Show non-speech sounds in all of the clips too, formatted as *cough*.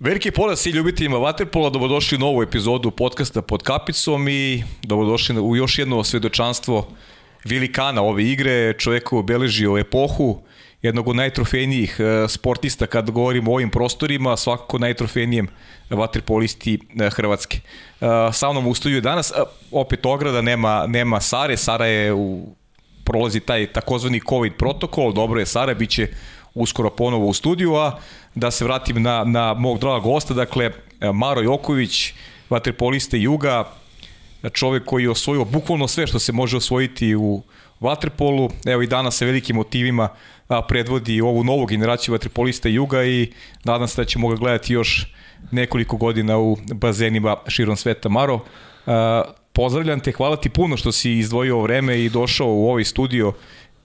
Veliki poraz i ljubiteljima Vaterpola, dobrodošli u novu epizodu podcasta pod kapicom i dobrodošli u još jedno svedočanstvo vilikana ove igre, čovjeku obeležio epohu, jednog od najtrofejnijih e, sportista kad govorimo o ovim prostorima, svakako najtrofejnijem vaterpolisti e, Hrvatske. E, sa mnom u studiju danas, opet ograda, nema, nema Sare, Sara je u prolazi taj takozvani COVID protokol, dobro je Sara, bit će uskoro ponovo u studiju, a da se vratim na, na mog draga gosta, dakle, Maro Joković, vaterpoliste Juga, čovjek koji je osvojio bukvalno sve što se može osvojiti u vaterpolu, evo i danas sa velikim motivima predvodi ovu novu generaciju vaterpolista Juga i nadam se da ćemo ga gledati još nekoliko godina u bazenima širom sveta. Maro, pozdravljam te, hvala ti puno što si izdvojio vreme i došao u ovaj studio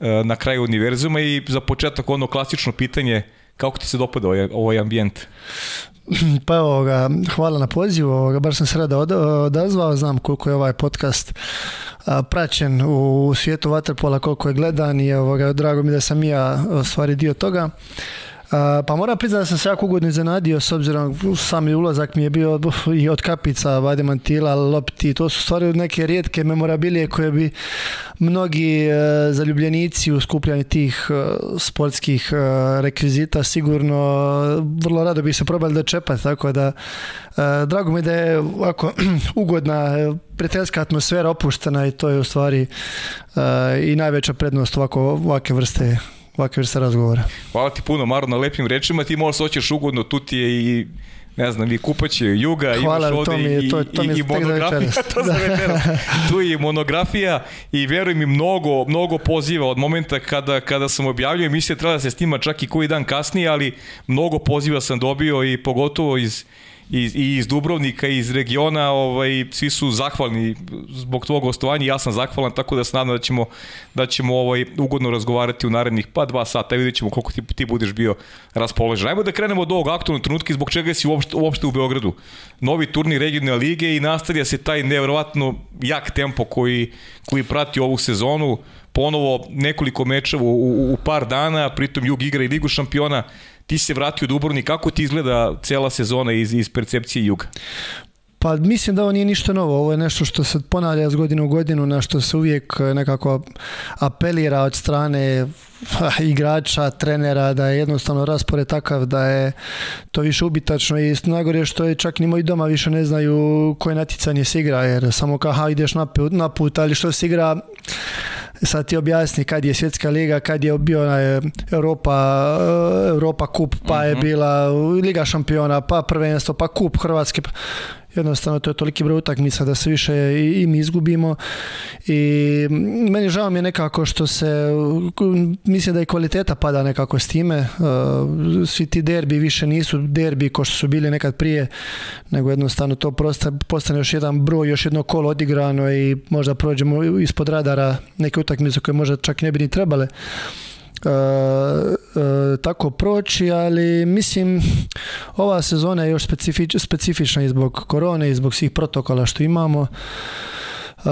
E, na kraju univerzuma i za početak ono klasično pitanje kako ti se dopada ovaj, ovaj ambijent? *clears throat* Pa evo ga, hvala na pozivu, baš sam se rada odazvao, znam koliko je ovaj podcast praćen u svijetu Waterpola, koliko je gledan i drago mi da sam i ja stvari dio toga pa moram priznati da sam se jako ugodno iznenadio s obzirom sami ulazak mi je bio *laughs* i od kapica, mantila, lopti, to su stvari neke rijetke memorabilije koje bi mnogi e, zaljubljenici u skupljanju tih e, sportskih e, rekvizita sigurno vrlo rado bi se probali dočepati, tako da drago mi da je ovako *clears throat* ugodna prijateljska atmosfera opuštena i to je u stvari i najveća prednost ovako, ovake vrste ovakve vrste razgovore. Hvala ti puno, Maro, na lepim rečima. Ti možda hoćeš ugodno, tu ti je i ne znam, i kupaće juga, imaš ovde i, to, to i, i *laughs* tu je i monografija i veruj mi mnogo, mnogo poziva od momenta kada, kada sam objavljio, mislim treba da se snima čak i koji dan kasnije, ali mnogo poziva sam dobio i pogotovo iz iz, i iz Dubrovnika i iz regiona, ovaj, svi su zahvalni zbog tvog gostovanja, ja sam zahvalan, tako da se nadam da ćemo, da ćemo ovaj, ugodno razgovarati u narednih pa dva sata i vidjet ćemo koliko ti, ti budeš bio raspoložen. Ajmo da krenemo od ovog aktualnog trenutka zbog čega si uopšte, u Beogradu. Novi turnir regionalne lige i nastavlja se taj nevjerovatno jak tempo koji, koji prati ovu sezonu ponovo nekoliko mečeva u, u par dana, pritom Jug igra i Ligu šampiona, ti si se vratio u Dubrovnik, kako ti izgleda cela sezona iz, iz percepcije Juga? Pa mislim da ovo nije ništa novo, ovo je nešto što se ponavlja s godinu u godinu, na što se uvijek eh, nekako apelira od strane igrača, trenera, da je jednostavno raspored takav da je to više ubitačno i najgore što je čak ni moji doma više ne znaju koje naticanje se igra, jer samo ha ideš na put, ali što se igra sad ti objasni kad je svjetska liga, kad je bio na eh, Europa, eh, Europa kup, pa je mhm. bila Liga šampiona, pa prvenstvo, pa kup Hrvatske. Pa jednostavno to je toliki broj utakmica da se više i, mi izgubimo i meni žao mi je nekako što se mislim da i kvaliteta pada nekako s time e, svi ti derbi više nisu derbi ko što su bili nekad prije nego jednostavno to postane još jedan broj, još jedno kolo odigrano i možda prođemo ispod radara neke utakmice koje možda čak ne bi ni trebale E, e, tako proći, ali mislim ova sezona je još specifična i zbog korone i zbog svih protokola što imamo. E,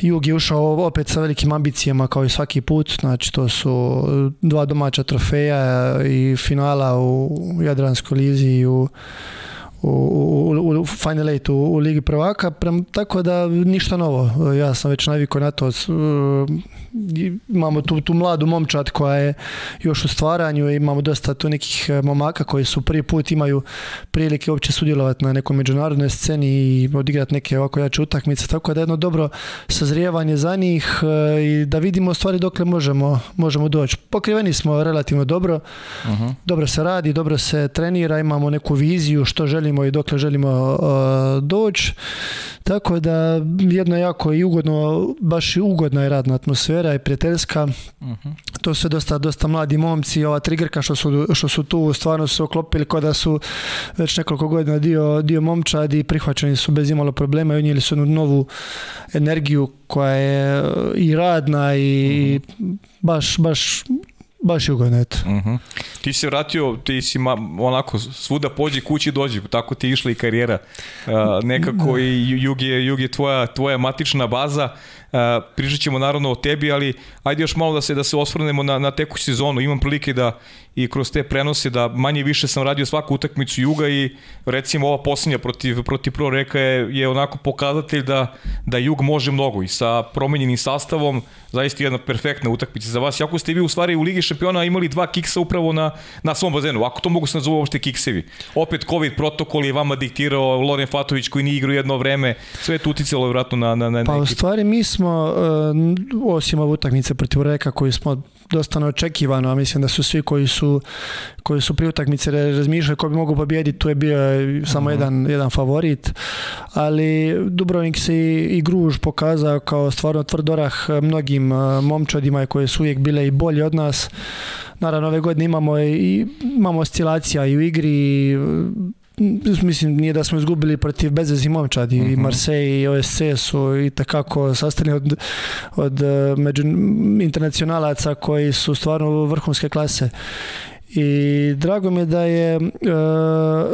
jug je ušao opet sa velikim ambicijama kao i svaki put, znači to su dva domaća trofeja i finala u Jadranskoj lizi i u u, u, u Final u, Ligi prvaka, tako da ništa novo. Ja sam već naviko na to. E, imamo tu, tu mladu momčad koja je još u stvaranju, imamo dosta tu nekih e, momaka koji su prvi put imaju prilike uopće sudjelovati na nekoj međunarodnoj sceni i odigrati neke ovako jače utakmice, tako da jedno dobro sazrijevanje za njih e, i da vidimo stvari dokle možemo, možemo doći. Pokriveni smo relativno dobro, mhm. dobro se radi, dobro se trenira, imamo neku viziju što želi želimo i dokle želimo uh, doći. Tako da jedno jako i ugodno, baš i ugodna je radna atmosfera i prijateljska. Mhm. To su dosta, dosta mladi momci, ova trigrka što su, što su tu stvarno su oklopili kao da su već nekoliko godina dio, dio momčadi i prihvaćeni su bez imalo problema i unijeli su jednu novu energiju koja je i radna i mhm. baš, baš Baš Uh Ti si vratio, ti si onako svuda pođi kući dođi, tako ti išla i karijera. Uh, nekako i jug je, tvoja, tvoja matična baza. Uh, pričat ćemo naravno o tebi, ali ajde još malo da se da se osvrnemo na, na sezonu. Imam prilike da i kroz te prenose da manje više sam radio svaku utakmicu Juga i recimo ova posljednja protiv, protiv Pro Reka je, je onako pokazatelj da, da Jug može mnogo i sa promenjenim sastavom zaista jedna perfektna utakmica za vas. Jako ste vi u stvari u Ligi šampiona imali dva kiksa upravo na, na svom bazenu, ako to mogu se nazove uopšte kiksevi. Opet COVID protokol je vama diktirao Loren Fatović koji nije igrao jedno vreme, sve je to uticalo vratno na, na, na Pa u stvari mi smo, e, osim utakmice protiv Reka koju smo dosta neočekivano, a mislim da su svi koji su, koji su prije utakmice razmišljali ko bi mogu pobijediti, tu je bio samo mhm. jedan, jedan favorit, ali Dubrovnik se i, Gruž pokazao kao stvarno tvrdorah mnogim momčadima koje su uvijek bile i bolje od nas. Naravno, ove godine imamo i imamo oscilacija i u igri i Mm, mislim nije da smo izgubili protiv beze momčadi i mhm. Marseille i OSC su i takako sastavljeni od, od eh, među internacionalaca koji su stvarno vrhunske klase i drago mi je da je eh,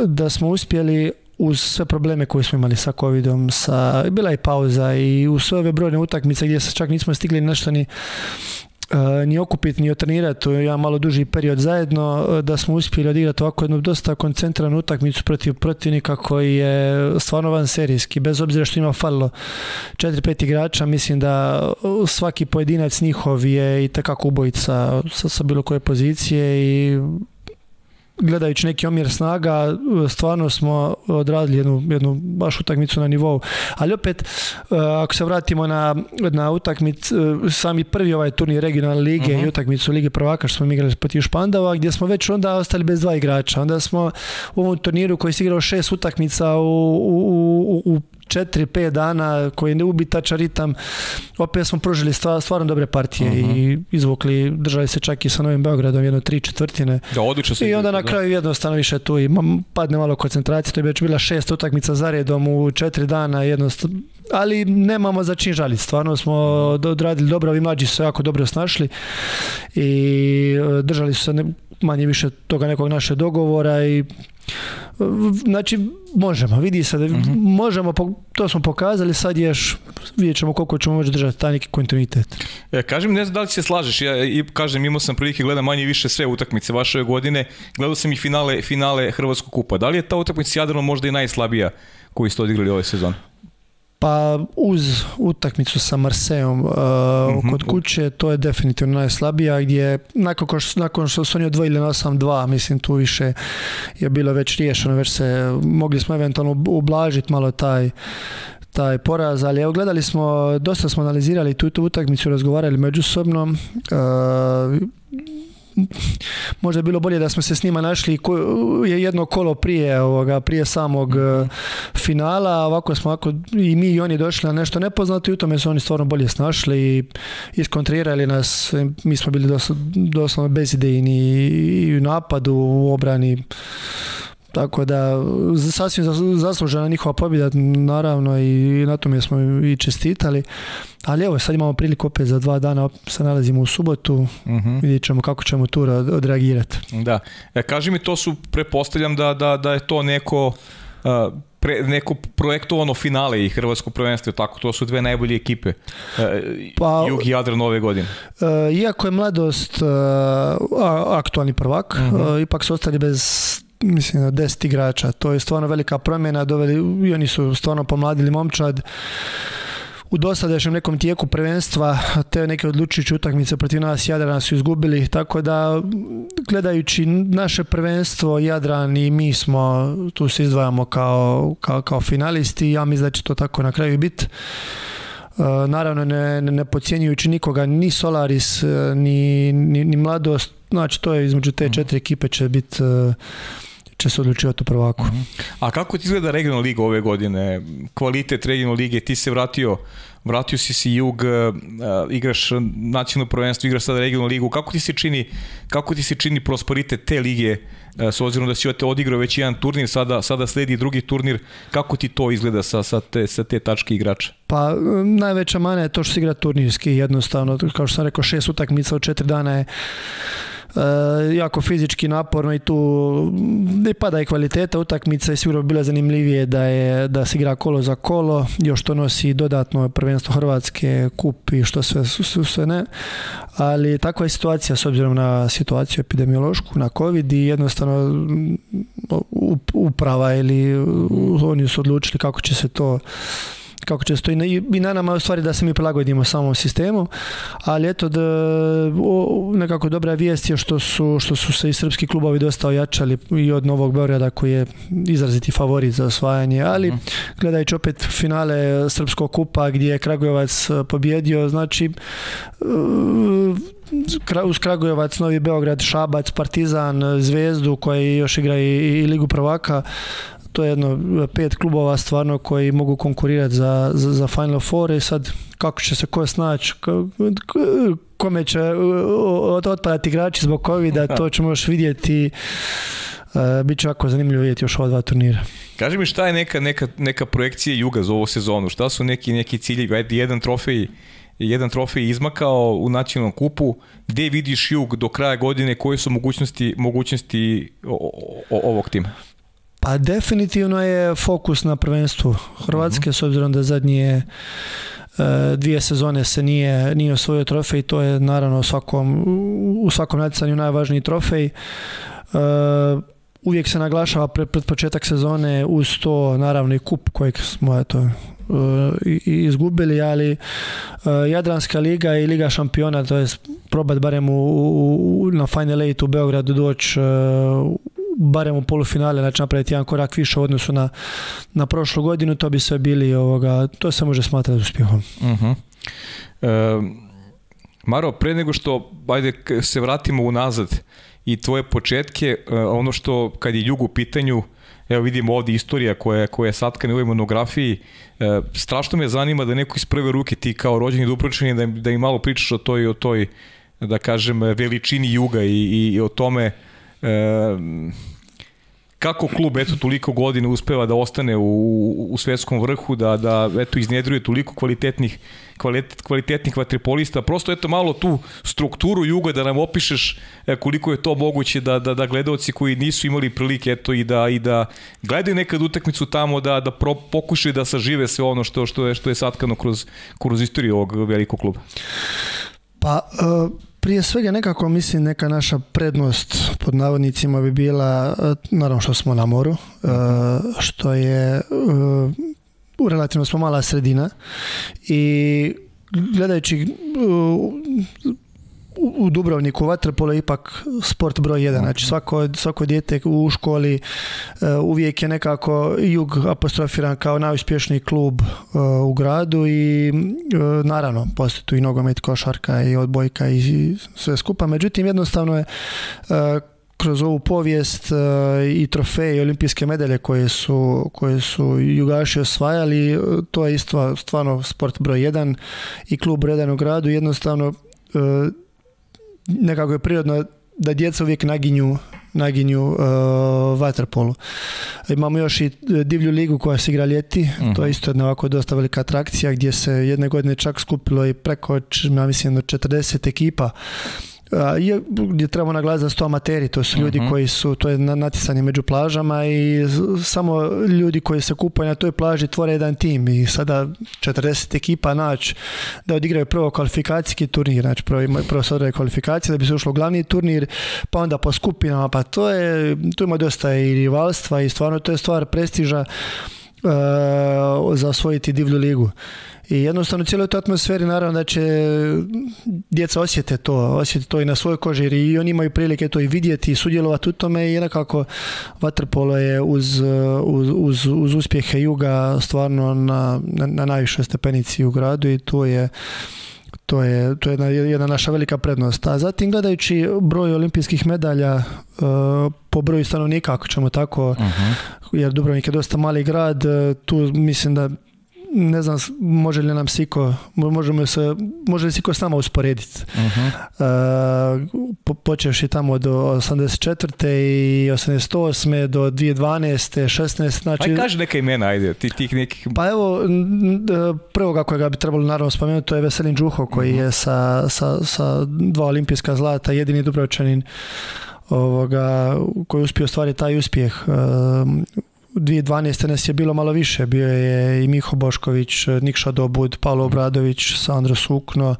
da smo uspjeli uz sve probleme koje smo imali sa covidom, sa, bila je pauza i u sve ove brojne utakmice gdje se čak nismo stigli nešto ni E, ni okupiti ni otrenirati u jedan malo duži period zajedno e, da smo uspjeli odigrati ovako jednu dosta koncentranu utakmicu protiv protivnika koji je stvarno van serijski bez obzira što ima falilo 4-5 igrača mislim da e, svaki pojedinac njihov je i takako ubojica sa, sa bilo koje pozicije i gledajući neki omjer snaga, e, stvarno smo odradili jednu, jednu baš utakmicu na nivou. Ali opet, e, ako se vratimo na, na e, sami prvi ovaj turnir regionalne lige i mhm. utakmicu Lige prvaka što smo igrali protiv Špandova, gdje smo već onda ostali bez dva igrača. Onda smo u ovom turniru koji se igrao šest utakmica u, u, u, u 4-5 dana koji ubi tačan ritam, opet smo pružili stvarno dobre partije i mhm. izvukli, držali se čak i sa Novim Beogradom jedno tri četvrtine. I onda na kraju jednostavno više tu i padne malo koncentracije, to je već bila šest utakmica za redom u četiri dana ali nemamo za čin žaliti, stvarno smo odradili dobro, ovi mlađi su jako dobro snašli i e, držali su se, manje više toga nekog našeg dogovora i znači možemo, vidi se da mhm. možemo, to smo pokazali, sad ješ, vidjet ćemo koliko ćemo moći držati taj neki kontinuitet. E, kažem, ne znam da li se slažeš, ja i, kažem, imao sam prilike gledam manje više sve utakmice vaše godine, gledao sam i finale, finale Hrvatskog kupa. Da li je ta utakmica s možda i najslabija koju ste odigrali ove sezon? Pa uz utakmicu sa Marsejom uh, mhm. kod kuće, to je definitivno najslabija gdje nakon, nakon što su oni odvojili na 8-2, mislim tu više je bilo već riješeno, već se mogli smo eventualno ublažiti malo taj taj poraz, ali evo gledali smo, dosta smo analizirali tu, utakmicu, razgovarali međusobno. uh, možda je bilo bolje da smo se s njima našli jedno kolo prije ovoga, prije samog mhm. eh, finala, ovako smo i mi i oni došli na nešto nepoznato i u tome su oni stvarno bolje snašli i iskontrirali nas, mi smo bili doslovno bezidejni i u napadu, u obrani tako da, sasvim zaslužena njihova pobjeda, naravno i na tome smo i čestitali. Ali evo, sad imamo priliku opet za dva dana, se nalazimo u subotu, uh vidjet ćemo kako ćemo tu odreagirati. Da, e, kaži mi, to su, prepostavljam da, da, da je to neko... Uh, pre, neko projektovano finale i Hrvatsko prvenstvo, tako, to su dve najbolje ekipe uh, pa, Jug i ove godine. E, iako je mladost e, aktualni prvak, mhm. ipak su ostali bez mislim da deset igrača. To je stvarno velika promjena, doveli, i oni su stvarno pomladili momčad u dosadašnjem nekom tijeku prvenstva te neke odlučujuće utakmice protiv nas Jadrana su izgubili, tako da gledajući naše prvenstvo Jadran i mi smo tu se izdvajamo kao, kao, finalisti ja mislim da će to tako na kraju biti e, naravno ne, ne, ne pocijenjujući nikoga, ni Solaris e, ni, ni, ni Mladost, znači to je između te mm. četiri ekipe će biti e, će se odlučivati u prvaku. Mhm. A kako ti izgleda regionalna liga ove godine? Kvalitet regionalne lige, ti se vratio vratio si si jug, eh, igraš nacionalno prvenstvo, igraš sada regionalnu ligu. Kako ti se čini, kako ti se čini prosperitet te lige eh, s obzirom da si odigrao već jedan turnir, sada, sada sledi drugi turnir. Kako ti to izgleda sa, sa, te, sa te tačke igrača? Pa eh, najveća mana je to što se igra turnirski jednostavno. Kao što sam rekao, šest utakmica od četiri dana je E, jako fizički naporno i tu ne pada i kvaliteta utakmice i sigurno bi bilo zanimljivije da, je, da se igra kolo za kolo, još to nosi dodatno prvenstvo Hrvatske, kupi što sve, sve ne, ali takva je situacija s obzirom na situaciju epidemiološku, na COVID i jednostavno uprava ili oni su odlučili kako će se to kako često i na nama je u stvari da se mi prilagodimo samom sistemu, ali eto da nekako dobra vijest je što su, što su se i srpski klubovi dosta ojačali i od Novog Beograda koji je izraziti favorit za osvajanje, ali mm. gledajući opet finale Srpskog kupa gdje je Kragujevac e, pobjedio, znači e, uz Kragujevac, Novi Beograd, Šabac, Partizan, Zvezdu koji još igra i Ligu prvaka to je jedno pet klubova stvarno koji mogu konkurirati za, za, Final Four i sad kako će se ko snaći, kome će e, otpadati igrači zbog covida, to *laughs* ćemo još vidjeti. E, bit Biće jako zanimljivo vidjeti još ova dva turnira. Kaži mi šta je neka, neka, neka projekcija Juga za ovu sezonu? Šta su neki, neki ciljevi? jedan trofej jedan trofej izmakao u nacionalnom kupu. gdje vidiš jug do kraja godine? Koje su mogućnosti, mogućnosti ovog tima? A pa definitivno je fokus na prvenstvu Hrvatske, s obzirom da zadnje e, dvije sezone se nije, nije osvojio trofej, to je naravno u svakom, u svakom natjecanju najvažniji trofej. E, uvijek se naglašava pred, početak sezone uz to naravno i kup kojeg smo eto, e, izgubili, ali Jadranska liga i Liga šampiona, to je probat barem u, na Final 8 u Beogradu doći barem u polufinale, znači napraviti jedan korak više u odnosu na, na prošlu godinu, to bi sve bili, ovoga, to se može smatrati uspjehom. Mhm. E, Maro, pre nego što ajde, se vratimo unazad i tvoje početke, e, ono što kad je Jug u pitanju, evo vidimo ovdje istorija koja, koja je satkana u ovoj monografiji, e, strašno me zanima da neko iz prve ruke ti kao rođeni dopročeni da, da im malo pričaš o toj, o toj da kažem, veličini juga i, i o tome kako klub eto toliko godina uspeva da ostane u, u svetskom vrhu, da, da eto iznjedruje toliko kvalitetnih, kvalitet, kvalitetnih vatripolista. Prosto eto malo tu strukturu juga da nam opišeš e, koliko je to moguće da, da, da koji nisu imali prilike eto i da, i da gledaju nekad utakmicu tamo, da, da pro, pokušaju da sažive sve ono što, što, je, što je satkano kroz, kroz istoriju ovog velikog kluba. Pa, e, prije svega nekako mislim neka naša prednost pod navodnicima bi bila, e, naravno što smo na moru, e, mhm. što je e, relativno smo mala sredina i gledajući u Dubrovniku vaterpolo je ipak sport broj jedan. Znači mhm. svako, svako dijete u školi e, uvijek je nekako jug apostrofiran kao najuspješniji klub e, u gradu i e, naravno postoji tu i nogomet, košarka i odbojka i sve skupa. Međutim jednostavno je kroz ovu povijest i trofeje i olimpijske medalje koje su, koje su jugaši osvajali, to je isto stvarno sport broj jedan i klub broj u gradu. Jednostavno nekako je prirodno da djeca uvijek naginju naginju uh, vaterpolu. Imamo još i uh, divlju ligu koja se igra ljeti, mhm. to je isto jedna ovako dosta velika atrakcija gdje se jedne godine čak skupilo i preko, ja mislim, 40 ekipa je, gdje trebamo naglasiti da su to amateri, to su ljudi mhm. koji su, to je natisani među plažama i samo ljudi koji se kupaju na toj plaži tvore jedan tim i sada 40 ekipa naći da odigraju prvo kvalifikacijski turnir, znači prvo, prvo kvalifikacije da bi se ušlo u glavni turnir, pa onda po skupinama, pa to je, tu ima dosta i rivalstva i stvarno to je stvar prestiža uh, za osvojiti divlju ligu. I jednostavno u cijeloj toj atmosferi naravno da će djeca osjete to, osjete to i na svojoj koži i oni imaju prilike to i vidjeti i sudjelovati u tome i nekako vaterpolo je uz, uz, uz, uspjehe Juga stvarno na, na, najvišoj stepenici u gradu i to je to je, to je jedna, jedna, naša velika prednost. A zatim gledajući broj olimpijskih medalja e, po broju stanovnika, ako ćemo tako, mhm. jer Dubrovnik je dosta mali grad, e, tu mislim da ne znam, može li nam Siko, možemo se, može li Siko s nama usporediti. Uh-huh. Mhm. Eh, po, počeš i tamo do 84. i 88. do 2012. 16. Znači, Aj kaži neka imena, ajde, tih nekih... Pa evo, prvoga kojega bi trebalo naravno spomenuti, to je Veselin Đuho koji mhm. je sa, sa, sa dva olimpijska zlata, jedini Dubrovčanin ovoga, koji je uspio ostvariti taj uspjeh. Eh, 2012. nas je bilo malo više, bio je i Miho Bošković, Nikša Dobud, Paolo mhm. Obradović, Sandro Sukno,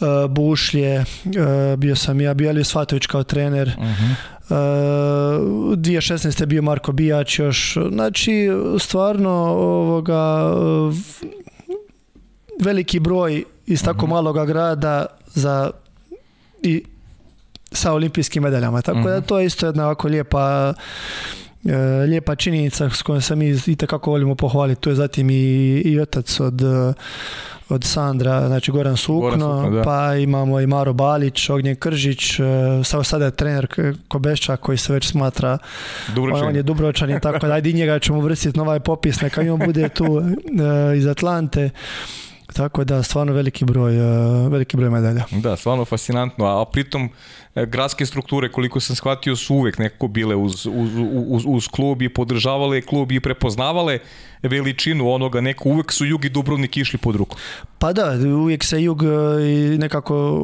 e, Bušlje, e, bio sam ja, bio Svatović kao trener, uh -huh. 2016. je bio Marko Bijač još, znači stvarno ovoga, veliki broj iz tako mhm. maloga grada za i sa olimpijskim medaljama, tako uh da mhm. to je isto jedna ovako lijepa E, lijepa činjenica s kojom se mi itekako volimo pohvaliti, tu je zatim i, i otac od, od Sandra, znači Goran Sukno, Sukno pa imamo i Maro Balić, Ognjen Kržić, sada e, sada je trener Kobešća koji se već smatra, Dubročan. on je Dubročan i tako, ajde njega ćemo vrstiti na ovaj popis, neka on bude tu e, iz Atlante. Tako da stvarno veliki broj, e, veliki broj medalja. Da, stvarno fascinantno, a pritom e, gradske strukture koliko sam shvatio su uvek nekako bile uz, uz, uz, uz klub i podržavale klub i prepoznavale veličinu onoga, neko uvek su Jug i Dubrovnik išli pod ruku. Pa da, uvijek se Jug e, nekako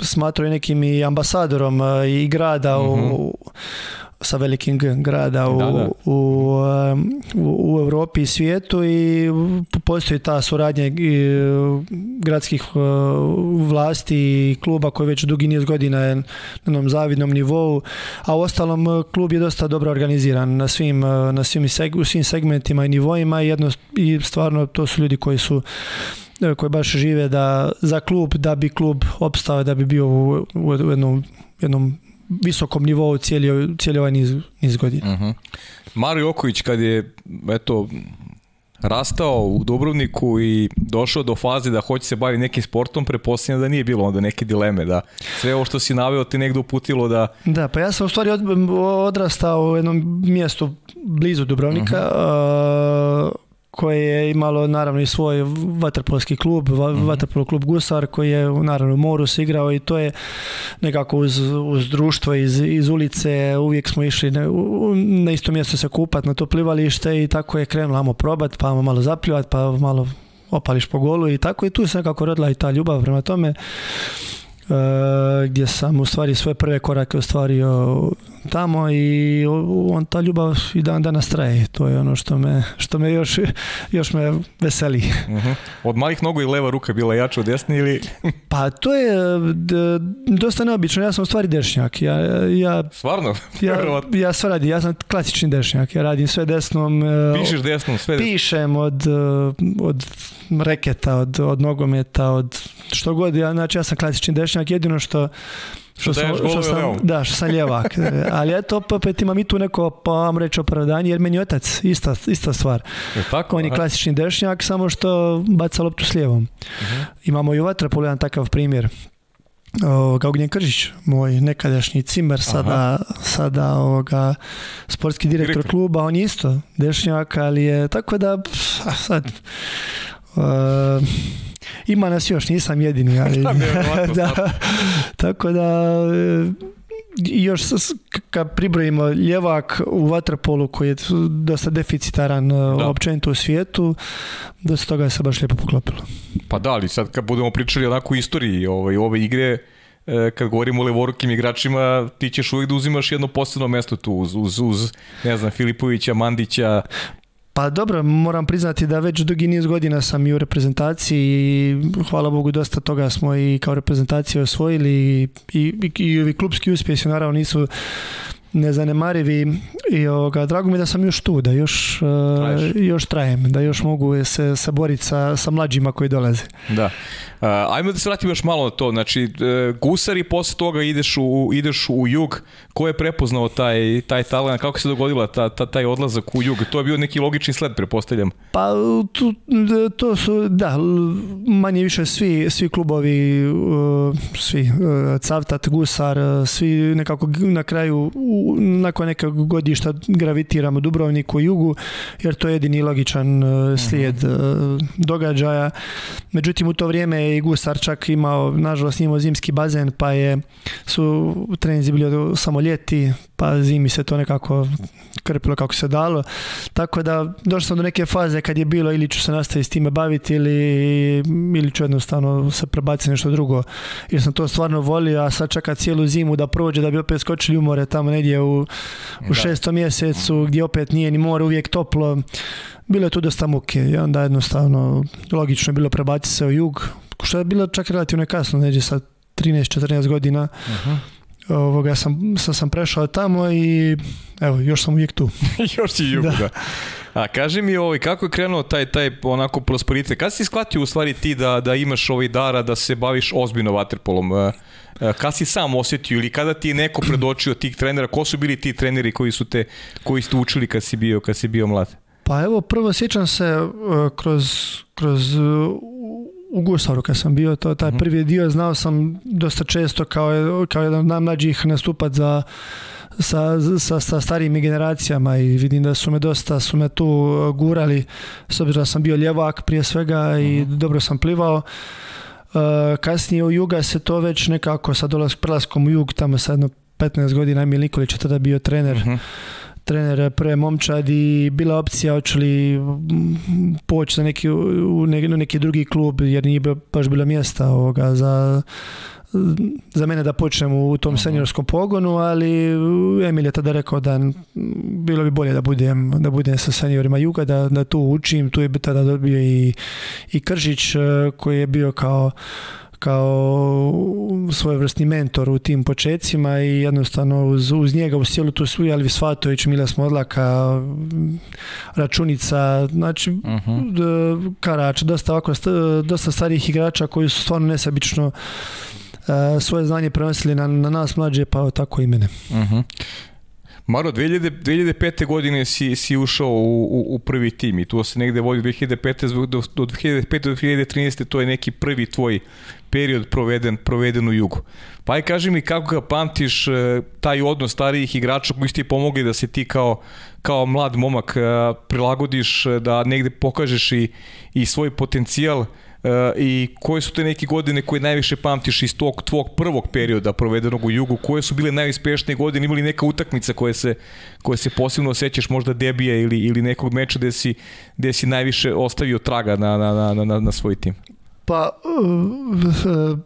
smatrao nekim i ambasadorom i grada u, mhm sa velikim grada u, da, U, u, Europi i svijetu i postoji ta suradnja e, gradskih e, vlasti i kluba koji već dugi niz godina je na jednom zavidnom nivou, a u ostalom e, klub je dosta dobro organiziran na svim, na svim, u svim segmentima i nivoima i, jedno, i stvarno to su ljudi koji su koji baš žive da, za klub, da bi klub opstao, da bi bio u, u jednom, jednom visokom nivou cijeli, cijeli ovaj niz, godina. Mhm. Mario kad je eto, rastao u Dubrovniku i došao do faze da hoće se bavi nekim sportom, prepostavljam da nije bilo onda neke dileme, da sve ovo što si naveo ti negdje uputilo da... Da, pa ja sam u stvari odrastao u jednom mjestu blizu Dubrovnika, mhm koje je imalo naravno i svoj vaterpolski klub, mhm. vaterpol klub Gusar koji je naravno u moru se igrao i to je nekako uz, uz društvo iz, iz, ulice uvijek smo išli na, na isto mjesto se kupat na to plivalište i tako je krenulo amo probat pa malo zaplivat pa malo opališ po golu i tako i tu se nekako rodila i ta ljubav prema tome E, gdje sam u stvari svoje prve korake ostvario tamo i on ta ljubav i dan danas traje. To je ono što me, što me još, još me veseli. Uh Od malih nogu i leva ruka bila jača od desne ili? *laughs* pa to je dosta neobično. Ja sam u stvari dešnjak. Ja, ja, svarno. *laughs* ja, ja sve radim. Ja sam klasični dešnjak. Ja radim sve desnom. E, Pišeš desnom? Sve desnom. Pišem od, e, od reketa, od, od nogometa, od što god. Ja, znači ja sam klasični dešnjak jedino što što, sam, što sam, da, što sam ljevak. *laughs* Ali eto, opet imam i tu neko, pa vam reći opravdanje, jer meni je otac, ista, ista stvar. On je klasični dešnjak, samo što baca loptu s lijevom. Mhm. Imamo i u vaterpolu jedan takav primjer. kao Ognjen Kržić, moj nekadašnji cimer, sada, sada ovoga, sportski direktor kluba, on je isto dešnjak, ali je tako da, sad, uh, ima nas još, nisam jedini, ali... Ono *laughs* da, tako da e, još kad pribrojimo ljevak u vaterpolu koji je dosta deficitaran e, da. općenito u svijetu, se toga se baš lijepo poklopilo. Pa da, ali sad kad budemo pričali onako u istoriji ovaj, ove igre, e, kad govorimo o levorukim igračima, ti ćeš uvijek da uzimaš jedno posebno mesto tu uz, uz, uz ne znam, Filipovića, Mandića, pa dobro, moram priznati da već dugi niz godina sam i u reprezentaciji i hvala Bogu dosta toga smo i kao reprezentacija osvojili i, i, i, i klubski uspjesi naravno nisu nezanemarivi i ovoga, drago mi da sam još tu, da još, e, još trajem, da još mogu se, se boriti sa, sa mlađima koji dolaze. Da. E, ajmo da se vratimo još malo na to, znači e, Gusari posle toga ideš u, ideš u jug, ko je prepoznao taj, taj talent, kako se dogodila ta, taj odlazak u jug, to je bio neki logični sled, prepostavljam. Pa to su, da, manje više svi, svi klubovi, svi, Cavtat, Gusar, svi nekako na kraju u nakon nekog godišta gravitiramo Dubrovniku i Jugu, jer to je jedini logičan e, mhm. slijed e, događaja. Međutim, u to vrijeme je i Gusar čak imao, nažalost, imao zimski bazen, pa je, su trenizi bili samo ljeti, pa zimi se to nekako krpilo kako se dalo. Tako da došao sam do neke faze kad je bilo ili ću se nastaviti s time baviti ili, ili ću jednostavno se prebaciti nešto drugo. Jer sam to stvarno volio, a sad čeka cijelu zimu da prođe da bi opet skočili u more tamo negdje u, u šestom mjesecu gdje opet nije ni more uvijek toplo. Bilo je tu dosta muke i onda jednostavno logično je bilo prebaciti se u jug, što je bilo čak relativno kasno, neđe sad 13-14 godina. Mhm ovoga, sam, sam, sam prešao tamo i evo, još sam uvijek tu. *laughs* još si da. da. A kaži mi ovaj, kako je krenuo taj, taj onako prosperitet? Kad si shvatio u stvari ti da, da imaš ovaj dara da se baviš ozbiljno vaterpolom? E, e, kad si sam osjetio ili kada ti je neko predočio tih trenera? Ko su bili ti treneri koji su te, koji ste učili kad si bio, kad si bio mlad? Pa evo, prvo sjećam se e, kroz, kroz u Gusaru kad sam bio, to taj mhm. prvi dio znao sam dosta često kao, kao jedan od najmlađih nastupat za, sa, starijim generacijama i vidim da su me dosta su me tu uh, gurali s obzirom da sam bio ljevak prije svega i mhm. dobro sam plivao uh, kasnije u Juga se to već nekako sa dolaz, prelaskom u Jug, tamo sa jedno 15 godina Emil Nikolić je tada bio trener mhm trener pre momčadi i bila opcija hoće li mm, poći na neki, u neki drugi klub jer nije baš bilo mjesta ovoga za za mene da počnem u tom seniorskom pogonu, ali Emil je tada rekao da mm, bilo bi bolje da budem, da budem sa seniorima Juga, da, da tu učim, tu je tada dobio i, i Kržić e, koji je bio kao kao svojevrsni mentor u tim počecima i jednostavno uz, uz njega u cijelu tu svu Alvi Mila Smodlaka, Računica, znači uh dosta, ovako, dosta starih igrača koji su stvarno nesebično e, svoje znanje prenosili na, na nas mlađe, pa tako i mene. Uh Maro, 2005. godine si, si ušao u, u, u prvi tim i tu se negde vodi 2005. do, do 2005. do 2013. to je neki prvi tvoj period proveden, proveden u jugu. Pa aj kaži mi kako ga pamtiš, e, taj odnos starijih igrača koji su ti pomogli da se ti kao, kao mlad momak e, prilagodiš, e, da negde pokažeš i, i svoj potencijal, E, i koje su te neke godine koje najviše pamtiš iz tog tvog prvog perioda provedenog u jugu, koje su bile najuspešnije godine, imali neka utakmica koje se, koje se posebno osjećaš, možda debija ili, ili nekog meča gde si, si najviše ostavio traga na, na, na, na, na svoj tim? Pa, e, e,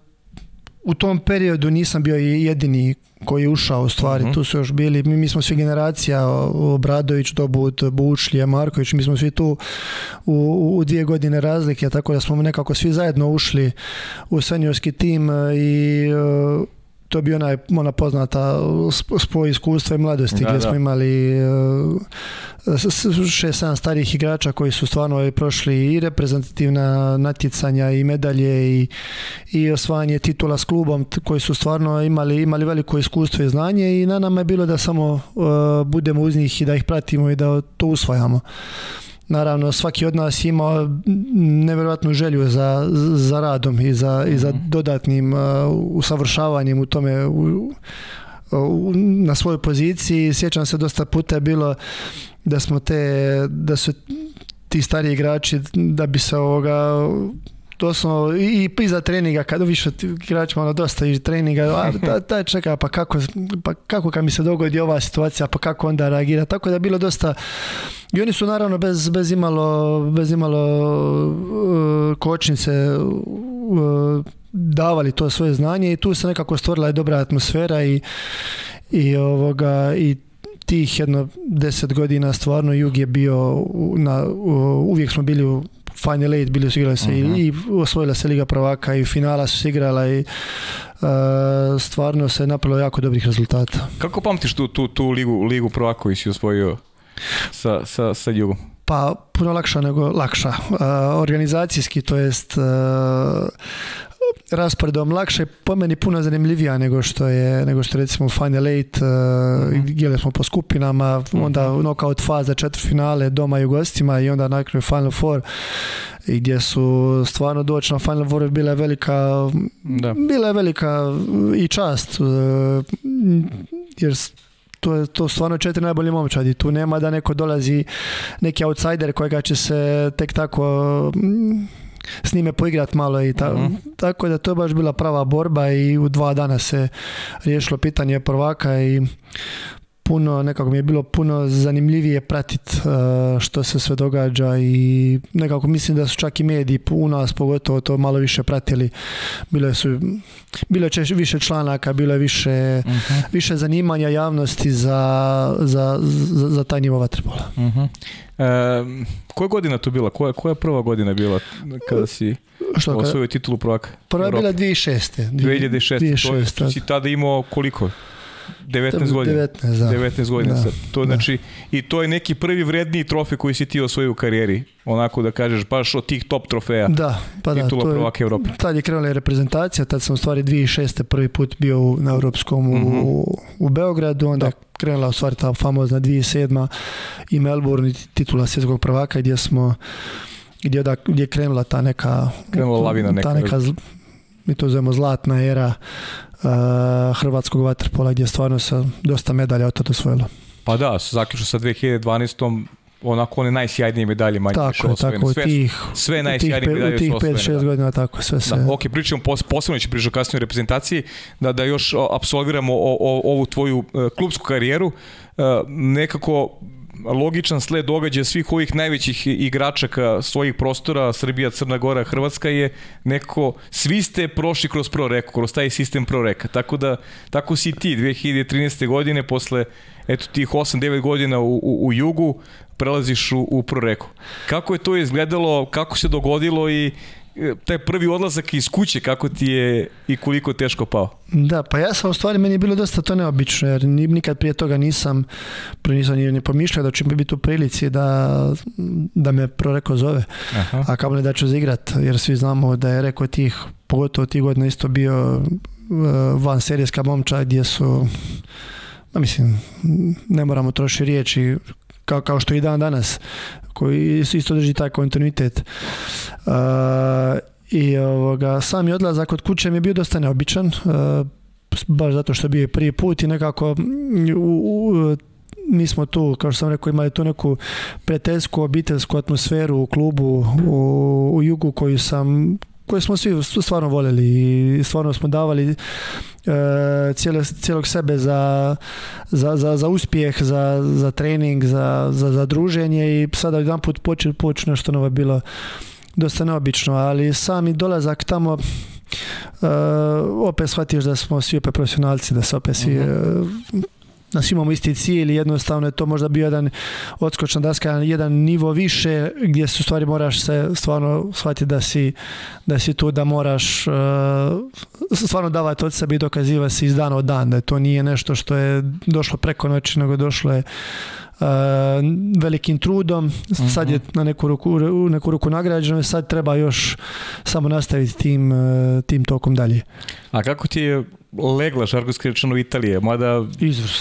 u tom periodu nisam bio jedini koji je ušao u stvari, mhm. tu su još bili, mi, smo svi generacija, Obradović, Dobut, Bučlje, Marković, mi smo svi tu u, dvije godine razlike, tako da smo nekako svi zajedno ušli u seniorski tim e, i e, to bi bio ona poznata spoj iskustva i mladosti gdje smo imali 6-7 e, starih igrača koji su stvarno prošli i reprezentativna natjecanja i medalje i, i osvajanje titula s klubom koji su stvarno imali, imali veliko iskustvo i znanje i na nama je bilo da samo e, budemo uz njih i da ih pratimo i da to usvajamo naravno svaki od nas ima nevjerojatnu želju za, za radom i za, i za mhm. dodatnim uh, usavršavanjem u tome na svojoj poziciji. Sjećam se dosta puta je bilo da smo te, da su ti stari igrači da bi se ovoga doslovno i, i iza treninga kad više igračima malo, ono, dosta i treninga a, *laughs* da, da čeka pa kako pa kako kad mi se dogodi ova situacija pa kako onda reagira tako da je bilo dosta i oni su naravno bez, bez imalo bez imalo uh, kočnice uh, davali to svoje znanje i tu se nekako stvorila je dobra atmosfera i i ovoga i tih jedno deset godina stvarno Jug je bio na, uvijek smo bili u Final Eight bili su igrali se mhm. i, osvojila se Liga prvaka i finala su se igrala i e, stvarno se napravilo jako dobrih rezultata. Kako pamtiš tu, tu, tu ligu, ligu prvaka koju si osvojio sa, sa, sa Pa puno lakša nego lakša. E, organizacijski, to jest e, rasporedom lakše, po meni puno zanimljivija nego što je, nego što recimo Final Eight, uh, smo po skupinama, onda mm -hmm. knockout faza, četiri finale, doma i u gostima i onda nakon Final Four i gdje su stvarno doći na Final Four bila je velika bila je velika i čast eh, jer to je to stvarno četiri najbolji momčadi. Tu nema da neko dolazi neki outsider kojega će se tek tako mm, s njime poigrat malo i mhm. tako da to je baš bila prava borba i u dva dana se riješilo pitanje prvaka i puno, nekako mi je bilo puno zanimljivije pratiti e, što se sve događa i nekako mislim da su čak i mediji u nas pogotovo to malo više pratili. Bilo su bilo je više članaka, bilo je više, uh-huh. više zanimanja javnosti za, za, za, za taj nivo vatrebola. Uh-huh. Mhm. E, koja godina tu bila? Koja, koja prva godina bila kada si Što, osvojio titulu prvaka? Prva je bila 2006. 2006. 2006. To, si tada imao koliko? 19 godina. 19, da. godina. To, znači, I to je neki prvi vredniji trofej koji si ti osvojio u karijeri. Onako da kažeš, baš od tih top trofeja. Da, pa da. je prvaka Evrope. Tad je krenula reprezentacija, tad sam u stvari 2006. prvi put bio na Europskom mhm. u, Beogradu, onda da. krenula u stvari ta famozna 2007. i Melbourne titula svjetskog prvaka gdje smo gdje, da, gdje je krenula ta neka krenula lavina neka, neka mi to zovemo zlatna era Eh, hrvatskog vaterpola gdje stvarno se dosta medalja od tada osvojilo. Pa da, zaključno sa 2012 onako one najsjajnije medalje manje tako, više tako, sve, tih, sve najsjajnije tih, medalje tih 5-6 godina tako sve se da, ok, pričamo pos, posebno će pričati kasnije o reprezentaciji da, da još absolviramo o, o, ovu tvoju eh, klubsku karijeru eh, nekako logičan sled događaja svih ovih najvećih igračaka svojih prostora, Srbija, Crna Gora, Hrvatska je neko, svi ste prošli kroz proreku, kroz taj sistem proreka. Tako da, tako si ti 2013. godine posle eto tih 8-9 godina u, u, jugu prelaziš u, u proreku. Kako je to izgledalo, kako se dogodilo i E, taj prvi odlazak iz kuće, kako ti je i koliko teško pao? Da, pa ja sam u stvari, meni je bilo dosta to neobično, jer nikad prije toga nisam, prije nisam ni, pomišljao da ću biti u prilici da, da me proreko zove, a kao ne da ću zaigrat, jer svi znamo da je reko tih, pogotovo tih godina isto bio e, van serijska momča gdje su, mislim, ne moramo trošiti riječi, kao, kao što i dan danas koji isto drži taj kontinuitet. Uh, I ovoga, sami odlazak od kuće mi je bio dosta neobičan, e, baš zato što je bio prije put i nekako u, mi smo tu, kao što sam rekao, imali tu neku prijateljsku, obiteljsku atmosferu u klubu u, u Jugu koju sam koje smo svi stvarno voljeli i stvarno smo davali e, Cijelo, cijelog sebe za, za, za, uspjeh, za, za trening, za, za, druženje i sada jedan put počne počne nešto novo je bilo dosta neobično, ali sami dolazak tamo e, opet shvatiš da smo svi opet profesionalci, da se opet svi mhm. e, svi imamo isti cilj, jednostavno je to možda bio jedan odskočna daska, jedan nivo više gdje se stvari moraš se stvarno shvatiti da si, da si tu, da moraš eh, stvarno davati od sebe i dokazivati se iz dana u dan, da to nije nešto što je došlo preko noći, nego došlo je E, velikim trudom. Sad je mhm. na neku ruku, u neku ruku nagrađeno sad treba još samo nastaviti tim, e, tim tokom dalje. A kako ti je legla, žargonski rečeno, Italije, mada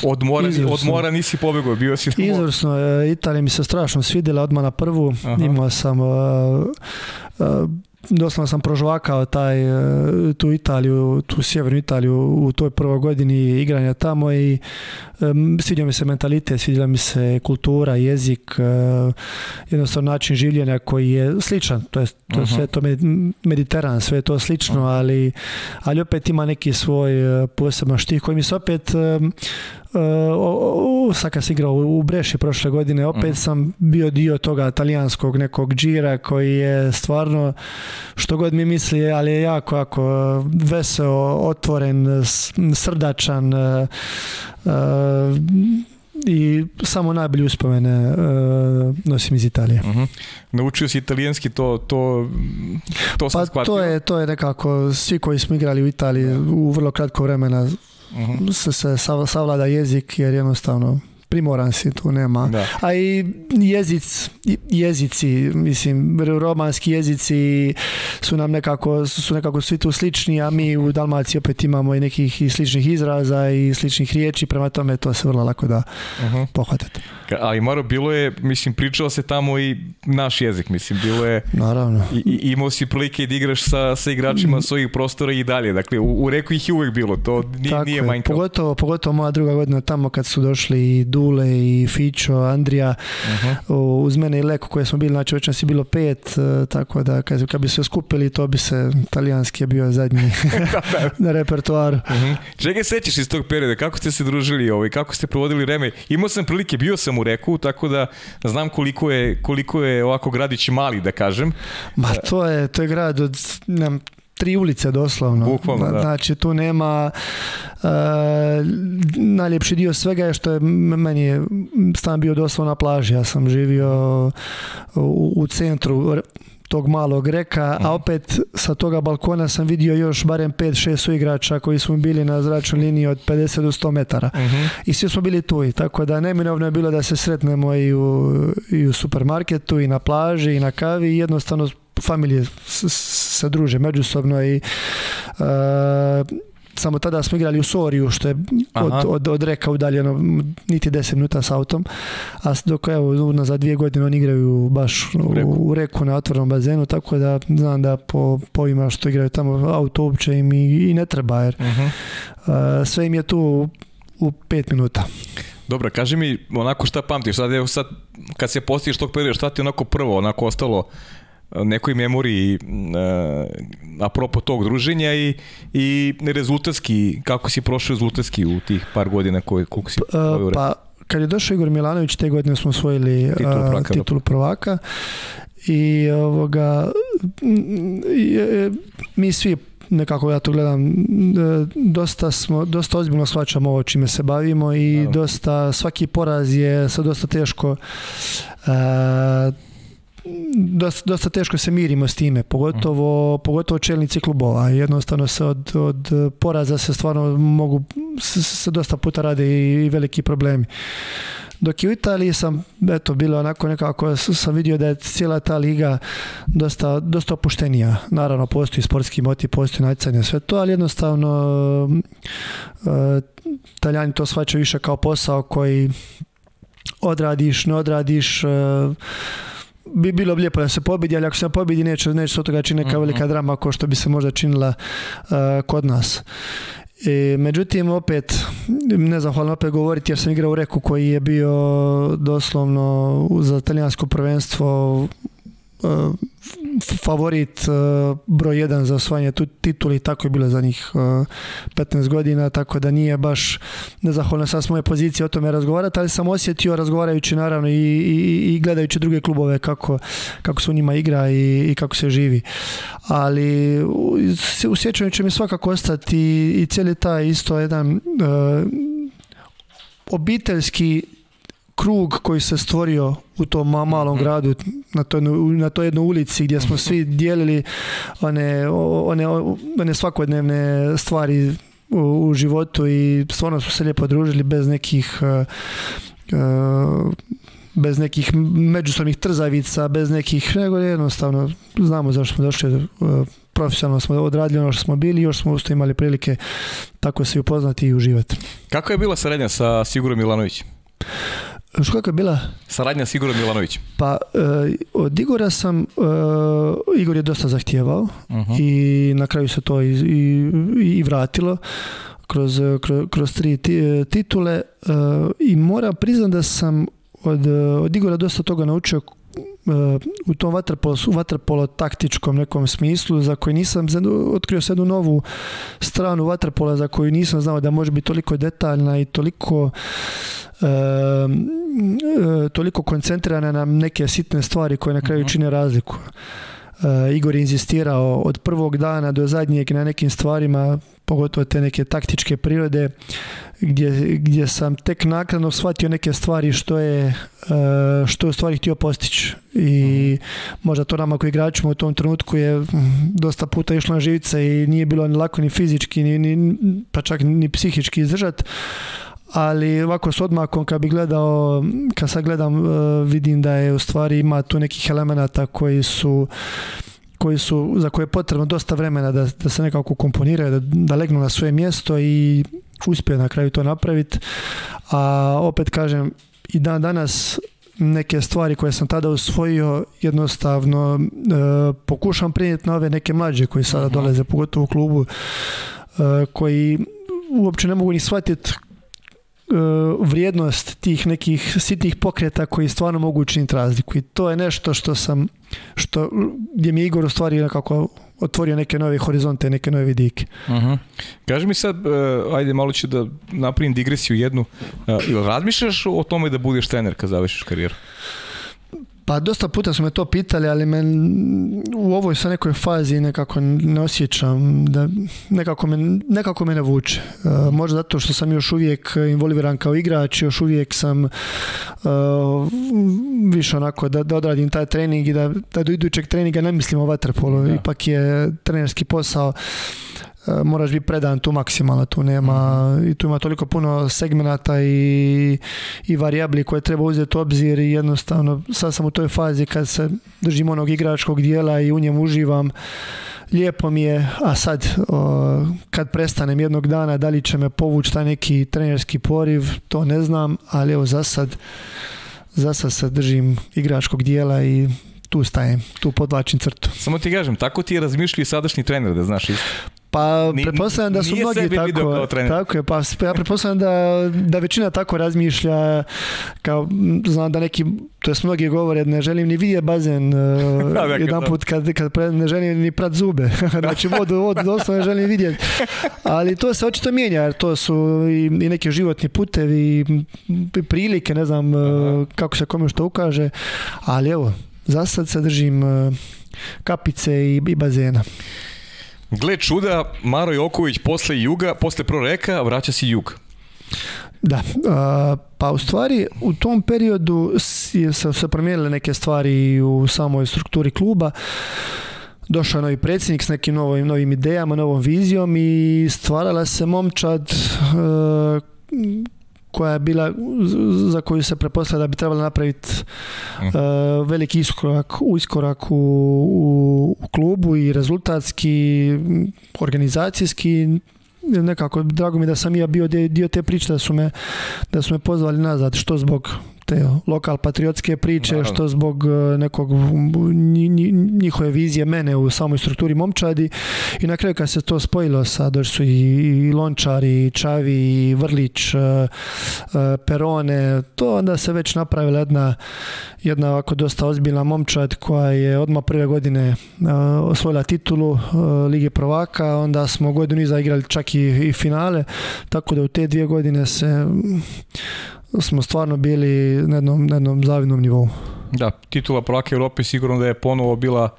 od mora Izvrsno. nisi pobjegao, bio si... Izvrsno, e, Italija mi se strašno svidjela, odmah na prvu, Aha. imao sam uh, doslovno sam prožvakao taj, e, tu Italiju, tu sjevernu Italiju u toj prvoj godini igranja tamo i um, svidio mi se mentalitet, svidila mi se kultura, jezik, uh, jednostavno način življenja koji je sličan, to je to mhm. sve to mediteran, sve je to slično, mhm. ali, ali opet ima neki svoj e, poseban štih koji mi se opet Uh, sad kad igrao u Breši prošle godine, opet mhm. sam bio dio toga talijanskog nekog džira koji je stvarno, što god mi misli, ali je jako, jako eh, veseo, otvoren, srdačan eh, i samo najbolje uspomene nosim iz Italije. Mhm. Naučio si italijanski, to, to, to sam pa shvatio. To je, to je nekako, svi koji smo igrali u Italiji u vrlo kratko vremena Mhm. se, se savlada jezik jer jednostavno primoran si tu nema. A i jezic, jezici, mislim, romanski jezici su nam nekako, su nekako svi tu slični, a mi u Dalmaciji opet imamo i nekih i sličnih izraza i sličnih riječi, prema tome to se vrlo lako da uh -huh. Ali Maro, bilo je, mislim, pričao se tamo i naš jezik, mislim, bilo je... Naravno. I, i imao si prilike da igraš sa, sa igračima mm. svojih prostora i dalje, dakle, u, u Reku ih je uvijek bilo, to nije, nije Pogotovo, pogotovo moja druga godina tamo kad su došli i du Ule i Fičo, Andrija, uh -huh. uz mene i Leko koje smo bili, znači već nas je bilo pet, e, tako da kad, bi se skupili to bi se, talijanski je bio zadnji *laughs* na repertoaru. Uh mhm. -huh. Čega sećaš iz tog perioda, kako ste se družili ovaj, kako ste provodili reme? Imao sam prilike, bio sam u Reku, tako da znam koliko je, koliko je ovako gradić mali, da kažem. Ma to je, to je grad od, nam, tri ulice doslovno. da. Znači tu nema uh, najljepši dio svega je što je meni stan bio doslovno na plaži. Ja sam živio u, centru tog malog reka, a mhm. opet sa toga balkona sam vidio još barem 5-6 igrača koji su bili na zračnoj liniji od 50 do 100 metara. Mhm. I svi smo bili tu, tako da neminovno je bilo da se sretnemo i u, i u supermarketu, i na plaži, i na kavi, i jednostavno familije se druže međusobno i uh, samo tada smo igrali u Soriju što je od, od, od reka udaljeno niti 10 minuta s autom a dok evo za dvije godine oni igraju baš u reku, na otvorenom bazenu tako da znam da po, po što igraju tamo auto uopće im i, i ne treba jer mhm. e, sve im je tu u, 5 minuta dobro, kaži mi onako šta pamtiš, sad, sad kad se postiš tog perioda, šta ti onako prvo onako ostalo E, nekoj memoriji uh, apropo tog druženja i, i rezultatski, kako si prošao rezultatski u tih par godina koje, koliko si... E, pa, kad je došao Igor Milanović, te godine smo osvojili titul prvaka, i ovoga, mi svi nekako ja to gledam, dosta, smo, dosta ozbiljno shvaćamo ovo čime se bavimo i dosta, svaki poraz je sad dosta teško dosta, teško se mirimo s time, pogotovo, pogotovo čelnici klubova. Jednostavno se od, od poraza se stvarno mogu, se, dosta puta rade i, veliki problemi. Dok je u Italiji sam, eto, bilo onako nekako, sam vidio da je cijela ta liga dosta, dosta opuštenija. Naravno, postoji sportski motiv, postoji najcanje, sve to, ali jednostavno Italijani e, to shvaćaju više kao posao koji odradiš, ne odradiš, e, bi bilo lijepo da se pobjedi, ali ako se ne pobjedi neće, neće se od toga čini neka mhm. velika drama kao što bi se možda činila e, kod nas. E, međutim, opet, nezahvalno opet govoriti jer sam igrao u Reku koji je bio doslovno za talijansko prvenstvo uh, favorit e, broj jedan za osvajanje tituli, tako je bilo za njih 15 e, godina, tako da nije baš nezahvalno sa s moje pozicije o tome razgovarati, ali sam osjetio razgovarajući naravno i, i, i gledajući druge klubove kako, kako se u njima igra i, i kako se živi. Ali u sjećanju će mi svakako ostati i cijeli taj isto jedan e, obiteljski krug koji se stvorio u tom malom mhm. gradu, na toj, na toj jednoj ulici gdje smo svi mhm. dijelili one, one, one svakodnevne stvari u, životu i stvarno smo se lijepo družili bez nekih e, e, bez nekih međusobnih trzavica, bez nekih, nego jednostavno znamo zašto smo došli, e, profesionalno smo odradili ono što smo bili i još smo usto imali prilike tako se upoznati i uživati. Kako je bila srednja sa Sigurom Milanovićem? Još kako je bila? Saradnja s Igorom Milanovićem. Pa, e, od Igora sam, e, Igor je dosta zahtijevao mhm. i na kraju se to i, i, i vratilo kroz, kroz, tri e, titule i moram priznat da sam od, od Igora dosta toga naučio u tom vaterpolo, taktičkom nekom smislu za koji nisam otkrio jednu novu stranu vaterpola za koju nisam znao da može biti toliko detaljna i toliko Mm, e, toliko koncentrirane na neke sitne stvari koje na kraju mhm. čine razliku. E, Igor je inzistirao od prvog dana do zadnjeg na nekim stvarima, pogotovo te neke taktičke prirode, gdje, gdje sam tek naknadno shvatio neke stvari što je, e, što je u stvari htio postići. I mhm. možda to nama koji igračima u tom trenutku je dosta puta išlo na živice i nije bilo ni lako ni fizički, ni, ni, pa čak ni psihički izdržati ali ovako s odmakom kad bi gledao, kad sad gledam e, vidim da je u stvari ima tu nekih elemenata koji su koji su, za koje je potrebno dosta vremena da, da se nekako komponiraju, da, da legnu na svoje mjesto i uspije na kraju to napraviti. A opet kažem, i dan danas neke stvari koje sam tada usvojio jednostavno e, pokušam prenijeti na ove neke mlađe koji sada mhm. dolaze, pogotovo u klubu, e, koji uopće ne mogu ni shvatiti E, vrijednost tih nekih sitnih pokreta koji stvarno mogu učiniti razliku i to je nešto što sam što, gdje mi je Igor u kako nekako otvorio neke nove horizonte, neke nove vidike. Uh mhm. -huh. mi sad, uh, ajde malo ću da napravim digresiju jednu, uh, razmišljaš o tome da budeš trener kad završiš karijeru? Pa dosta puta su me to pitali, ali u ovoj sa nekoj fazi nekako ne osjećam, da nekako me, nekako me ne vuče. E, možda zato što sam još uvijek involviran kao igrač, još uvijek sam e, više onako da, da odradim taj trening i da, da do idućeg treninga ne mislim o vaterpolu, ipak je trenerski posao Eh, moraš biti predan tu maksimalno, tu nema mhm. i tu ima toliko puno segmenata i, i varijabli koje treba uzeti u obzir i jednostavno sad sam u toj fazi kad se držim onog igračkog dijela i u njemu uživam lijepo mi je, a sad kad prestanem jednog dana da li će me povući taj neki trenerski poriv, to ne znam, ali evo za sad za sad se držim igračkog dijela i tu stajem, tu podlačim crtu. Samo ti kažem, tako ti je razmišljio sadašnji trener, da znaš isto. Pa pretpostavljam da su mnogi tako, tako je, pa ja pretpostavljam da, da većina tako razmišlja kao, znam da neki, to jest mnogi govore, ne želim ni vidjeti bazen uh, *laughs* jedan put kad, kad ne želim ni prat zube, *laughs* znači vodu, vodu doslovno ne želim vidjeti, ali to se očito mijenja jer to su i, i neki životni putevi, i prilike, ne znam e, kako se kome što ukaže, ali evo, za sad se držim e, kapice i, i bazena. Gle čuda, Maro Joković posle juga, posle proreka, vraća se jug. Da, pa u stvari u tom periodu su se promijenile neke stvari u samoj strukturi kluba. Došao je novi predsjednik s nekim novim, novim idejama, novom vizijom i stvarala se momčad koja je bila za koju se prepostavlja da bi trebala napraviti mhm. e, veliki iskorak, iskorak u, u, u klubu i rezultatski, organizacijski nekako drago mi da sam ja bio dio te priče da su da su me pozvali nazad što zbog te lokal patriotske priče, što zbog e, nekog njihove vizije mene u samoj strukturi momčadi i na kraju kad se to spojilo sa došli su i Lončari i Čavi i Vrlić e, e, Perone, to onda se već napravila jedna, jedna ovako dosta ozbiljna momčad koja je odma prve godine osvojila titulu Lige prvaka, onda smo godinu iza igrali čak i, i finale, tako da u te dvije godine se smo stvarno bili na jednom, na jednom zavidnom nivou. Da, titula prvaka Europe sigurno da je ponovo bila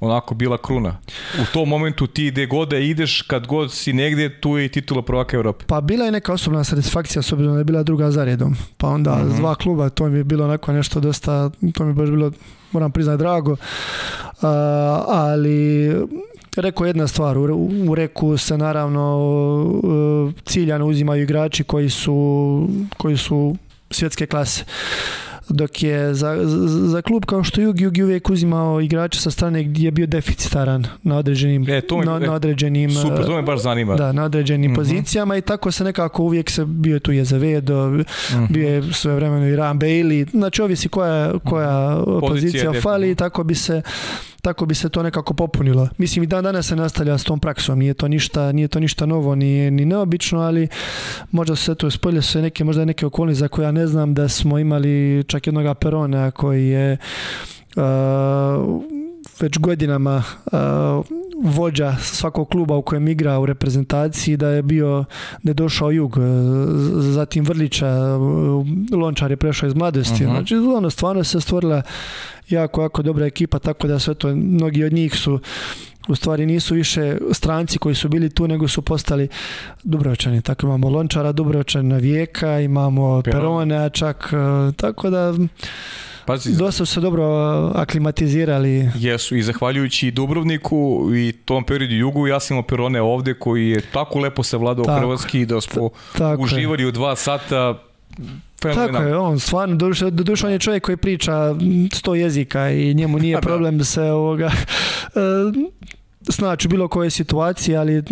onako bila kruna. U tom momentu ti gde god da ideš, kad god si negde, tu je i titula prvaka Evrope. Pa bila je neka osobna satisfakcija, s obzirom da je bila druga za redom. Pa onda mm dva kluba, to mi je bilo onako nešto dosta, to mi je baš bilo, moram priznati, drago. ali rekao jedna stvar, u, reku se naravno e, ciljano uzimaju igrači koji su, koji su svjetske klase dok je za, klub kao što Jugi, Jugi uvijek uzimao igrače sa strane gdje je bio deficitaran na određenim e, na, određenim e, super, to baš Da, na određenim mhm. pozicijama i tako se nekako uvijek se bio tu je Zavedo, mm -hmm. bio je vremeno i Ram Bailey, znači ovisi koja koja pozicija, pozicija fali i tako bi se tako bi se to nekako popunilo. Mislim i dan danas se nastavlja s tom praksom, nije to ništa, nije to ništa novo, ni, ni neobično, ali možda se to spolje su neke, možda neke okolnosti za koje ja ne znam da smo imali čak jednog Perona koji je već godinama e, vođa svakog kluba u kojem igra u reprezentaciji da je bio da je došao jug e, zatim Vrlića e, Lončar je prešao iz mladosti uh znači ono, stvarno se stvorila jako jako dobra ekipa tako da sve to mnogi od njih su u stvari nisu više stranci koji su bili tu, nego su postali Dubrovčani. Tako imamo Lončara, Dubrovčana Vijeka, imamo Perona čak, tako da Pazi, dosta su se dobro aklimatizirali. Jesu i zahvaljujući Dubrovniku i tom periodu jugu ja sam imao Perone ovde koji je tako lepo vladao tako, hrvatski da smo uživali u dva sata Tako je, on stvarno, doduše, on je čovjek koji priča sto jezika i njemu nije *laughs* problem se ovoga znači *laughs* bilo koje situacije, ali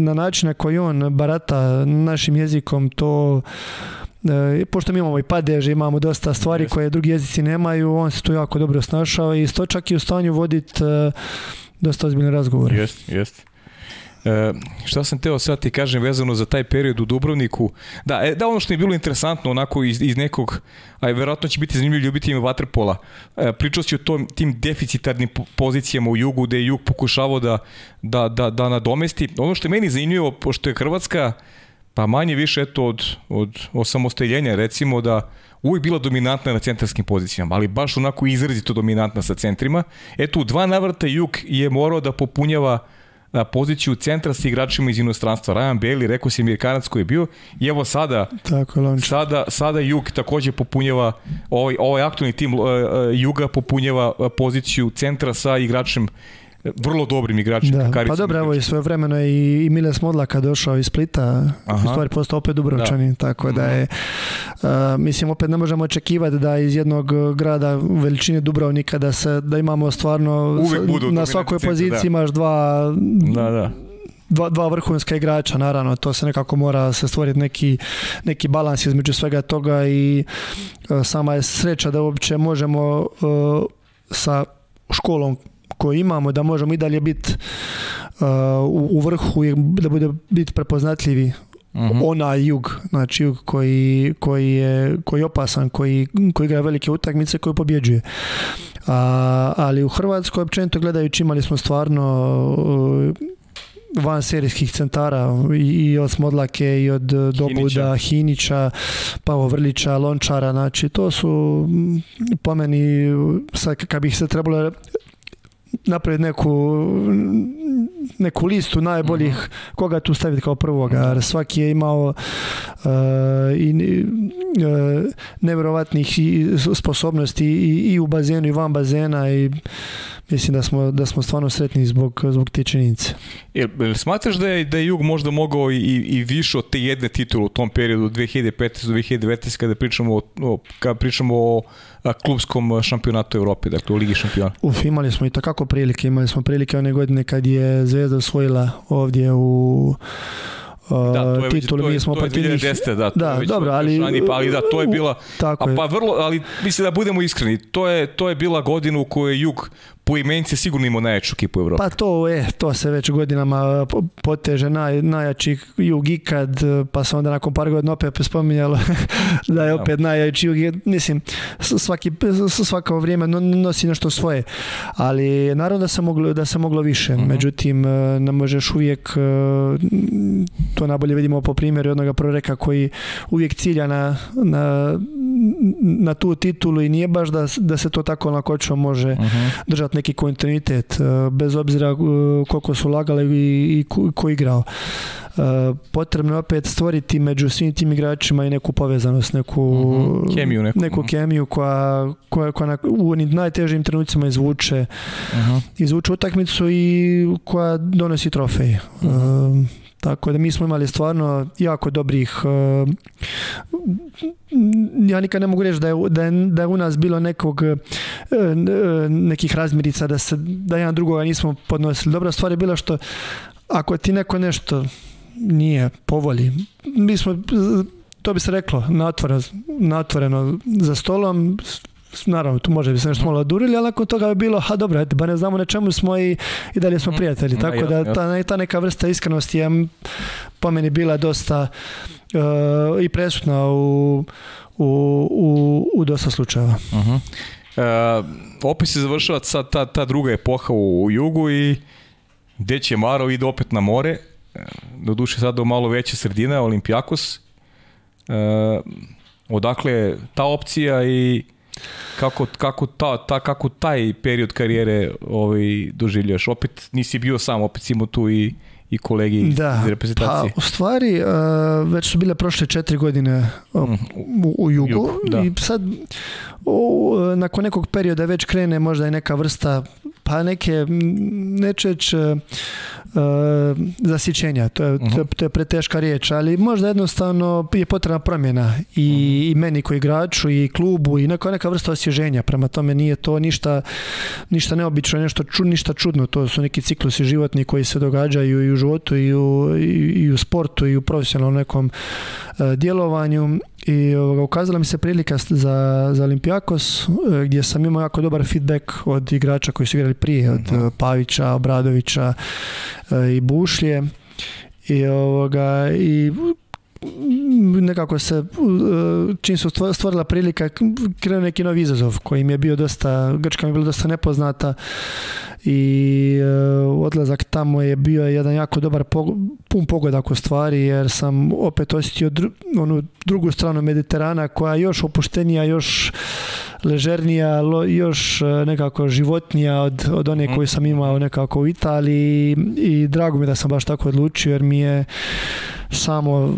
na način na koji on barata našim jezikom to E, pošto mi imamo i padež, imamo dosta stvari koje drugi jezici nemaju, on se tu jako dobro snašao i sto čak i u stanju voditi e, dosta ozbiljne razgovore. Jeste, jeste. E, šta sam teo sad ti kažem vezano za taj period u Dubrovniku da, e, da ono što je bilo interesantno onako iz, iz nekog, a vjerojatno će biti zanimljiv ljubiteljima Vatrpola, e, pričao si o tom, tim deficitarnim pozicijama u jugu gde je jug pokušavao da, da, da, da nadomesti ono što je meni zanimljivo pošto je Hrvatska pa manje više eto od, od recimo da uvijek bila dominantna na centarskim pozicijama, ali baš onako izrazito dominantna sa centrima. Eto, u dva navrta Juk je morao da popunjava na poziciju centra sa igračima iz inostranstva. Ryan Bailey, rekao si Amerikanac koji je bio, i evo sada, Tako, sada, sada Jug takođe popunjava, ovaj, ovaj aktualni tim e, e, Juga popunjava poziciju centra sa igračem vrlo dobrim igračima. Da. Pa dobro, evo i svoje vremeno je i, i Miles Modlaka došao iz Splita, Aha. u stvari postao opet Dubrovčani. da. tako da mhm. je, mislim, opet ne možemo očekivati da iz jednog e, grada veličine Dubrovnika da se, da imamo stvarno na svakoj poziciji da. imaš dva da, Dva, dva, vrhunska igrača, naravno, to se nekako mora se stvoriti neki, neki balans između svega toga i e, sama je sreća da uopće možemo uh, sa školom koji imamo da možemo i dalje biti uh, u, vrhu i da bude biti prepoznatljivi ona mhm. onaj jug, znači jug koji, koji, je, koji je opasan, koji, koji igra velike utakmice, koji pobjeđuje. A, ali u Hrvatskoj, općenito gledajući, imali smo stvarno uh, van serijskih centara i od Smodlake i od Dobuda, Hinića, Hinića Pavo Vrlića, Lončara, znači to su mm, po meni, sad kad bih se trebalo napraviti neku, neku listu najboljih mhm. koga tu staviti kao prvoga. Jer svaki je imao e, i, uh, nevjerovatnih sposobnosti i, i, u bazenu i van bazena i mislim da smo, da smo stvarno sretni zbog, zbog te činjenice. E, jel, smatraš da je, da Jug možda mogao i, i više od te jedne titule u tom periodu 2015-2019 kada pričamo o, kada pričamo o na klubskom šampionatu Evrope, dakle u Ligi šampiona? Uf, imali smo i takako prilike, imali smo prilike one godine kad je Zvezda osvojila ovdje u uh, da, to titul, mi smo to je da, je dobro, ali, pa, da, to je bila, a, pa vrlo, ali mislim da budemo iskreni, to je, to je bila godina u kojoj je Jug po imenci sigurno imao najjaču ekipu u Evropi. Pa to je, to se već godinama e, poteže naj, najjači jug ikad, e, pa se onda nakon par godina opet spominjalo *laughs* da je opet najjači jug. Mislim, svaki, svako vrijeme nosi nešto svoje, ali naravno da se moglo, da se moglo više. Mhm. Međutim, e, ne možeš uvijek, to najbolje vidimo po primjeru jednog proreka koji uvijek cilja na, na na tu titulu i nije baš da, da se to tako lakoćo može uh mhm. držati neki kontinuitet, e, bez obzira e, koliko su lagali i, ko, igrao. E, potrebno je opet stvoriti među svim tim igračima i neku povezanost, neku mhm. kemiju, neku, kemiju koja, koja, koja na, u onim najtežim trenucima izvuče, mhm. izvuče utakmicu i koja donosi trofej. Tako da mi smo imali stvarno jako dobrih, e, ja nikad ne mogu reći da je, da da u nas bilo nekog, e, e, nekih razmirica, da, se, da jedan drugoga nismo podnosili. Dobra stvar je bila što ako ti neko nešto nije povoli, mi smo to bi se reklo, natvoreno, natvoreno za stolom, naravno tu može bi se nešto mhm. malo durili, ali nakon toga bi bilo, ha dobro, ba ne znamo na čemu smo i, i dalje smo mhm. prijatelji. Tako da, ta, ta, neka vrsta iskrenosti je po meni bila dosta e, i presutna u, u, u, u dosta slučajeva. Uh e, opis se završava ta, ta druga epoha u, u jugu i je Maro ide opet na more, e, doduše sad do malo veće sredine, Olimpijakos. E, odakle ta opcija i kako, kako, ta, ta, kako taj period karijere ovaj, doživljaš? Opet nisi bio sam, opet si tu i, i kolegi da, iz reprezentacije. Pa, u stvari, eh, već su bile prošle četiri godine eh, mhm. u, u jugu da. i sad u, eh, nakon nekog perioda već krene možda i neka vrsta pa neke nečeć uh, e, zasićenja, to je, mhm. je preteška riječ, ali možda jednostavno je potrebna promjena i, mhm. i meni koji igraču i klubu i neka, vrsta osježenja, prema tome nije to ništa, ništa neobično, nešto ču, ništa čudno, to su neki ciklusi životni koji se događaju i u životu i u, i, u sportu i u profesionalnom nekom e, djelovanju i ukazala mi se prilika za, za Olimpijakos e, gdje sam imao jako dobar feedback od igrača koji su igrali prije, od mhm. e, Pavića, Obradovića e, i Bušlje i ovoga i Mm, nekako se uh, čim su stvorila prilika krenuo neki novi izazov koji mi je bio dosta, Grčka mi je bila dosta nepoznata i uh, odlazak tamo je bio jedan jako dobar pun pogodak u stvari jer sam opet osjetio onu drugu stranu Mediterana koja je još opuštenija, još ležernija, još uh, nekako životnija od, od one mhm. koju sam imao nekako u Italiji i drago mi je da sam baš tako odlučio jer mi je samo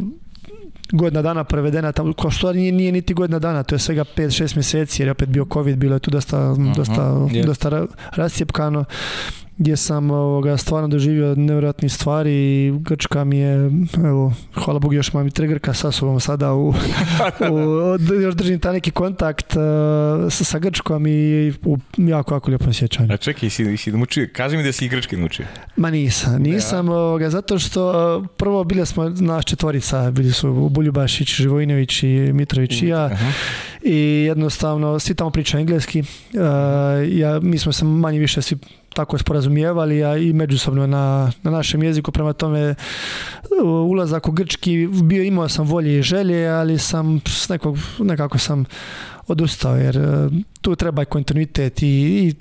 godina dana prevedena tamo, kao što nije, nije niti godina dana, to je svega 5-6 mjeseci jer je opet bio covid, bilo je tu dosta, mhm. dosta, dosta, dosta gdje sam ovoga, stvarno doživio nevjerojatne stvari i Grčka mi je, evo, hvala Bogu još imam i tri Grka sa sobom sada u, *laughs* u još držim taj neki kontakt uh, sa, Grčkom i u jako, jako lijepom sjećanju. A čekaj, si, si mučio, kaži mi da si i grčke naučio. Ma nisam, nisam, ja. ovoga, zato što e, prvo bili smo naš četvorica, bili su Buljubašić, Živojinović i Mitrović i ja i jednostavno svi tamo pričaju engleski, e, ja, mi smo se manje više svi tako sporazumijevali, a i međusobno na, na našem jeziku. Prema tome, ulazak u grčki, bio imao sam volje i želje, ali sam s nekog, nekako sam odustao, jer e, tu treba i kontinuitet i, i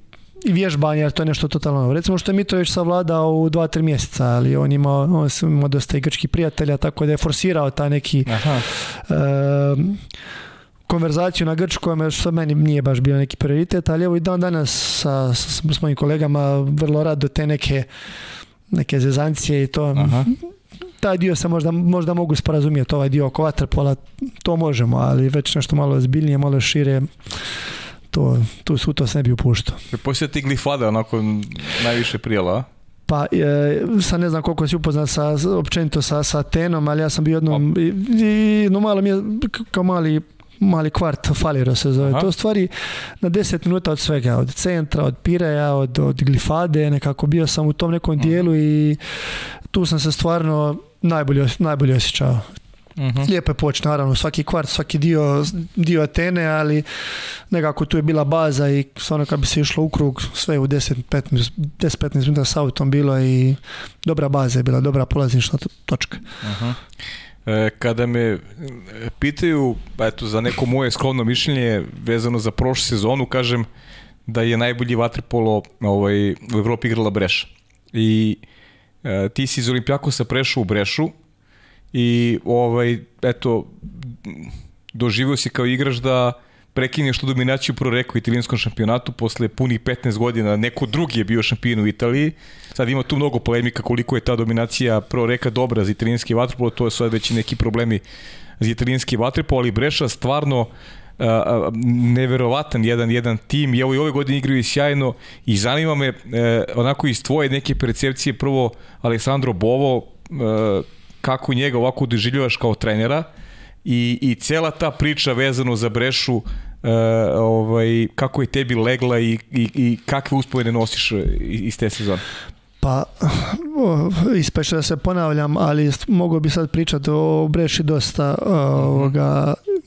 i vježbanje, jer to je nešto totalno novo. Recimo što je Mitrović savladao u 2-3 mjeseca, ali on ima, on dosta i grčkih prijatelja, tako da je forsirao ta neki uh, konverzaciju na grčkom, što meni nije baš bio neki prioritet, ali evo i dan danas sa, s, s mojim kolegama vrlo rado te neke neke zezancije i to. Taj dio se možda, možda mogu sporazumijeti, ovaj dio oko vaterpola, to možemo, ali već nešto malo ozbiljnije, malo šire, to, tu su to se ne bi upuštao. E, poslije ti glifade onako najviše prijela, pa e, sad ne znam koliko si upoznan sa, općenito sa, sa Atenom, ali ja sam bio jednom, i, i, no malo mi je, kao mali mali kvart faliro se zove. To stvari na 10 minuta od svega, od centra, od Pireja, od, od glifade, nekako bio sam u tom nekom dijelu i tu sam se stvarno najbolje, najbolje osjećao. uh Lijepo je poći, naravno, svaki kvart, svaki dio, dio Atene, ali nekako tu je bila baza i stvarno kad bi se išlo u krug, sve u 10-15 minuta sa autom bilo i dobra baza je bila, dobra polaznična točka. E, kada me e, pitaju eto, za neko moje sklovno mišljenje vezano za prošlu sezonu, kažem da je najbolji vaterpolo ovaj, u Evropi igrala Breša. I e, ti si iz Olimpijakosa prešao u Brešu i ovaj, eto, doživio si kao igrač da prekinio što dominaciju reku i italijanskom šampionatu posle punih 15 godina, neko drugi je bio šampion u Italiji. Sad ima tu mnogo polemika koliko je ta dominacija pro-reka dobra za italijanski vaterpolo, to je sad već neki problemi za italijanski vaterpolo, ali Breša stvarno Uh, neverovatan jedan jedan tim i evo i ove godine igraju sjajno i zanima me e, onako iz tvoje neke percepcije prvo Alessandro Bovo e, kako njega ovako doživljavaš kao trenera i, i cela ta priča vezano za Brešu e, ovaj, kako je tebi legla i, i, kakve uspojene nosiš e, iz te sezone? Pa, ispeče da se ponavljam, ali mogu bi sad pričati o Breši dosta, e, mhm.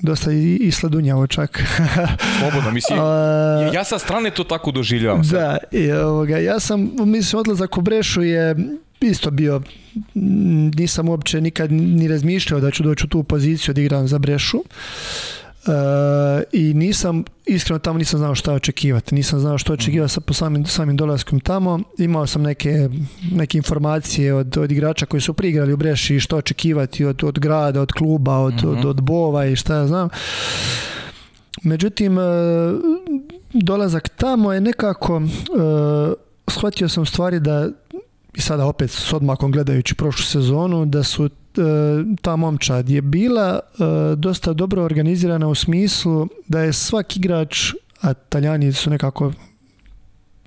dosta i, i sladunjavo čak. *laughs* Slobodno, mislim, ja sa strane to tako doživljavam. Da, i, ovoga, ja sam, mislim, odlazak u Brešu je isto bio, mm, nisam uopće nikad ni razmišljao da ću doći u tu poziciju da igram za Brešu. E, i nisam, iskreno tamo nisam znao šta očekivati, nisam znao što očekivati mhm. sa, po samim, samim dolaskom tamo, imao sam neke, neke informacije od, od igrača koji su prigrali u Breši što očekivati od, od grada, od kluba, od, od, mhm. Bova i šta ja znam. Međutim, e, dolazak tamo je nekako, uh, shvatio sam stvari da i sada opet s odmakom gledajući prošlu sezonu, da su e, ta momčad je bila e, dosta dobro organizirana u smislu da je svaki igrač, a Taljani su nekako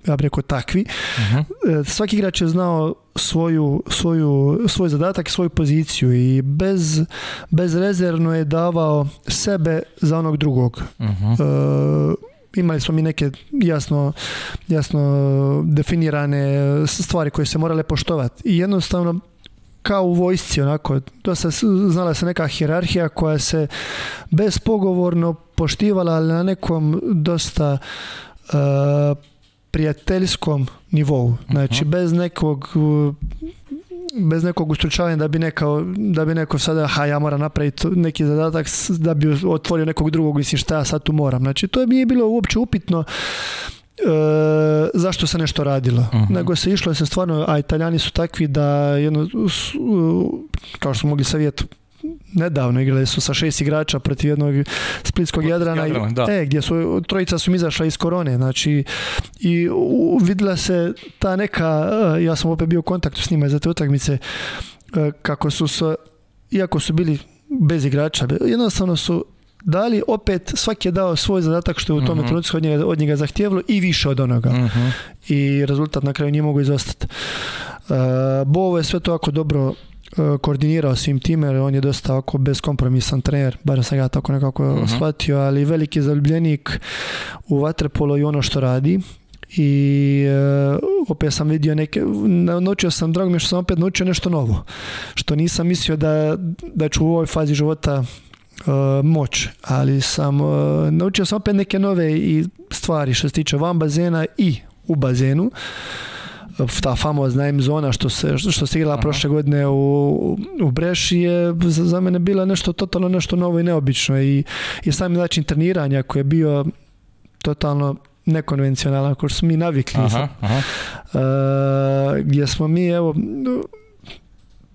ja bih rekao takvi, mhm. e, svaki igrač je znao svoju, svoju, svoj zadatak i svoju poziciju i bez, bezrezervno je davao sebe za onog drugog. Uh imali smo mi neke jasno, jasno definirane stvari koje se morale poštovati. I jednostavno kao u vojsci onako dosta znala se neka hijerarhija koja se bezpogovorno poštivala ali na nekom dosta eh, prijateljskom nivou znači mhm. bez nekog bez nekog ustručavanja da bi, neka, da bi neko sada, ha, ja moram napraviti neki zadatak da bi otvorio nekog drugog, mislim šta ja sad tu moram. Znači, to nije bilo uopće upitno e, zašto se nešto radilo. Mhm. Nego se išlo se stvarno, a italijani su takvi da jedno, kao što smo mogli nedavno igrali su sa šest igrača protiv jednog splitskog Jadrana, da. E, gdje su trojica su izašla iz korone znači i u, se ta neka e, ja sam opet bio u kontaktu s njima za te utakmice e, kako su se iako su bili bez igrača jednostavno su dali opet svaki je dao svoj zadatak što je u tome uh trenutku od njega, zahtijevalo i više od onoga. Mhm. I rezultat na kraju nije mogu izostati. Uh, Bovo je sve to jako dobro E, koordinirao svim tim jer on je dosta ako beskompromisan trener, bar sam ga tako nekako mhm. shvatio, ali veliki zaljubljenik u vaterpolo i ono što radi i e, opet sam vidio neke, naučio sam, drago mi je što sam opet naučio nešto novo, što nisam mislio da, da ću u ovoj fazi života e, moć, ali sam e, naučio sam opet neke nove i stvari što se tiče van bazena i u bazenu ta famozna M zona što se, što se igrala prošle godine u, u Breši je za mene bila nešto totalno nešto novo i neobično i, i sam način treniranja koji je bio totalno nekonvencionalan ako smo mi navikli aha, aha. E, gdje smo mi evo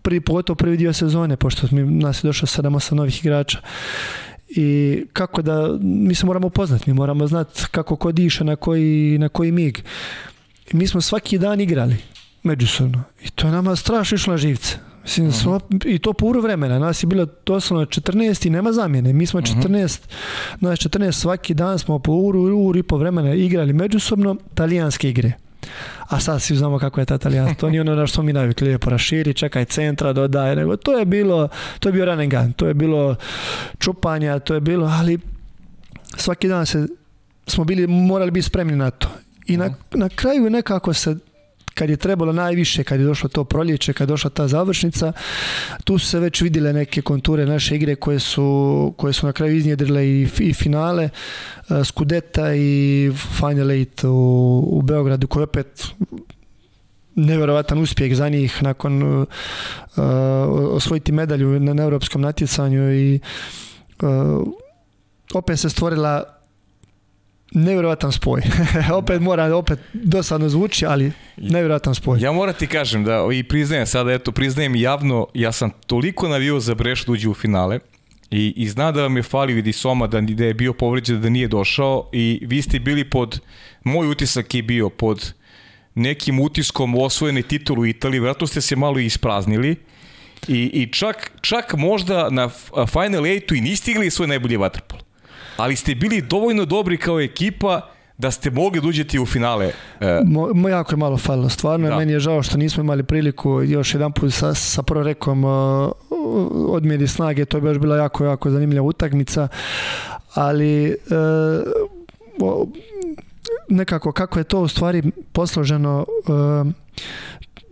prvi, pogotovo prvi dio sezone pošto mi, nas je došlo 7-8 novih igrača i kako da mi se moramo poznati, mi moramo znati kako ko diše, na koji, na koji mig mi smo svaki dan igrali međusobno. I to je nama strašno išlo na živce. Mislim, mhm. smo, I to po uru vremena. Nas je bilo doslovno 14 i nema zamjene. Mi smo 14, uh 14 svaki dan smo po uru, uru i po vremena igrali međusobno talijanske igre. A sad si znamo kako je ta talijanska. To nije ono na što mi navikli. Lijepo raširi, čekaj centra, dodaj. Nego to je bilo, to je bio run and gun. To je bilo čupanja, to je bilo, ali svaki dan se, smo bili, morali biti spremni na to. I na, mhm. na kraju nekako se kad je trebalo najviše, kad je došlo to proljeće, kad je došla ta završnica, tu su se već vidjele neke konture naše igre koje su, koje su na kraju iznjedrile i, i finale e, Skudeta i Final Eight u, Beogradu koji opet nevjerovatan uspjeh za njih nakon e, osvojiti medalju na, na europskom natjecanju i uh, opet se stvorila nevjerojatan spoj. *laughs* opet mora, opet dosadno zvuči, ali nevjerojatan spoj. Ja moram ti kažem da, i priznajem sada, eto, priznajem javno, ja sam toliko navio za Breš da uđe u finale, I, I da vam je falio vidi Soma da, je bio povređen, da nije došao i vi ste bili pod, moj utisak je bio pod nekim utiskom osvojene u Italiji, vjerojatno ste se malo ispraznili i, i čak, čak možda na Final 8 i nistigli svoj najbolji vaterpol ali ste bili dovoljno dobri kao ekipa da ste mogli dođeti u finale. E, mo, jako je malo falilo, stvarno. Da. Meni je žao što nismo imali priliku još jedan put sa, sa prorekom uh, snage. To bi još bila jako, jako zanimljiva utakmica. Ali e, nekako kako je to u stvari posloženo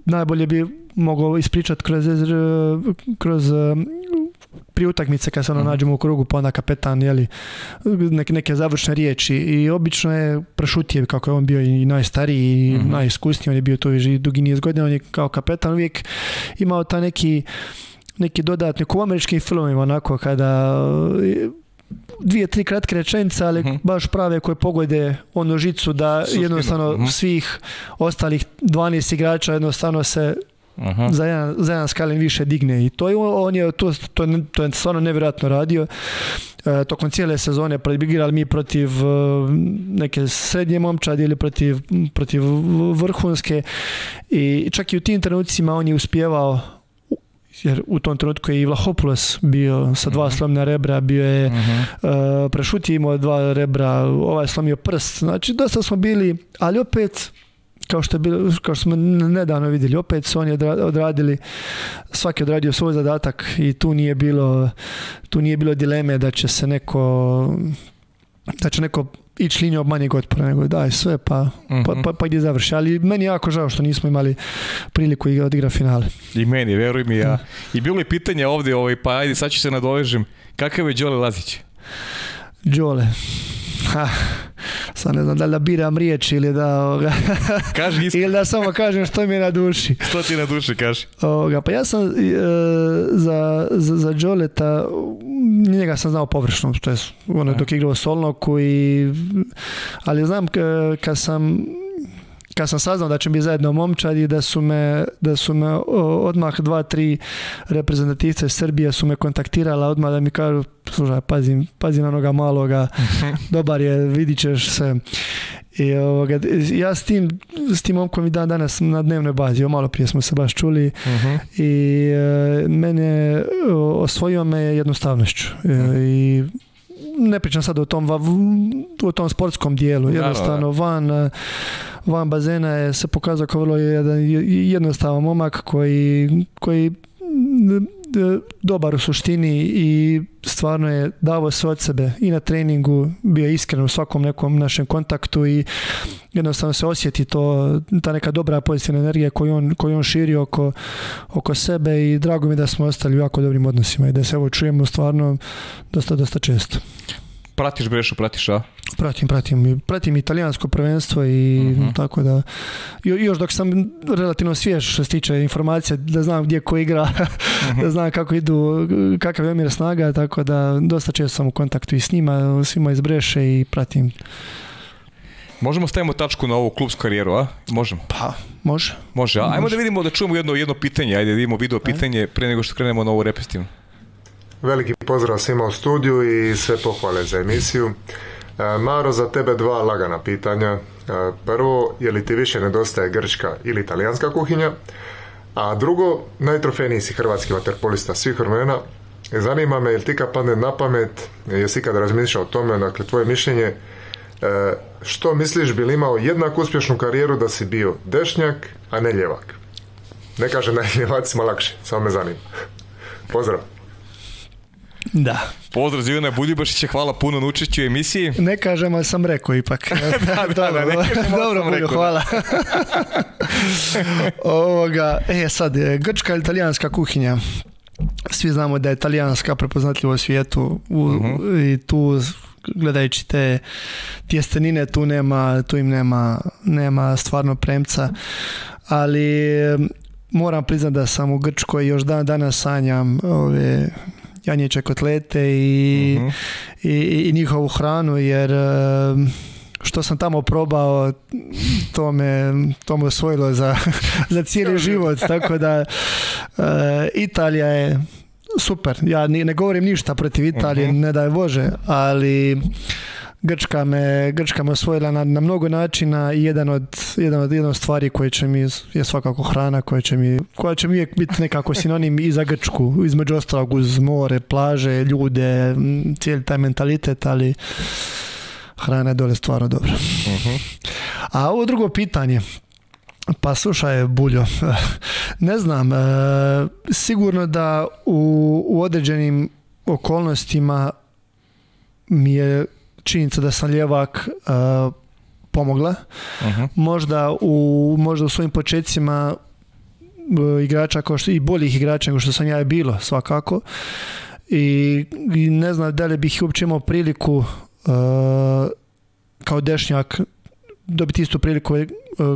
najbolje bi mogao ispričati kroz, kroz Pri utakmice kad se ono mhm. nađemo u krugu, pa onda kapetan, jeli, neke, neke završne riječi i obično je prešutije kako je on bio i najstariji i mhm. najiskusniji, on je bio tu i dugi niz godina, on je kao kapetan uvijek imao ta neki neki dodatni, u američkim filmima, onako kada dvije, tri kratke rečenice, ali mhm. baš prave koje pogode ono žicu da jednostavno svih ostalih 12 igrača jednostavno se za, jedan, za više digne i to je, on je to, to, to je stvarno nevjerojatno radio. E, tokom cijele sezone predbigirali mi protiv e, neke srednje momčadi ili protiv, protiv vrhunske i čak i u tim trenucima on je uspjevao jer u tom trenutku je i Vlahopulos bio sa dva mhm. slomna rebra, bio je mhm. e, uh -huh. imao dva rebra, ovaj slomio prst. Znači, dosta smo bili, ali opet kao što, bilo, kao što smo nedavno vidjeli, opet su oni odradili, svaki odradio svoj zadatak i tu nije bilo, tu nije bilo dileme da će se neko da će neko ići od manjeg otpora, nego daj sve pa, pa, mhm. pa, gdje pa završi. Ali meni je jako žao što nismo imali priliku i odigra finale. I meni, veruj mi ja. I bilo je pitanje ovdje, ovaj, pa ajde sad ću se nadovežim. Kakav je Đole Lazić? Đole, ha, sad ne znam da li da biram riječ ili da *laughs* Kaži ili da samo kažem što mi je na duši. Što ti je na duši, kaži. Ovoga, pa ja sam e, za, za, za Joleta, njega sam znao površno, to je ono, dok je igrao solno i ali znam e, kad sam kad sam saznao da će biti zajedno momčadi, i da su me, da su me odmah dva, tri reprezentativce iz Srbije su me kontaktirala odmah da mi kažu slušaj, pazi, pazi na onoga maloga, *laughs* dobar je, vidit ćeš se. I ovoga, ja s tim, s tim momkom i dan danas na dnevnoj bazi, o malo prije smo se baš čuli mhm. i e, mene osvojio me jednostavnošću e, mhm. i ne pričam sad o tom, o tom sportskom dijelu, jednostavno van, eh, van bazena je se pokazao kao vrlo jedan, jednostavan momak koji, koji E, dobar u suštini i stvarno je davo sve od sebe i na treningu, bio je iskren u svakom nekom našem kontaktu i jednostavno se osjeti to, ta neka dobra pozitivna energija koju on, on širi oko, oko sebe i drago mi da smo ostali u jako dobrim odnosima i da se ovo čujemo stvarno dosta, dosta često. Pratiš Brešu, pratiš, a? Pratim, pratim. Pratim italijansko prvenstvo i mhm. tako da... Još dok sam relativno svjež što se tiče informacije, da znam gdje ko igra, *laughs* da mhm. znam kako idu, kakav je omjer snaga, tako da dosta često sam u kontaktu i s njima, svima iz Breše i pratim. Možemo stavimo tačku na ovu klubsku karijeru, a? Možemo. Pa, može. Može, a? Ajmo da vidimo, da čujemo jedno, jedno pitanje, ajde da vidimo video pitanje pre nego što krenemo na ovu repestivnu. Veliki pozdrav svima u studiju i sve pohvale za emisiju. E, Maro, za tebe dva lagana pitanja. E, prvo, je li ti više nedostaje grčka ili italijanska kuhinja? A drugo, najtrofejniji si hrvatski vaterpolista svih vremena. E, zanima me, jel ti kad padne na pamet, jesi kad razmišljao o tome, dakle, tvoje mišljenje, što misliš bi li imao jednak uspješnu karijeru da si bio dešnjak, a ne ljevak? Ne kaže da je *laughs* ljevacima lakše, samo me zanima. Pozdrav! Da. Pozdrav Zivana Buljubašića, hvala puno na učešću u emisiji. Ne kažem, ali sam rekao ipak. *laughs* da, dobro, da, hvala. *laughs* Ovoga, e sad, e, grčka ili italijanska kuhinja? Svi znamo da je italijanska prepoznatljiva u svijetu u, mhm. i tu gledajući te tjestenine tu nema, tu im nema, nema stvarno premca, ali e, moram priznati da sam u Grčkoj još dan danas sanjam ove janječe kotlete i, uh i, i, njihovu hranu jer što sam tamo probao to me, to me osvojilo za, *laughs* za cijeli život tako da eh, Italija je super ja ne govorim ništa protiv Italije uh-huh. ne daj Bože ali Grčka me, Grčka me osvojila na, na mnogo načina i jedan od, jedan od, stvari koje će mi je svakako hrana koja će mi, koja će mi uvijek biti nekako sinonim i za Grčku, između ostalog uz more, plaže, ljude, cijeli taj mentalitet, ali hrana je dole stvarno dobra. Mhm. A ovo drugo pitanje, pa slušaj Buljo, *laughs* ne znam, e, sigurno da u, u određenim okolnostima mi je činjenica da sam ljevak e, pomogla. Mhm. možda, u, možda u svojim početcima uh, e, igrača kao što, i boljih igrača nego što sam ja je bilo svakako. I, i ne znam da li bih uopće imao priliku e, kao dešnjak dobiti istu priliku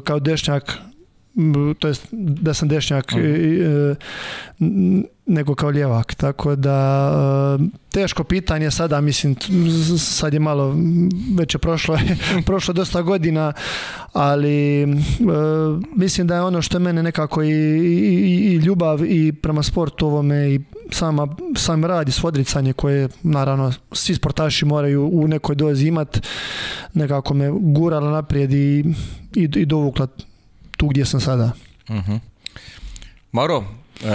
kao dešnjak to jest da sam dešnjak e, nego kao ljevak tako da e, teško pitanje sada mislim sad je malo već je prošlo *laughs* prošlo dosta godina ali e, mislim da je ono što je mene nekako i, i, ljubav i prema sportu ovome i sama, sam rad i svodricanje koje naravno svi sportaši moraju u nekoj dozi imati nekako me guralo naprijed i, i, i dovukla gdje sam sada. Mhm. Maro, e,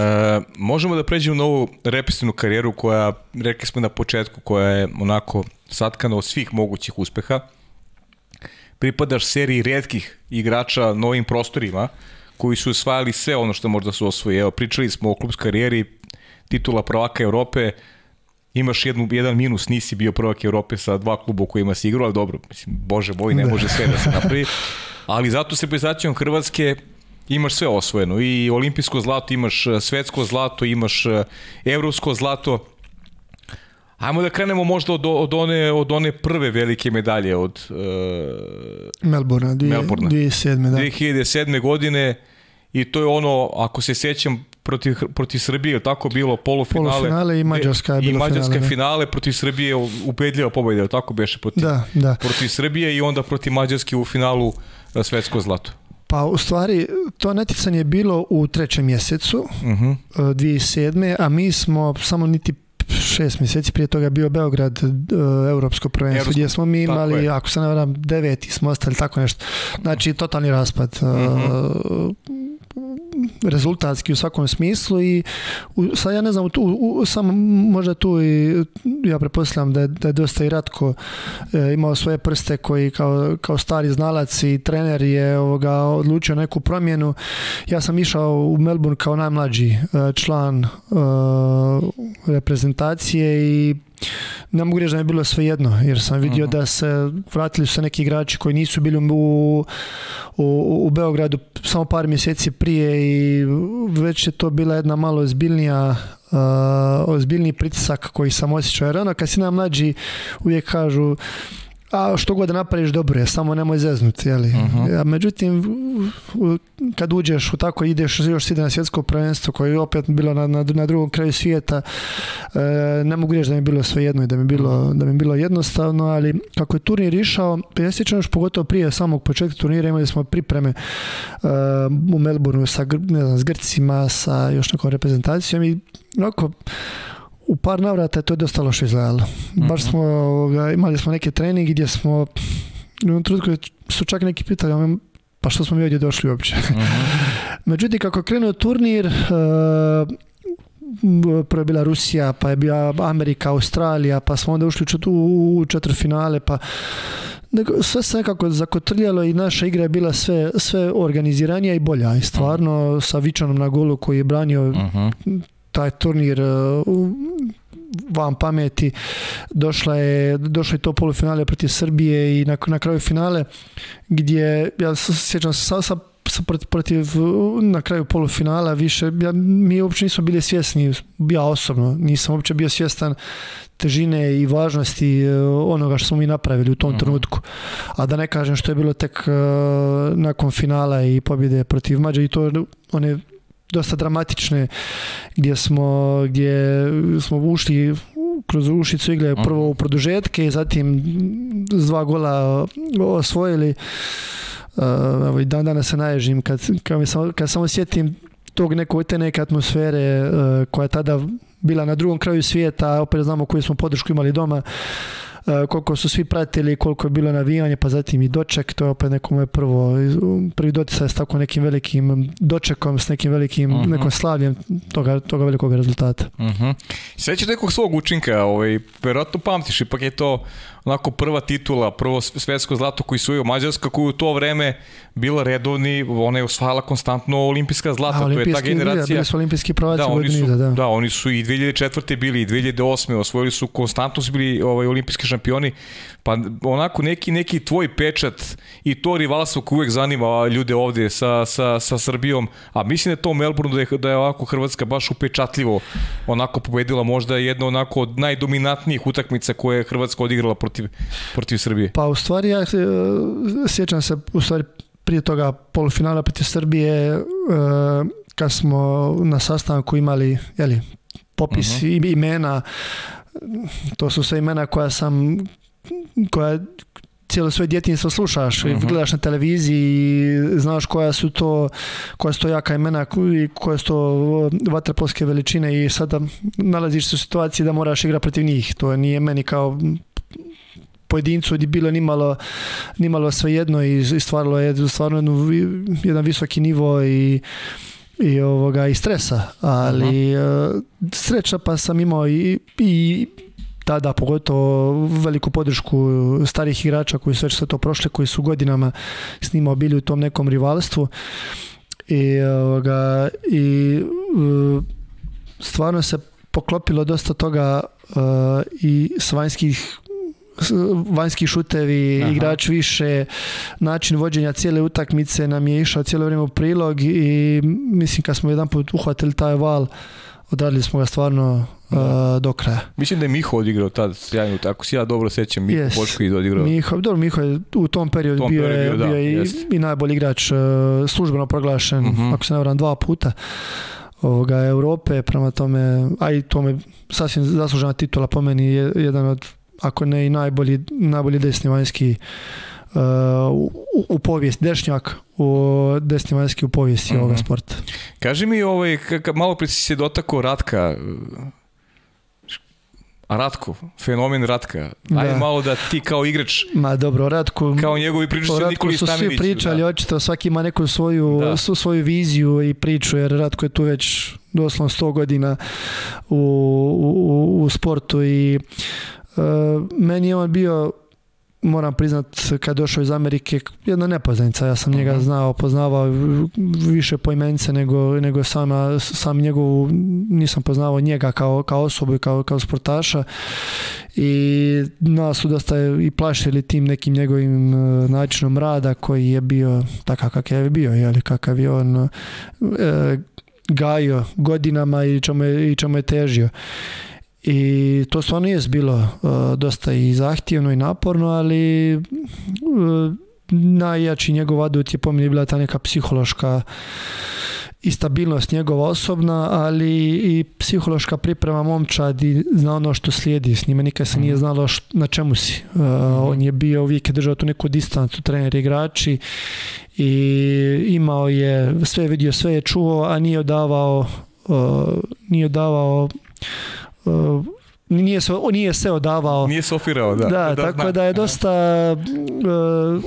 možemo da pređemo na ovu represivnu karijeru koja, rekli smo na početku, koja je onako satkana od svih mogućih uspeha. Pripadaš seriji redkih igrača novim prostorima koji su osvajali sve ono što možda su osvojili. Evo, pričali smo o klubskoj karijeri, titula prvaka Europe, imaš jednu, jedan minus, nisi bio prvak Europe sa dva kluba u kojima si igrao, ali dobro, mislim, bože boj, ne može sve da se napravi. *laughs* ali zato se reprezentacijom Hrvatske imaš sve osvojeno. I olimpijsko zlato, imaš e, svetsko zlato, imaš e, evropsko zlato. Hajmo da krenemo možda od, od, one, od one prve velike medalje od uh, 2007. 2007. godine i to je ono, ako se sećam, protiv, protiv Srbije, je tako bilo polufinale. Polufinale i Mađarska je bilo I finale, finale protiv Srbije ubedljiva pobeda, tako beše protiv, da, da. protiv Srbije i onda protiv Mađarske u finalu svetsko zlato? Pa u stvari to natjecanje je bilo u trećem mjesecu uh -huh. 2007. a mi smo samo niti šest mjeseci prije toga bio Beograd e, europsko prvenstvo gdje smo mi imali ako se ne varam deveti smo ostali tako nešto znači totalni raspad uh rezultatski u svakom smislu i u, sad ja ne znam, tu, sam možda tu i ja pretpostavljam da da je dosta i Ratko e, imao svoje prste koji kao, kao stari znalac i trener je ovoga, odlučio neku promjenu. Ja sam išao u Melbourne kao najmlađi e, član e, reprezentacije i ne mogu reći da mi je bilo jedno jer sam vidio mhm. da se vratili su neki igrači koji nisu bili u, u, u Beogradu samo par mjeseci prije i već je to bila jedna malo ozbiljnija eh, ozbiljni pritisak koji sam osjećao. Jer ono, kad si nam mlađi uvijek kažu a što god napraviš dobro je, samo nemoj zeznuti, jeli? Uh mhm. Međutim, kad uđeš u tako ideš, još si ide na svjetsko prvenstvo koje je opet bilo na, na, drugom kraju svijeta, e, ne mogu reći da mi je bilo sve jedno i da mi je bilo, da mi bilo jednostavno, ali kako je turnir išao, ja se još pogotovo prije samog početka turnira imali smo pripreme e, u Melbourneu sa, ne znam, s Grcima, sa još nekom reprezentacijom i onako, u par navrata je to dosta loše izgledalo. Baš mhm. smo, ovoga, imali smo neke treninge gdje smo, u jednom trenutku su čak neki pitali, ono, pa što smo mi ovdje došli uopće. Uh *laughs* Međutim, kako je krenuo turnir, e, prvo je bila Rusija, pa je bila Amerika, Australija, pa smo onda ušli u četiri finale, pa sve se nekako zakotrljalo i naša igra je bila sve, sve organiziranija i bolja. I stvarno sa Vičanom na golu koji je branio mhm taj turnir e, van pameti. Došla je, došla je to polufinale protiv Srbije i na, kraju finale gdje, ja se sjećam sa, sa protiv, na kraju polufinala više, ja, mi uopće nismo bili svjesni, ja osobno nisam uopće bio svjestan težine i važnosti e, onoga što smo mi napravili u tom mhm. trenutku. A da ne kažem što je bilo tek e, nakon finala i pobjede protiv Mađa i to one dosta dramatične gdje smo, gdje smo ušli kroz ušicu igle mhm. prvo u produžetke i zatim s dva gola osvojili e, evo i dan danas se naježim kad, kad, samo, kad sjetim tog nekoj te neke atmosfere e, koja je tada bila na drugom kraju svijeta opet znamo koju smo podršku imali doma E, koliko su svi pratili, koliko je bilo navijanje, pa zatim i doček, to je opet neko moje prvo, prvi doticaj s tako nekim velikim dočekom, s nekim velikim, uh nekom slavljem toga, toga velikog rezultata. Uh mhm. -huh. Sjećaš nekog svog učinka, ovaj, vjerojatno pamtiš, ipak je to onako prva titula, prvo svetsko zlato koji su Mađarska koja u to vreme bila redovni, ona je osvajala konstantno olimpijska zlata, to je ta generacija. Igra, bili su olimpijski prvaci da, oni su, da. da. oni su i 2004. bili i 2008. osvojili su konstantno su bili ovaj olimpijski šampioni. Pa onako neki neki tvoj pečat i to rivalstvo koje uvek zanima ljude ovdje sa, sa, sa Srbijom, a mislim da je to u Melbourneu da je, da je ovako Hrvatska baš upečatljivo onako pobedila možda jedna onako od najdominantnijih utakmica koje je Hrvatska odigrala protiv protiv, protiv Srbije? Pa u stvari ja e, sjećam se u stvari prije toga polufinala protiv Srbije e, kad smo na sastanku imali jeli, popis uh mhm. -huh. imena to su sve imena koja sam koja cijelo svoje djetinjstvo slušaš i mhm. gledaš na televiziji i znaš koja su to koja su to jaka imena i koje su to e, vaterpolske veličine i sada nalaziš se u situaciji da moraš igrati protiv njih. To nije meni kao pojedincu je bilo nimalo, sve jedno i, stvaralo je stvarno jedan visoki nivo i ovoga i stresa, ali e, sreća pa sam imao i, i tada pogotovo veliku podršku starih igrača koji su već sve to prošli, koji su godinama s njima bili u tom nekom rivalstvu i, e, stvarno se poklopilo dosta toga e, i s vanjskih vanjski šutevi, igrač više, način vođenja cijele utakmice nam je išao cijelo vrijeme u prilog i mislim kad smo jedan put uhvatili taj val, odradili smo ga stvarno eh, do kraja. Mislim da je Miho odigrao tad sjajnu, ako se ja dobro sećam, Miho je odigrao. Miho, dobro, je u tom periodu tom bio, i, najbolji igrač, uh, službeno proglašen, mhm. ako se ne dva puta ovoga Europe, prema tome, a i tome sasvim zaslužena titula po meni je jedan od ako ne i najbolji, najbolji desni vanjski e, u, u povijest, dešnjak u desni vanjski u povijesti mm -hmm. ovoga sporta. Kaži mi, ovaj, malo prije si se dotakao Ratka, a Ratko, fenomen Ratka. Ajde malo da ti kao igrač... Ma dobro, ratku Kao njegovi pričali o Ratku su svi pričali, da. očito svaki ima neku svoju, Su svoju viziju i priču, jer Ratko je tu već doslovno 100 godina u, u sportu i E, meni je on bio moram priznat kad došao iz Amerike jedna nepoznanica, ja sam njega znao poznavao više po nego, nego sama, sam njegovu nisam poznavao njega kao, kao osobu i kao, kao sportaša i nas su dosta i plašili tim nekim njegovim e, načinom rada koji je bio takav kakav je bio, jeli, kakav je on e, godinama i i čemu je težio i to stvarno je bilo e, dosta i zahtjevno i naporno, ali e, najjači njegov adut je pomijen bila ta neka psihološka i stabilnost njegova osobna, ali i psihološka priprema momčadi zna ono što slijedi. S njima, nikad se nije mhm. znalo na čemu si. E, mhm. on je bio uvijek držao tu neku distancu, trener igrači i imao je, sve je vidio, sve je čuo, a nije odavao, nije odavao nije se, nije se odavao. Nije sofirao, da. tako da, da je dosta e,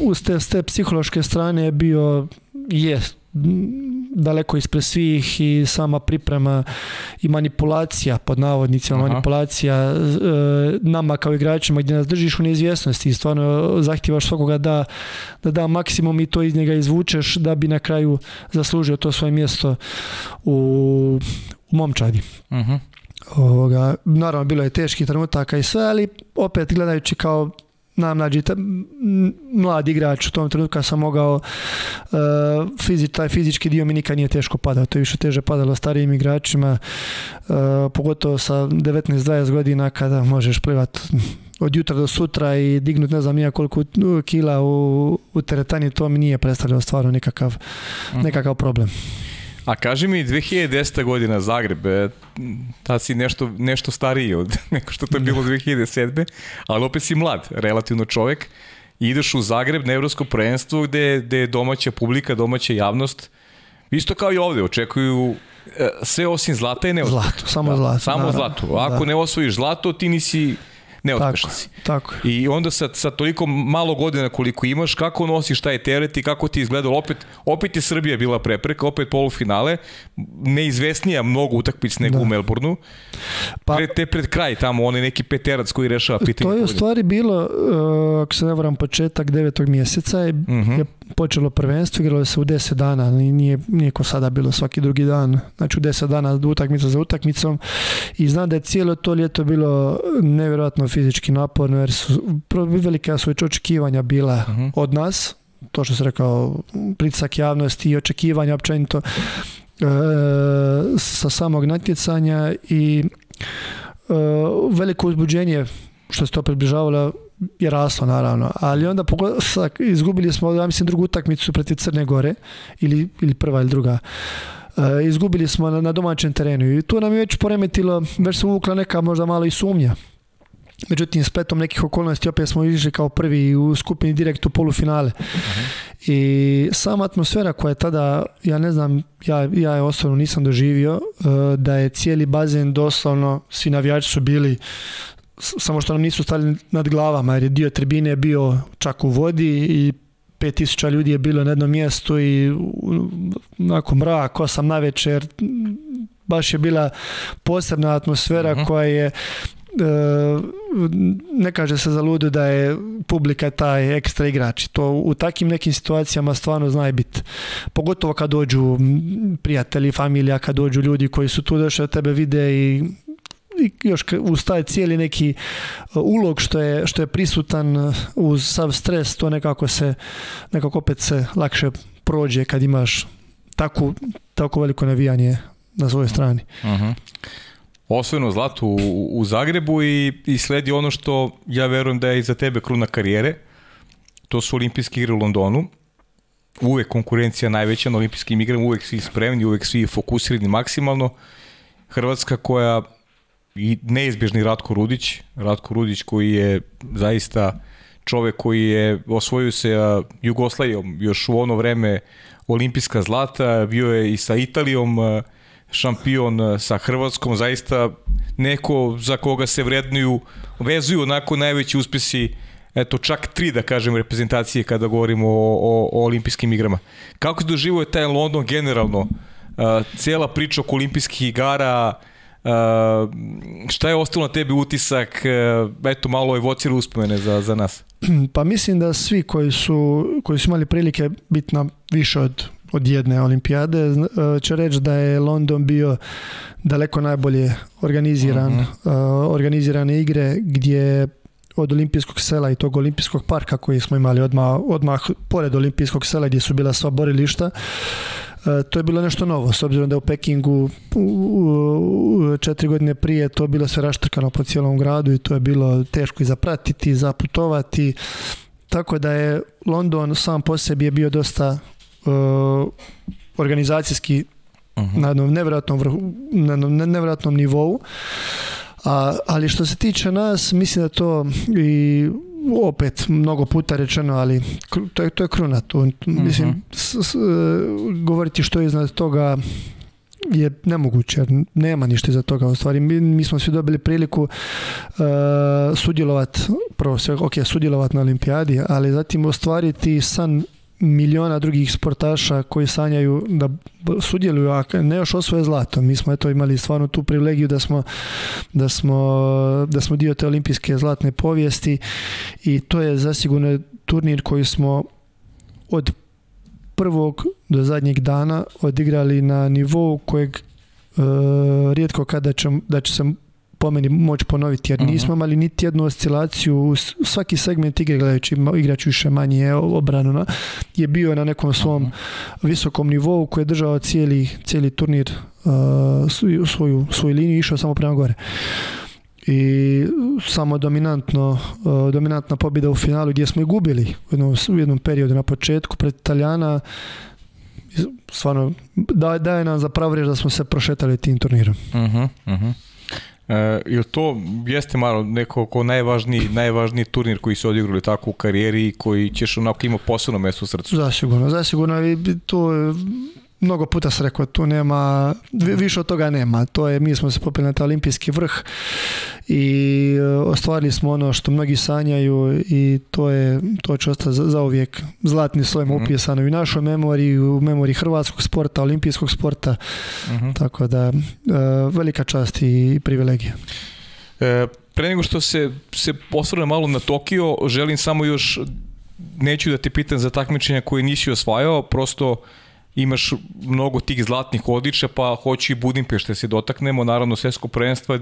uz te, psihološke strane bio je daleko ispred svih i sama priprema i manipulacija, pod navodnicima manipulacija e, nama kao igračima gdje nas držiš u neizvjesnosti i stvarno zahtivaš svakoga da, da maksimum i to iz njega izvučeš da bi na kraju zaslužio to svoje mjesto u, u momčadi. Mhm. Ovoga, naravno, bilo je teških trenutaka i sve, ali opet gledajući kao najmlađi mladi igrač u tom trenutku sam mogao uh, taj fizički dio mi nikad nije teško padao, to je više teže padalo starijim igračima e, pogotovo sa 19-20 godina kada možeš plivat od jutra do sutra i dignut ne znam nija koliko kila u, u teretani to mi nije predstavljalo stvarno nekakav, mhm. nekakav problem. A kaži mi, 2010. godina Zagreb, e, ta si nešto, nešto stariji od *laughs* neko što to je bilo 2007. Ali opet si mlad, relativno čovek. Ideš u Zagreb na evropsko prvenstvo gde, gde je domaća publika, domaća javnost. Isto kao i ovde, očekuju e, sve osim zlata i ne... Zlato, samo zlato. Samo naravno. zlato. Ako ne osvojiš zlato, ti nisi ne si. Tako I onda sa, sa toliko malo godina koliko imaš, kako nosiš taj teret i kako ti izgledalo? Opet, opet je Srbija bila prepreka, opet polufinale, neizvesnija mnogo utakmic nego u Melbourneu. Pa, pred, te pred kraj tamo, onaj neki peterac koji rešava pitanje. To je u stvari bilo, uh, ako se ne varam, početak devetog mjeseca je, mhm počelo prvenstvo, igralo se u 10 dana, nije, nije ko sada bilo svaki drugi dan, znači u 10 dana utakmica za utakmicom i znam da je cijelo to ljeto bilo nevjerojatno fizički naporno jer su velika su već očekivanja bila mhm. od nas, to što se rekao, pritisak javnosti i očekivanja općenito e, sa samog natjecanja i e, veliko uzbuđenje što se to približavalo je raslo naravno, ali onda izgubili smo, ja mislim, drugu utakmicu protiv Crne Gore, ili, ili prva ili druga. E, izgubili smo na, domaćem terenu i tu nam je već poremetilo, već se uvukla neka možda malo i sumnja. Međutim, spletom nekih okolnosti opet smo išli kao prvi u skupini direkt u polufinale. I sama atmosfera koja je tada, ja ne znam, ja, ja je osobno nisam doživio, e, da je cijeli bazen doslovno, svi navijači su bili samo što nam nisu stali nad glavama jer je dio tribine bio čak u vodi i 5000 ljudi je bilo na jednom mjestu i nakon mrak, osam na večer, baš je bila posebna atmosfera mhm. koja je e, ne kaže se za ludu da je publika taj ekstra igrač. To u takim nekim situacijama stvarno zna biti. Pogotovo kad dođu prijatelji, familija, kad dođu ljudi koji su tu došli da tebe vide i i još uz taj cijeli neki e, ulog što je, što je prisutan e, uz sav stres, to nekako se, nekako opet se lakše prođe kad imaš tako, tako veliko navijanje na svojoj strani. Uh mhm. -huh. Osvojeno zlato u, Zagrebu i, i sledi ono što ja verujem da je i za tebe kruna karijere. To su Olimpijski igre u Londonu. Uvek konkurencija najveća na olimpijskim igrama, uvek svi spremni, uvek svi fokusirani maksimalno. Hrvatska koja i neizbježni Ratko Rudić, Ratko Rudić koji je zaista čovjek koji je osvojio se Jugoslavijom još u ono vreme olimpijska zlata, bio je i sa Italijom šampion sa Hrvatskom, zaista neko za koga se vrednuju, vezuju onako najveći uspjesi eto čak tri da kažem reprezentacije kada govorimo o, olimpijskim igrama. Kako se doživio taj London generalno? cijela priča oko olimpijskih igara, šta je ostalo na tebi utisak, e, eto malo evocira uspomene za, za nas? *clears throat* Pa mislim da svi koji su, koji su imali prilike biti na više od od jedne olimpijade e, će reći da je London bio daleko najbolje organiziran mhm. e, organizirane igre gdje od olimpijskog sela i tog olimpijskog parka koji smo imali odmah, odmah pored olimpijskog sela gdje su bila sva borilišta E, to je bilo nešto novo, s obzirom da u Pekingu četiri godine prije to bilo sve raštrkano po cijelom gradu i to je bilo teško i zapratiti, zaputovati, tako da je London sam po sebi je bio dosta e, organizacijski mhm. na jednom nevratnom na jednom nivou, A, ali što se tiče nas, mislim da to i opet mnogo puta rečeno, ali to je, to je kruna. tu mislim, mhm. e, govoriti što je iznad toga je nemoguće, jer nema ništa za toga. U stvari, mi, smo svi dobili priliku uh, e, sudjelovati, prvo sve, ok, sudjelovati na olimpijadi, ali zatim ostvariti san miliona drugih sportaša koji sanjaju da sudjeluju, a ne još osvoje zlato. Mi smo eto imali stvarno tu privilegiju da smo, da smo, da smo dio te olimpijske zlatne povijesti i to je zasigurno turnir koji smo od prvog do zadnjeg dana odigrali na nivou kojeg e, rijetko kada ćemo da će se po meni moći ponoviti jer mhm. nismo imali niti jednu oscilaciju svaki segment igre gledajući igrač više manje obranu je bio na nekom svom mhm. visokom nivou koji je držao cijeli, cijeli turnir uh, svoju, svoju, liniju išao samo prema gore i samo dominantno, dominantna pobjeda u finalu gdje smo i gubili u jednom, u jednom periodu na početku pred Italijana stvarno daje nam za pravo da smo se prošetali tim turnirom. Uh E, ili to jeste malo neko ko najvažniji, najvažniji turnir koji se odigrali tako u karijeri i koji ćeš onako ima posebno mesto u srcu? Zasigurno, zasigurno i to mnogo puta sam rekao, tu nema, više od toga nema. To je, mi smo se popili na taj olimpijski vrh i e, ostvarili smo ono što mnogi sanjaju i to je, to će ostati za, uvijek. Zlatni sloj mm -hmm. u našoj memoriji, u memoriji hrvatskog sporta, olimpijskog sporta. Mhm. Tako da, e, velika čast i privilegija. E, pre nego što se, se malo na Tokio, želim samo još, neću da te pitan za takmičenja koje nisi osvajao, prosto imaš mnogo tih zlatnih odliča pa hoću i Budimpešte se dotaknemo, naravno svesko prvenstva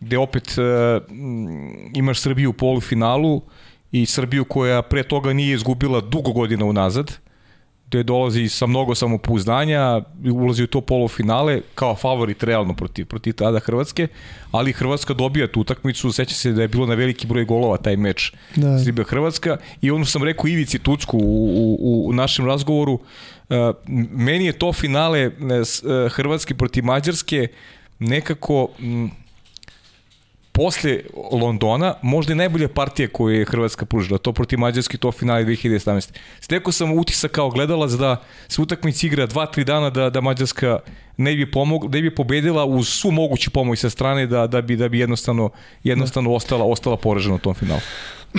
gde, opet e, mm, imaš Srbiju u polufinalu i Srbiju koja pre toga nije izgubila dugo godina unazad, gde dolazi sa mnogo samopouzdanja, ulazi u to polufinale kao favorit realno protiv, protiv tada Hrvatske, ali Hrvatska dobija tu utakmicu, seća se da je bilo na veliki broj golova taj meč da. Hrvatska i ono sam rekao Ivici Tucku u, u, našem razgovoru, Eh, meni je to finale eh, Hrvatske proti Mađarske nekako posle Londona možda najbolje partije koje je Hrvatska pružila. To proti Mađarske, to finale 2017. Stekao sam utisak kao gledalac da se utakmic igra 2-3 dana da, da Mađarska ne bi pomog, da bi pobedila uz svu moguću pomoć sa strane da, da bi da bi jednostavno jednostavno ostala ostala poražena u tom finalu. *clears throat*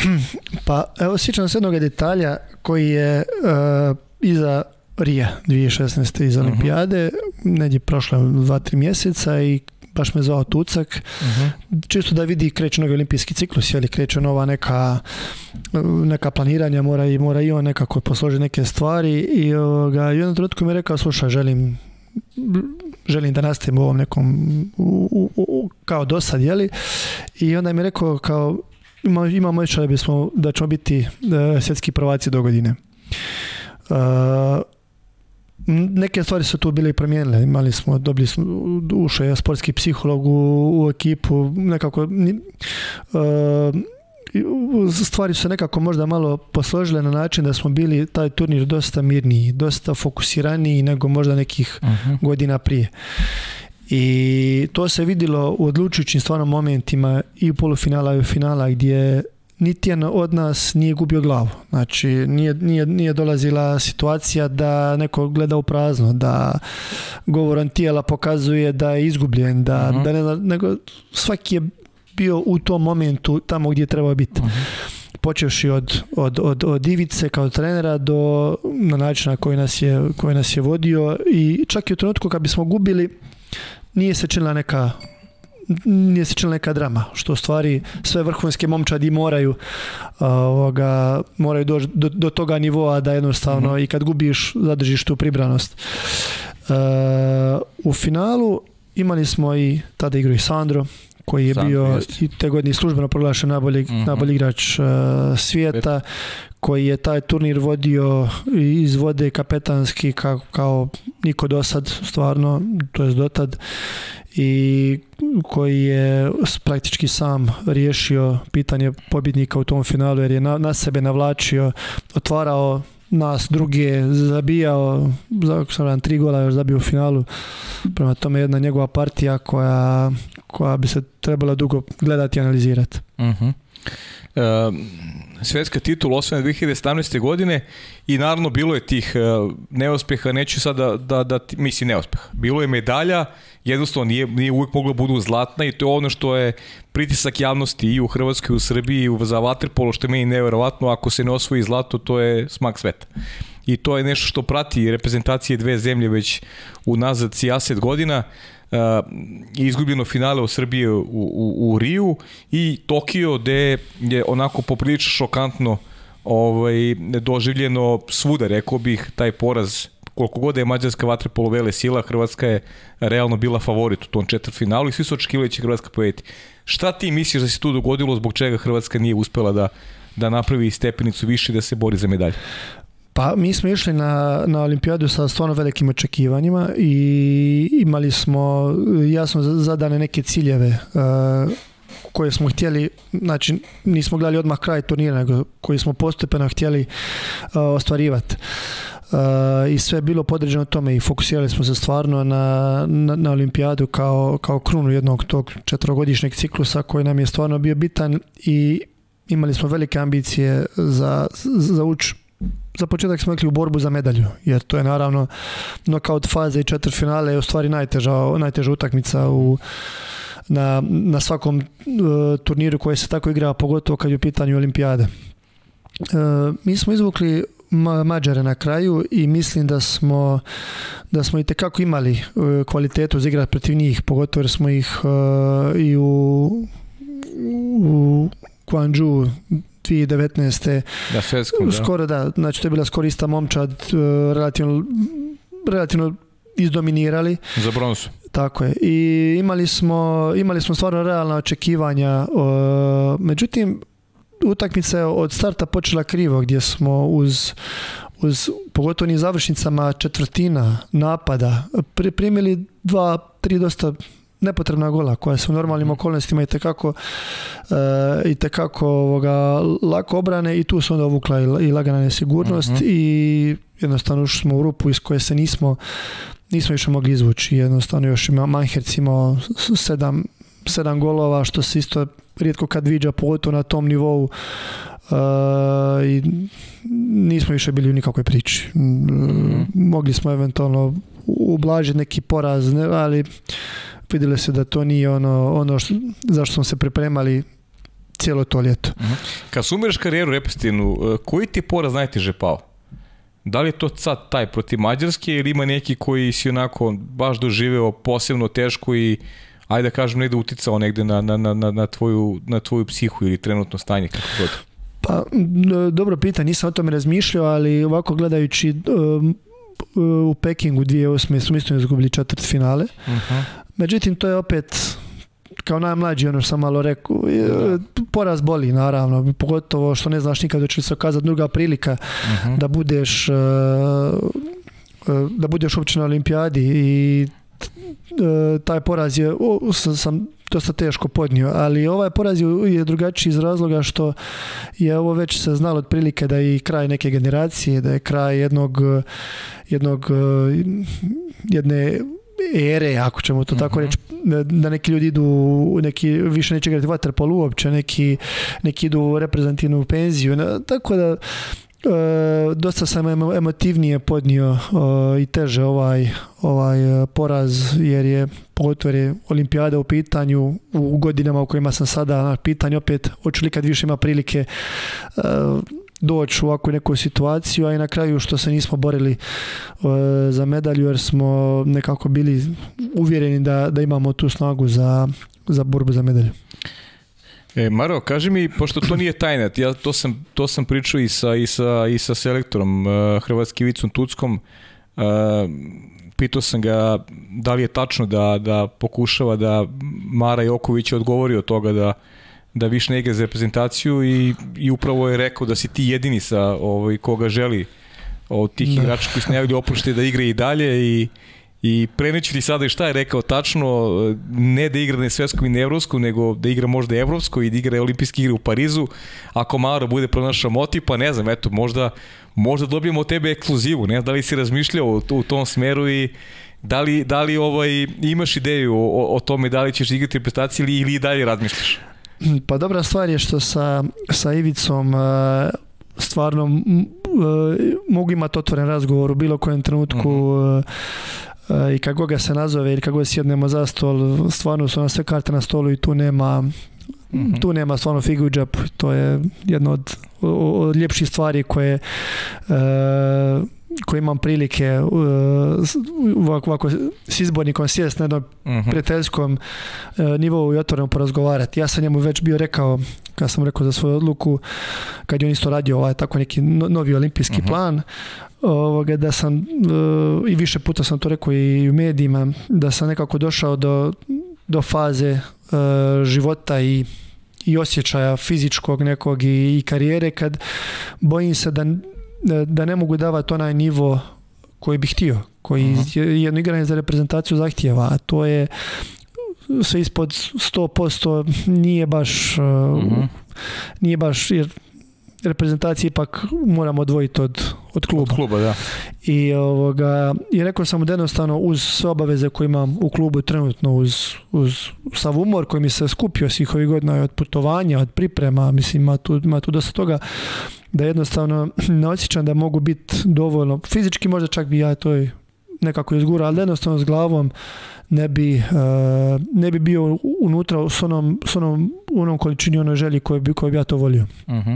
Pa evo sjećam se jednog detalja koji je uh, iza Rija 2016. iz mhm. olimpijade, uh-huh. negdje prošla dva-tri mjeseca i baš me zvao Tucak, mhm. čisto da vidi kreće novi olimpijski ciklus, jeli kreće nova neka, neka planiranja, mora i, mora i on nekako posloži neke stvari i, ovoga, i jednom trenutku mi je rekao, slušaj, želim želim da nastavim u ovom nekom u, u, u, kao dosad, jeli? I onda mi rekao kao imamo, imamo da, bismo, da ćemo biti e, svjetski prvaci do godine. E, neke stvari su tu bile i promijenile. Imali smo, dobili smo ušao je sportski psiholog u, u ekipu, nekako e, stvari su se nekako možda malo posložile na način da smo bili taj turnir dosta mirniji, dosta fokusiraniji nego možda nekih mhm. godina prije. I to se vidjelo u odlučujućim stvarno momentima i polufinala i finala gdje jedan od nas nije gubio glavu. Znači, nije, nije, nije dolazila situacija da neko gleda u prazno, da govoran tijela pokazuje da je izgubljen, da, mhm. da nego svaki je bio u tom momentu tamo gdje je trebao biti. Uh počevši od, od, od, od Ivice kao trenera do na način koji nas, je, koji nas je vodio i čak i u trenutku kad bismo gubili nije se činila neka nije se činila neka drama, što stvari sve vrhunske momčadi moraju ovoga, moraju doći do, do, toga nivoa da jednostavno mhm. i kad gubiš zadržiš tu pribranost. E, u finalu imali smo i tada igru i Sandro, koji je bio jest. i te godine službeno proglašen najbolji, mhm. najbolji igrač e, svijeta, koji je taj turnir vodio iz vode kapetanski kao, kao niko dosad, stvarno, to je tad i koji je praktički sam riješio pitanje pobjednika u tom finalu jer je na, na sebe navlačio, otvarao nas druge, zabijao za tri gola još zabio u finalu prema tome jedna njegova partija koja, koja bi se trebala dugo gledati i analizirati uh mhm. e, svetska titula osvojena 2017. godine i naravno bilo je tih e, neuspeha, neću sad da, da, da mislim neuspeha. Bilo je medalja, jednostavno nije, nije uvek mogla budu zlatna i to je ono što je pritisak javnosti i u Hrvatskoj, i u Srbiji, i u, za vaterpolo, što je meni nevjerovatno ako se ne osvoji zlato, to je smak sveta. I to je nešto što prati reprezentacije dve zemlje već unazad aset godina i e, izgubljeno finale u Srbiji u, u, u Riju i Tokio gde je onako poprilično šokantno ovaj, doživljeno svuda, rekao bih, taj poraz koliko god je mađarska vatra polovele sila, Hrvatska je realno bila favorit u tom četvrtfinalu i svi su očekivali će Hrvatska pojeti Šta ti misliš da se tu dogodilo zbog čega Hrvatska nije uspela da da napravi stepenicu više i da se bori za medalje? Pa mi smo išli na, na olimpijadu sa stvarno velikim očekivanjima i imali smo jasno zadane neke ciljeve e, koje smo htjeli, znači nismo gledali odmah kraj turnira, nego koji smo postepeno htjeli e, ostvarivati. E, I sve je bilo podređeno tome i fokusirali smo se stvarno na, na, olimpijadu kao, kao krunu jednog tog četvrogodišnjeg ciklusa koji nam je stvarno bio bitan i imali smo velike ambicije za, za ući za početak smo rekli u borbu za medalju, jer to je naravno nokaut faze i četiri finale je u stvari najteža, najteža utakmica u, na, na svakom e, turniru koji se tako igra, pogotovo kad je u pitanju olimpijade. E, mi smo izvukli Mađare na kraju i mislim da smo da smo i tekako imali e, kvalitetu za igrati protiv njih, pogotovo jer smo ih i u u 2019. Da, svetskom, Skoro da, znači to je bila skoro ista momčad, e, relativno, relativno izdominirali. Za bronzu. Tako je. I imali smo, imali smo stvarno realna očekivanja. E, međutim, utakmica je od starta počela krivo, gdje smo uz uz pogotovo ni završnicama četvrtina napada primili dva, tri dosta nepotrebna gola koja se u normalnim mhm. okolnostima i tekako eh, i ovoga, lako obrane i tu su onda ovukla i, lagana nesigurnost mhm. i jednostavno ušli smo u rupu iz koje se nismo nismo više mogli izvući. Jednostavno još ima Manherc sedam, sedam golova što se isto rijetko kad viđa pogotovo na tom nivou eh, i nismo više bili u nikakvoj priči. Mhm. Mogli smo eventualno ublažiti neki poraz, ne, ali vidjelo se da to nije ono, ono što, zašto smo se pripremali cijelo to ljeto. Mhm. Kad sumiraš karijeru repestinu, e, koji ti poraz najteže pao? Da li je to sad taj protiv Mađarske ili ima neki koji si onako baš doživeo posebno teško i ajde da kažem negde uticao negde na, na, na, na, tvoju, na tvoju psihu ili trenutno stanje kako god? Pa, dobro pitanje, nisam o tome razmišljao, ali ovako gledajući e, e, u Pekingu 2008. smo isto izgubili četvrt finale. Mhm. Međutim, to je opet kao najmlađi, ono što sam malo rekao, e, poraz boli naravno, pogotovo što ne znaš nikad hoće li se okazati druga prilika mhm. da budeš e, e, da budeš uopće na olimpijadi i taj poraz je o, sam dosta teško podnio, ali ovaj poraz je drugačiji iz razloga što je ovo već se znalo prilike da je i kraj neke generacije, da je kraj jednog jednog jedne ere, ako ćemo to tako mhm. reći, da neki ljudi idu, neki više neće igrati vaterpol uopće, neki, neki idu u reprezentativnu penziju, tako da e, dosta sam emotivnije podnio e, i teže ovaj, ovaj e, poraz jer je pogotovo je olimpijada u pitanju u godinama u kojima sam sada na pitanju opet hoću li kad više ima prilike e, doći u ovakvu neku situaciju, a i na kraju što se nismo borili e, za medalju jer smo nekako bili uvjereni da, da imamo tu snagu za, za borbu za medalju. E, Maro, kaži mi, pošto to nije tajna, ja to sam, to sam pričao i sa, i sa, i sa selektorom e, Hrvatski Vicom Tuckom, e, pitao sam ga da li je tačno da, da pokušava da Mara Joković odgovori odgovorio od toga da da više ne igra za reprezentaciju i, i upravo je rekao da si ti jedini sa ovaj, koga želi od tih igrača koji su najavili opušte da igre i dalje i I preneću ti sada i šta je rekao tačno, ne da igra na svetskom i na evropskom, nego da igra možda evropsko i da igra olimpijske igre u Parizu. Ako Maro bude pronašao motiv, pa ne znam, eto, možda, možda dobijemo od tebe ekskluzivu, ne znam da li si razmišljao u, tom smeru i da li, da li ovaj, imaš ideju o, o tome da li ćeš igrati reprezentaciju ili, i dalje razmišljaš? *clears throat* Pa dobra stvar je što sa, sa Ivicom e, stvarno e, mogu imati otvoren razgovor u bilo kojem trenutku mhm. e, i kako ga se nazove ili kako ga sjednemo za stol, stvarno su na sve karte na stolu i tu nema mhm. Tu nema stvarno figu to je jedna od, od, ljepših stvari koje uh, koji imam prilike uh, ovako, s izbornikom sjest na jednom mhm. prijateljskom uh, nivou i porazgovarati. Ja sam njemu već bio rekao, kad sam rekao za svoju odluku, kad je on isto radio ovaj tako neki novi olimpijski mhm. plan, ovoga, da sam uh, i više puta sam to rekao i u medijima, da sam nekako došao do, do faze uh, života i i osjećaja fizičkog nekog i, i karijere kad bojim se da E, da ne mogu davati onaj nivo koji bi htio, koji mhm. je jedno igranje za reprezentaciju zahtjeva, a to je sve ispod 100% nije baš e, mhm. nije baš jer reprezentacije ipak moramo odvojiti od, od kluba. Od kluba da. I, ovoga, I rekao sam da jednostavno uz sve obaveze koje imam u klubu trenutno, uz, uz sav umor koji mi se skupio svih ovih godina od putovanja, od priprema, mislim ima tu, ima tu dosta toga, da jednostavno ne osjećam da mogu biti dovoljno, fizički možda čak bi ja to nekako izgura, ali jednostavno s glavom ne bi, eh, ne bi bio unutra s onom, s onom, onom količini onoj želji koju bi, ja to volio. Mhm.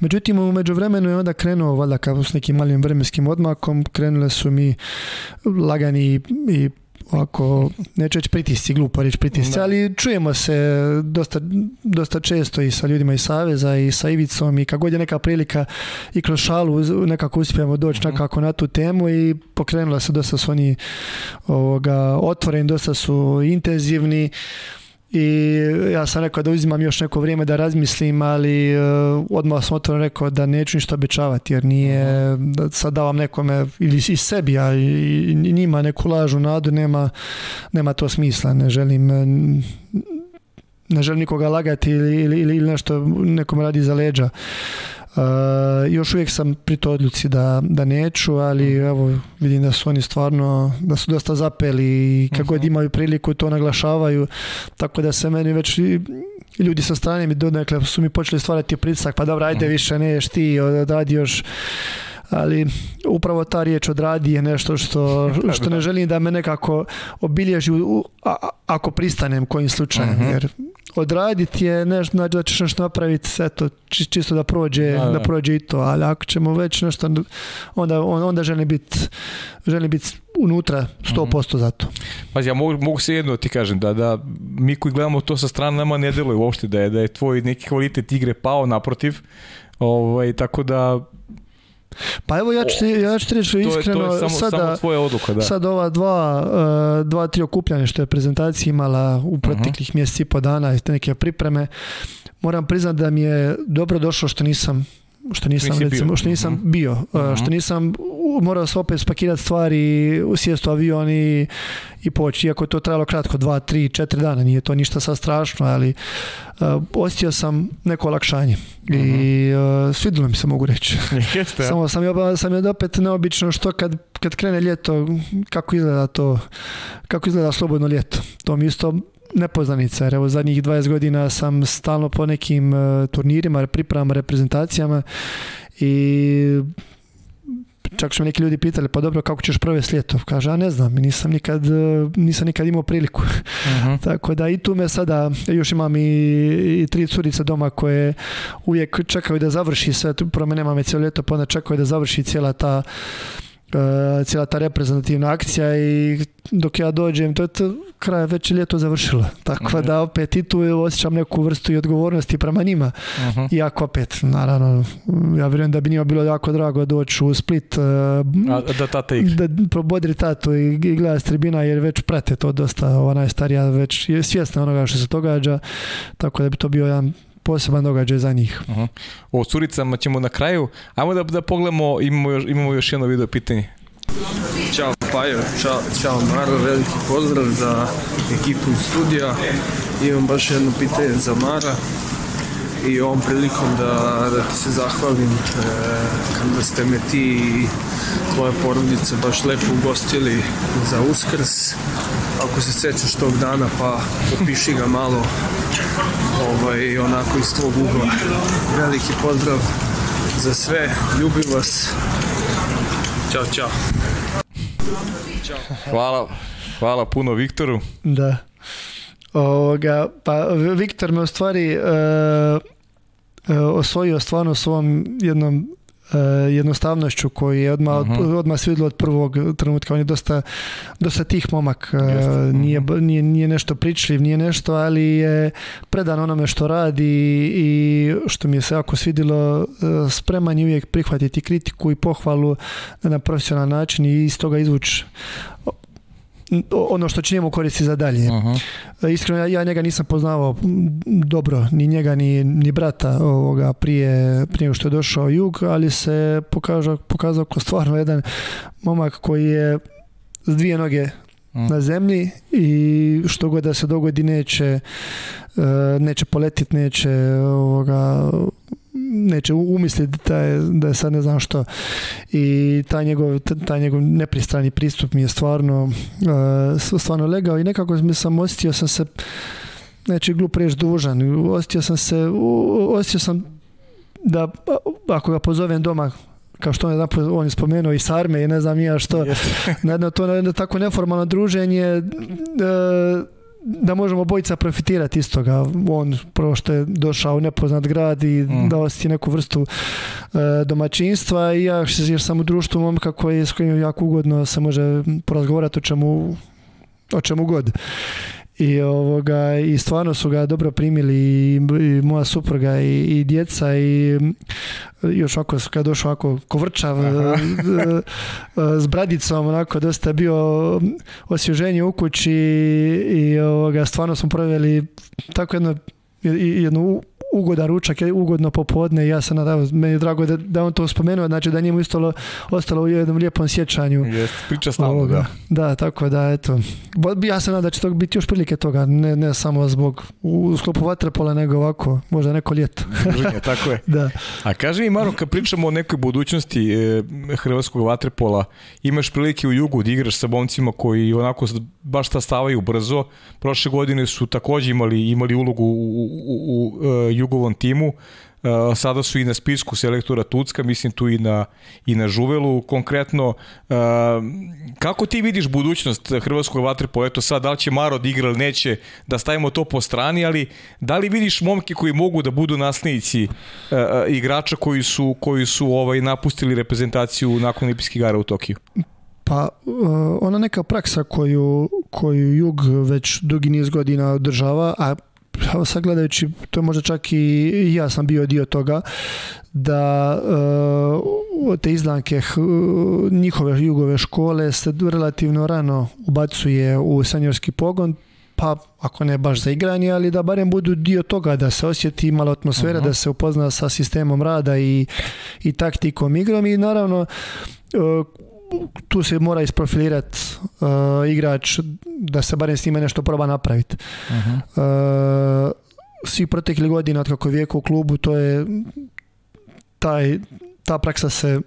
Međutim, u međuvremenu je onda krenuo, valjda kao s nekim malim vremenskim odmakom, krenule su mi lagani i ako neću reći pritisci, glupo reći pritisci, ali čujemo se dosta, dosta, često i sa ljudima iz Saveza i sa Ivicom i kad god je neka prilika i kroz šalu nekako uspijemo doći mhm. nekako na tu temu i pokrenula se, dosta su oni ovoga, otvoreni, dosta su intenzivni i ja sam rekao da uzimam još neko vrijeme da razmislim, ali eh, odmah sam otvoreno rekao da neću ništa obećavati jer nije, sad davam nekome ili i sebi, a i njima neku lažu nadu, nema, nema to smisla, ne želim eh, ne želim nikoga lagati ili, ili, ili nešto nekom radi za leđa. Eh, još uvijek sam pri toj odluci da, da neću, ali mhm. evo vidim da su oni stvarno, da su dosta zapeli i kako god mhm. imaju priliku to naglašavaju, tako da se meni već ljudi sa strane mi donekle su mi počeli stvarati pritisak, pa dobro, ajde mhm. više neš ti, odradi još ali upravo ta riječ odradi je nešto što, *laughs* što ne želim da me nekako obilježi u, ako pristanem kojim slučajem, jer odraditi je nešto, znači da ćeš nešto napraviti, eto, to čisto da prođe, da, prođe i to, ali ako ćemo već nešto, onda, on, onda želim biti želi biti unutra 100% za to. Pazi, ja mogu, mogu se jedno ti kažem, da, da mi koji gledamo to sa strane nama ne deluje uopšte da je, da je tvoj neki kvalitet igre pao naprotiv, ovaj, tako da pa evo ja ću ti, reći iskreno, sada, ova dva, e, dva, tri okupljanja što je prezentacija imala u mhm. proteklih uh mjeseci i po dana i neke pripreme, moram priznati da mi je dobro došlo što nisam što nisam, recimo, što nisam bio, što nisam mhm. e, mhm. morao se opet spakirati stvari, usjesto u avion i, i poći, iako je to trajalo kratko, dva, tri, četiri dana, nije to ništa sa strašno, ali uh, osjetio sam neko olakšanje i uh, mhm. e, svidilo mi se mogu reći. *laughs* Samo sam, sam je opet neobično što kad, kad krene ljeto, kako izgleda to, kako izgleda slobodno ljeto. To mi isto nepoznanica jer evo zadnjih 20 godina sam stalno po nekim e, turnirima, pripremama, reprezentacijama i čak su me neki ljudi pitali pa dobro kako ćeš prve ljeto kaže ja ne znam nisam nikad e, nisam nikad imao priliku mhm. *laughs* tako da i tu me sada još imam i, i tri curice doma koje uvijek čekaju da završi sve promenema me cijelo ljeto pa onda čekaju da završi cijela ta E, cijela ta reprezentativna akcija i dok ja dođem, to je to, kraj već ljeto završilo. Tako mhm. da opet i tu osjećam neku vrstu i odgovornosti prema njima. Uh mhm. -huh. Iako opet, naravno, ja vjerujem da bi njima bilo jako drago doći u Split. E, A, da tata Da probodri tatu i, i gleda s tribina jer već prate to dosta. je starija već je svjesna onoga što se događa. Tako da bi to bio jedan poseban događaj za njih. Mhm. O curicama ćemo na kraju. Ajmo da, da pogledamo, imamo još, imamo još jedno video pitanje. Ćao Pajo, čao, čao Maro, veliki pozdrav za ekipu studija. Imam baš jedno pitanje za Mara i ovom prilikom da, da ti se zahvalim e, kada ste me ti i tvoja baš lepo ugostili za uskrs ako se sećaš tog dana pa opiši ga malo ovaj, onako iz tvog ugla veliki pozdrav za sve, ljubim vas Ćao, čao. Ćao. Hvala, hvala puno Viktoru. Da. Ovoga, pa Viktor me u stvari e, E, osvojio stvarno svojom jednom e, jednostavnošću koji je odmah, mhm. uh odmah se od prvog trenutka. On je dosta, dosta tih momak. E, mhm. Nije, nije, nije, nešto pričljiv, nije nešto, ali je predan onome što radi i što mi je se jako svidilo spreman je uvijek prihvatiti kritiku i pohvalu na profesionalan način i iz toga izvući ono što njemu koristi za dalje. -huh. E, iskreno, ja, njega nisam poznavao dobro, ni njega, ni, ni brata ovoga prije, prije što je došao Jug, ali se pokazao kao stvarno jedan momak koji je s dvije noge mm. na zemlji i što god da se dogodi neće e, neće poletit, neće ovoga neće umisliti da je, da sad ne znam što i taj njegov, njegov nepristrani pristup mi je stvarno eh, stvarno legao i nekako mi sam osjetio sam se neće glup reći dužan osjetio sam se osjetio sam da ako ga pozovem doma kao što on je, on je spomenuo i sarme i ne znam ja što na jedno to na jedno tako neformalno druženje uh, da možemo bojica profitirati iz toga. On prvo što je došao u nepoznat grad i mm. dao si neku vrstu e, domaćinstva i ja jer sam u društvu momka koji, s kojim jako ugodno se može porazgovarati o čemu, o čemu god. I, ovoga, I stvarno su ga dobro primili i, i moja supruga i, i, djeca i još su kad došao ako kovrčav *laughs* e, e, s bradicom onako dosta bio osvježenje u kući i ovoga, stvarno smo proveli tako jedno jednu ugodan ručak, ugodno popodne. Ja sam nadam, meni je drago da, da on to spomenuo, znači da njemu istalo, ostalo u jednom lijepom sjećanju. Jest, priča da. Da, tako da, eto. Ja se nadam da će to biti još prilike toga, ne, ne samo zbog u sklopu vatrepola, nego ovako, možda neko ljeto. tako je. *laughs* da. A kaži mi, Maro, kad pričamo o nekoj budućnosti e, hrvatskog vatrepola, imaš prilike u jugu da igraš sa boncima koji onako baš stavaju brzo. Prošle godine su također imali, imali ulogu u, u, u, u e, Jugovom timu, e, sada su i na spisku selektora Tucka, mislim tu i na, i na Žuvelu. Konkretno, e, kako ti vidiš budućnost hrvatskog vatrepo? Eto sad, da li će Maro da ili neće, da stavimo to po strani, ali da li vidiš momke koji mogu da budu naslednici e, igrača koji su, koji su ovaj, napustili reprezentaciju nakon Olimpijskih igara u Tokiju? Pa ona neka praksa koju, koju Jug već dugi niz godina održava, a sad gledajući, to je možda čak i ja sam bio dio toga, da uh, te izlanke njihove jugove škole se relativno rano ubacuje u sanjorski pogon, pa ako ne baš za igranje, ali da barem budu dio toga, da se osjeti malo atmosfera, mhm. da se upozna sa sistemom rada i, i taktikom igrom i naravno e, tu se mora isprofilirati uh, igrač da se barem s njima nešto proba napraviti. Mhm. Uh -huh. svi proteklih godina od kako je u klubu, to je taj, ta praksa se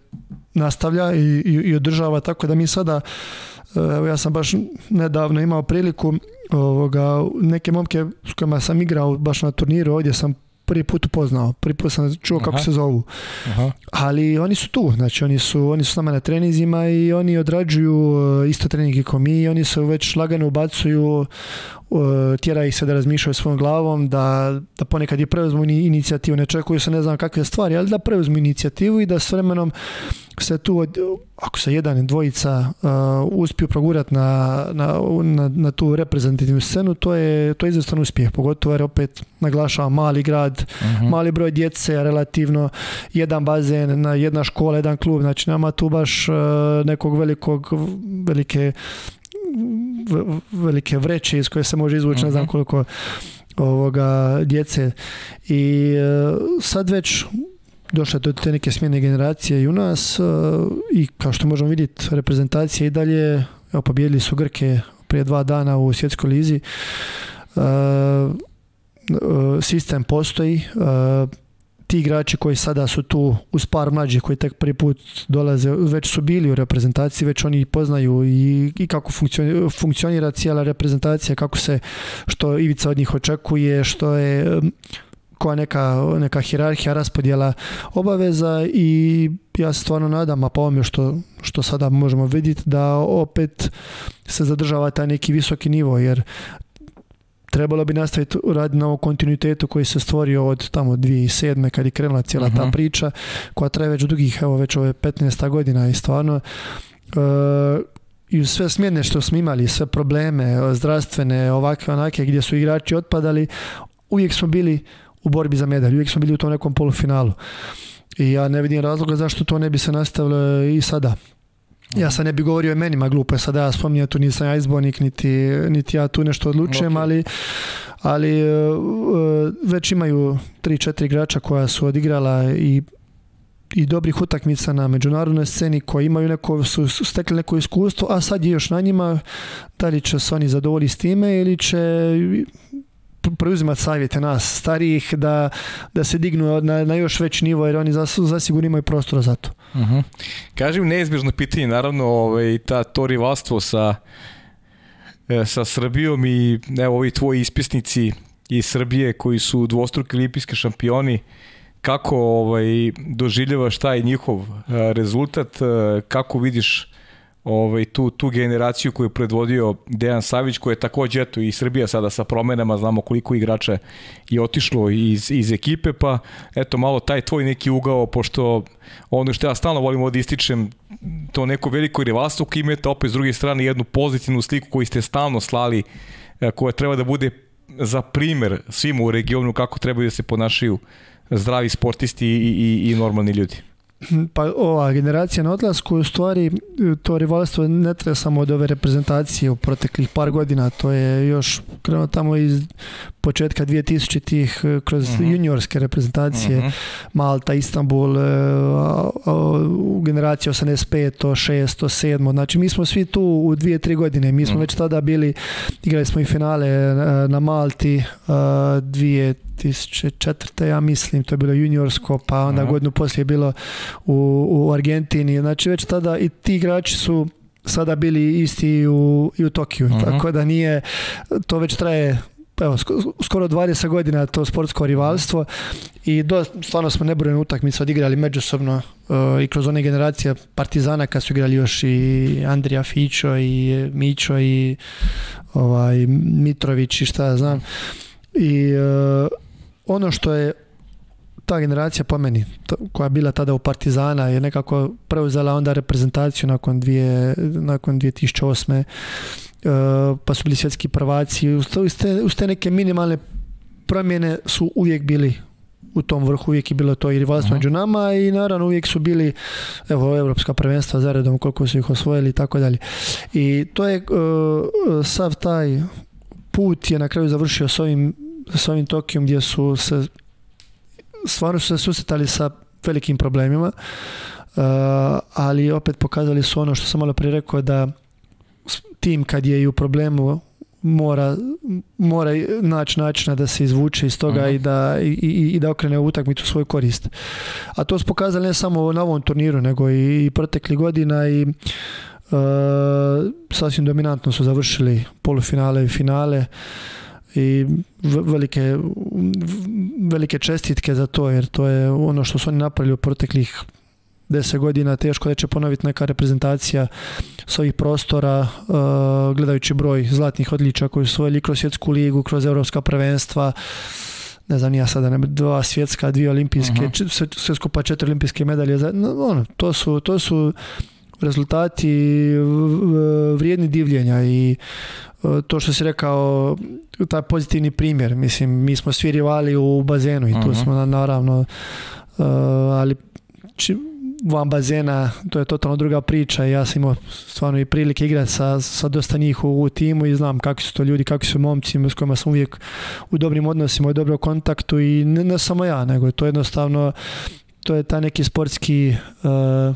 nastavlja i, i, i održava tako da mi sada uh, evo ja sam baš nedavno imao priliku ovoga, neke momke s kojima sam igrao baš na turniru ovdje sam prvi put upoznao, prvi put sam čuo kako se zovu. Aha. Ali oni su tu, znači oni su, oni su s nama na trenizima i oni odrađuju e, isto treninge kao mi i oni se već lagano ubacuju tjera ih se da razmišljaju svojom glavom, da, da ponekad i preuzmu inicijativu, ne čekuju se ne znam kakve stvari, ali da preuzmu inicijativu i da s vremenom se tu, ako se jedan dvojica uspiju progurati na, na, na, tu reprezentativnu scenu, to je, to je izvrstan uspjeh, pogotovo jer opet naglašava mali grad, mhm. mali broj djece, relativno jedan bazen, jedna škola, jedan klub, znači nama tu baš nekog velikog, velike velike vreće iz koje se može izvući ne znam mhm. koliko ovoga djece i e, sad već došla do te neke smjene generacije i u nas e, i kao što možemo vidjeti reprezentacija i dalje evo, pobjedili su Grke prije dva dana u svjetskoj lizi e, sistem postoji ti igrači koji sada su tu uz par mlađih koji tek prvi put dolaze, već su bili u reprezentaciji, već oni poznaju i, i kako funkcionira, cijela reprezentacija, kako se što Ivica od njih očekuje, što je koja neka, neka hirarhija raspodjela obaveza i ja se stvarno nadam, a pa ovome što, što sada možemo vidjeti, da opet se zadržava taj neki visoki nivo, jer trebalo bi nastaviti raditi na ovom kontinuitetu koji se stvorio od tamo 2007. kad je krenula cijela ta mhm. priča koja traje već dugih, evo već ove 15 godina i stvarno e, i sve smjene što smo imali, sve probleme e, zdravstvene, ovakve, onake, gdje su igrači otpadali, uvijek smo bili u borbi za medalju, uvijek smo bili u tom nekom polufinalu. I ja ne vidim razloga zašto to ne bi se nastavilo i sada. Ja sam ne bi govorio menima, glupo je sada ja spominjao, tu nisam ja izbornik, niti, ja tu nešto odlučujem, ali, ali e, e, već imaju 3-4 igrača koja su odigrala i i dobrih utakmica na međunarodnoj sceni koji imaju neko, su, stekli neko iskustvo, a sad je još na njima da li će se oni zadovoljiti s time ili će preuzimati savjete nas starijih da, da se dignu na, još veći nivo jer oni zasigurno imaju prostora za to. Uh mhm. -huh. neizbježno pitanje, naravno, ovaj, ta, to rivalstvo sa, e, sa Srbijom i evo, ovi tvoji ispisnici iz Srbije koji su dvostruki olimpijski šampioni, kako ovaj, doživljavaš taj njihov e, rezultat, e, kako vidiš ovaj, tu, tu generaciju koju je predvodio Dejan Savić, koji je također eto, i Srbija sada sa promenama, znamo koliko igrača je otišlo iz, iz ekipe, pa eto malo taj tvoj neki ugao, pošto ono što ja stalno volim ovdje ističem, to neko veliko rivalstvo koji imate, opet s druge strane jednu pozitivnu sliku koju ste stalno slali, e, koja treba da bude za primjer svima u regionu kako trebaju da se ponašaju zdravi sportisti i, i normalni ljudi. *clears throat* pa ova generacija na odlasku u stvari to rivalstvo ne treba samo od ove reprezentacije u proteklih par godina, to je još krenuo tamo iz početka 2000 tih eh, kroz uh juniorske reprezentacije uh mhm. -huh. Malta, Istanbul, generacija 85, 6, 7. Znači mi smo svi tu u dvije, tri godine. Mi smo mhm. već tada bili, igrali smo i finale eh, na Malti 2004. Eh, ja mislim, to je bilo juniorsko, pa onda godinu poslije je bilo u, u Argentini. Znači već tada i ti igrači su sada bili isti u, i u Tokiju. Uh Tako da nije, to već traje evo, skoro 20 godina to sportsko rivalstvo i do, stvarno smo nebrojene utakmice odigrali međusobno e, i kroz one generacije Partizana kad su igrali još i Andrija Fićo i Mićo i ovaj, Mitrović i šta ja znam. I e, ono što je ta generacija po meni, koja je bila tada u Partizana, je nekako preuzela onda reprezentaciju nakon, dvije, nakon 2008. E, pa su bili svjetski prvaci. Uz te, neke minimalne promjene su uvijek bili u tom vrhu uvijek je bilo to i rivalstvo mhm. među nama i naravno uvijek su bili evo evropska prvenstva zaredom koliko su ih osvojili i tako dalje. I to je e, sav taj put je na kraju završio s ovim s ovim Tokijom gdje su se stvarno su se susretali sa velikim problemima, eh, ali opet pokazali su ono što sam malo prije rekao da tim kad je i u problemu mora, mora naći načina da se izvuče iz toga mhm. i da, i, i, da okrene utakmicu svoju korist. A to su pokazali ne samo na ovom turniru, nego i, i protekli godina i eh, sasvim dominantno su završili polufinale i finale i velike, velike čestitke za to jer to je ono što su oni napravili u proteklih deset godina teško da će ponoviti neka reprezentacija s ovih prostora uh, gledajući broj zlatnih odliča koji su osvojili kroz svjetsku ligu, kroz europska prvenstva ne znam ja sada, dva svjetska, dvije olimpijske, uh mhm. -huh. sve skupa četiri olimpijske medalje. Ono, to, su, to su rezultati vrijedni divljenja i to što si rekao, taj pozitivni primjer, mislim, mi smo svi rivali u bazenu i tu mhm. smo smo naravno, eh, ali či, van bazena, to je totalno druga priča ja sam imao stvarno i prilike igrati sa, sa dosta njih u, timu i znam kakvi su to ljudi, kakvi su momci s kojima sam uvijek u dobrim odnosima i dobro kontaktu i ne, samo ja, nego to jednostavno, to je taj neki sportski, eh,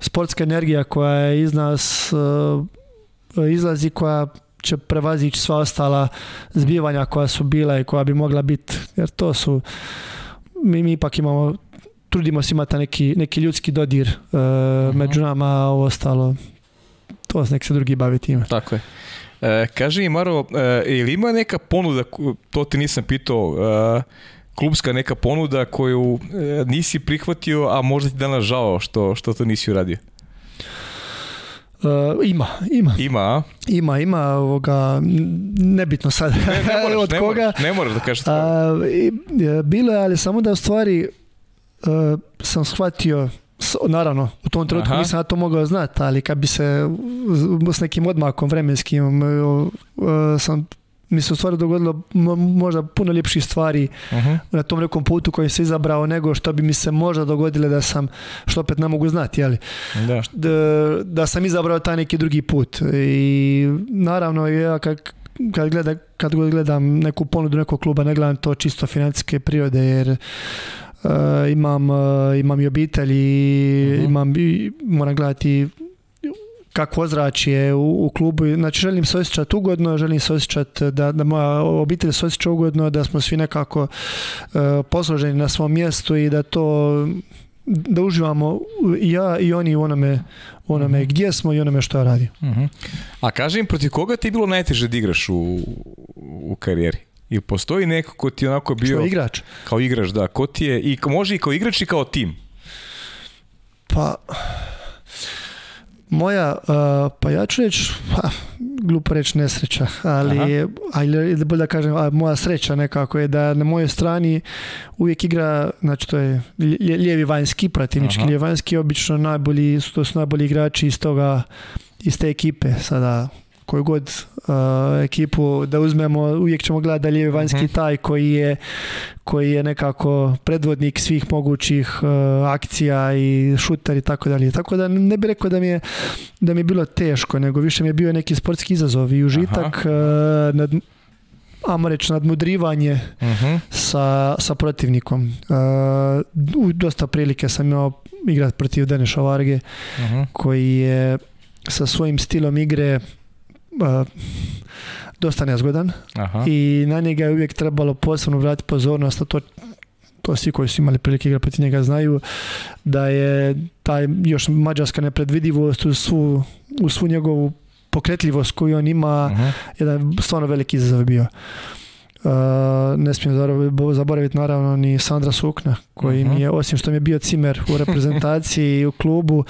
sportska energija koja je iz nas eh, izlazi, koja će prevazići sva ostala zbivanja koja su bila i koja bi mogla biti, jer to su mi, mi ipak imamo trudimo se imati neki, neki ljudski dodir e, mhm. među nama, a ovo ostalo to nek se drugi bavi time. Tako je. E, kaži mi Maro, ili e, ima neka ponuda, to ti nisam pitao, e, klubska neka ponuda koju nisi prihvatio, a možda ti danas žao što, što to nisi uradio? E, ima, ima. Ima, Ima, ima, nebitno sad *laughs* ne, ne *laughs* od koga. ne da Bilo je, ali samo da u stvari e, sam shvatio, naravno, u tom trenutku nisam ja to mogao znati, ali kad bi se s nekim odmakom vremenskim e, sam mi se u stvari dogodilo možda puno ljepših stvari mhm. na tom nekom putu koji se izabrao nego što bi mi se možda dogodile da sam, što opet ne mogu znati, ali Da. da, sam izabrao taj neki drugi put. I naravno, ja kad, kad, kad god gledam neku ponudu nekog kluba, ne gledam to čisto financijske prirode, jer e, imam, uh, imam i obitelj mhm. imam, i moram gledati kako ozračje u, u klubu. Znači želim se osjećati ugodno, želim se osjećati da, da moja obitelj se osjeća ugodno, da smo svi nekako e, posloženi na svom mjestu i da to da uživamo ja i oni u onome, mhm. gdje smo i onome što ja radim. Mhm. A kažem, protiv koga ti je bilo najteže da igraš u, u karijeri? I postoji neko ko ti onako bio... igrač? Kao igrač, da. Ko ti je, i, može i kao igrač i kao tim? Pa, moja, uh, pa ja ću reći, glupo reći nesreća, ali, ali bolje da kažem, a moja sreća nekako je da na mojoj strani uvijek igra, znači to je lijevi vanjski, pratinički, lijevi vanjski, obično najbolji, to su najbolji igrači iz toga, iz te ekipe sada koju god uh, ekipu da uzmemo, uvijek ćemo gledati da je mhm. vanjski taj koji je, koji je nekako predvodnik svih mogućih uh, akcija i šuter i tako dalje. Tako da ne bih rekao da mi, je, da mi bilo teško, nego više mi je bio neki sportski izazov i užitak uh, nad ajmo reći, nadmudrivanje mhm. sa, sa protivnikom. dosta prilike sam imao igrati protiv Deneša Varge, mhm. koji je sa svojim stilom igre pa, dosta nezgodan i na njega je uvijek trebalo posebno vratiti pozornost, a to, to svi koji su imali prilike igrati njega znaju, da je taj još mađarska nepredvidivost u svu, u njegovu pokretljivost koju on ima, jedan stvarno veliki izazov bio. Uh, ne smijem zaboraviti naravno ni Sandra Sukna koji mi je, osim što mi je bio cimer u reprezentaciji i u klubu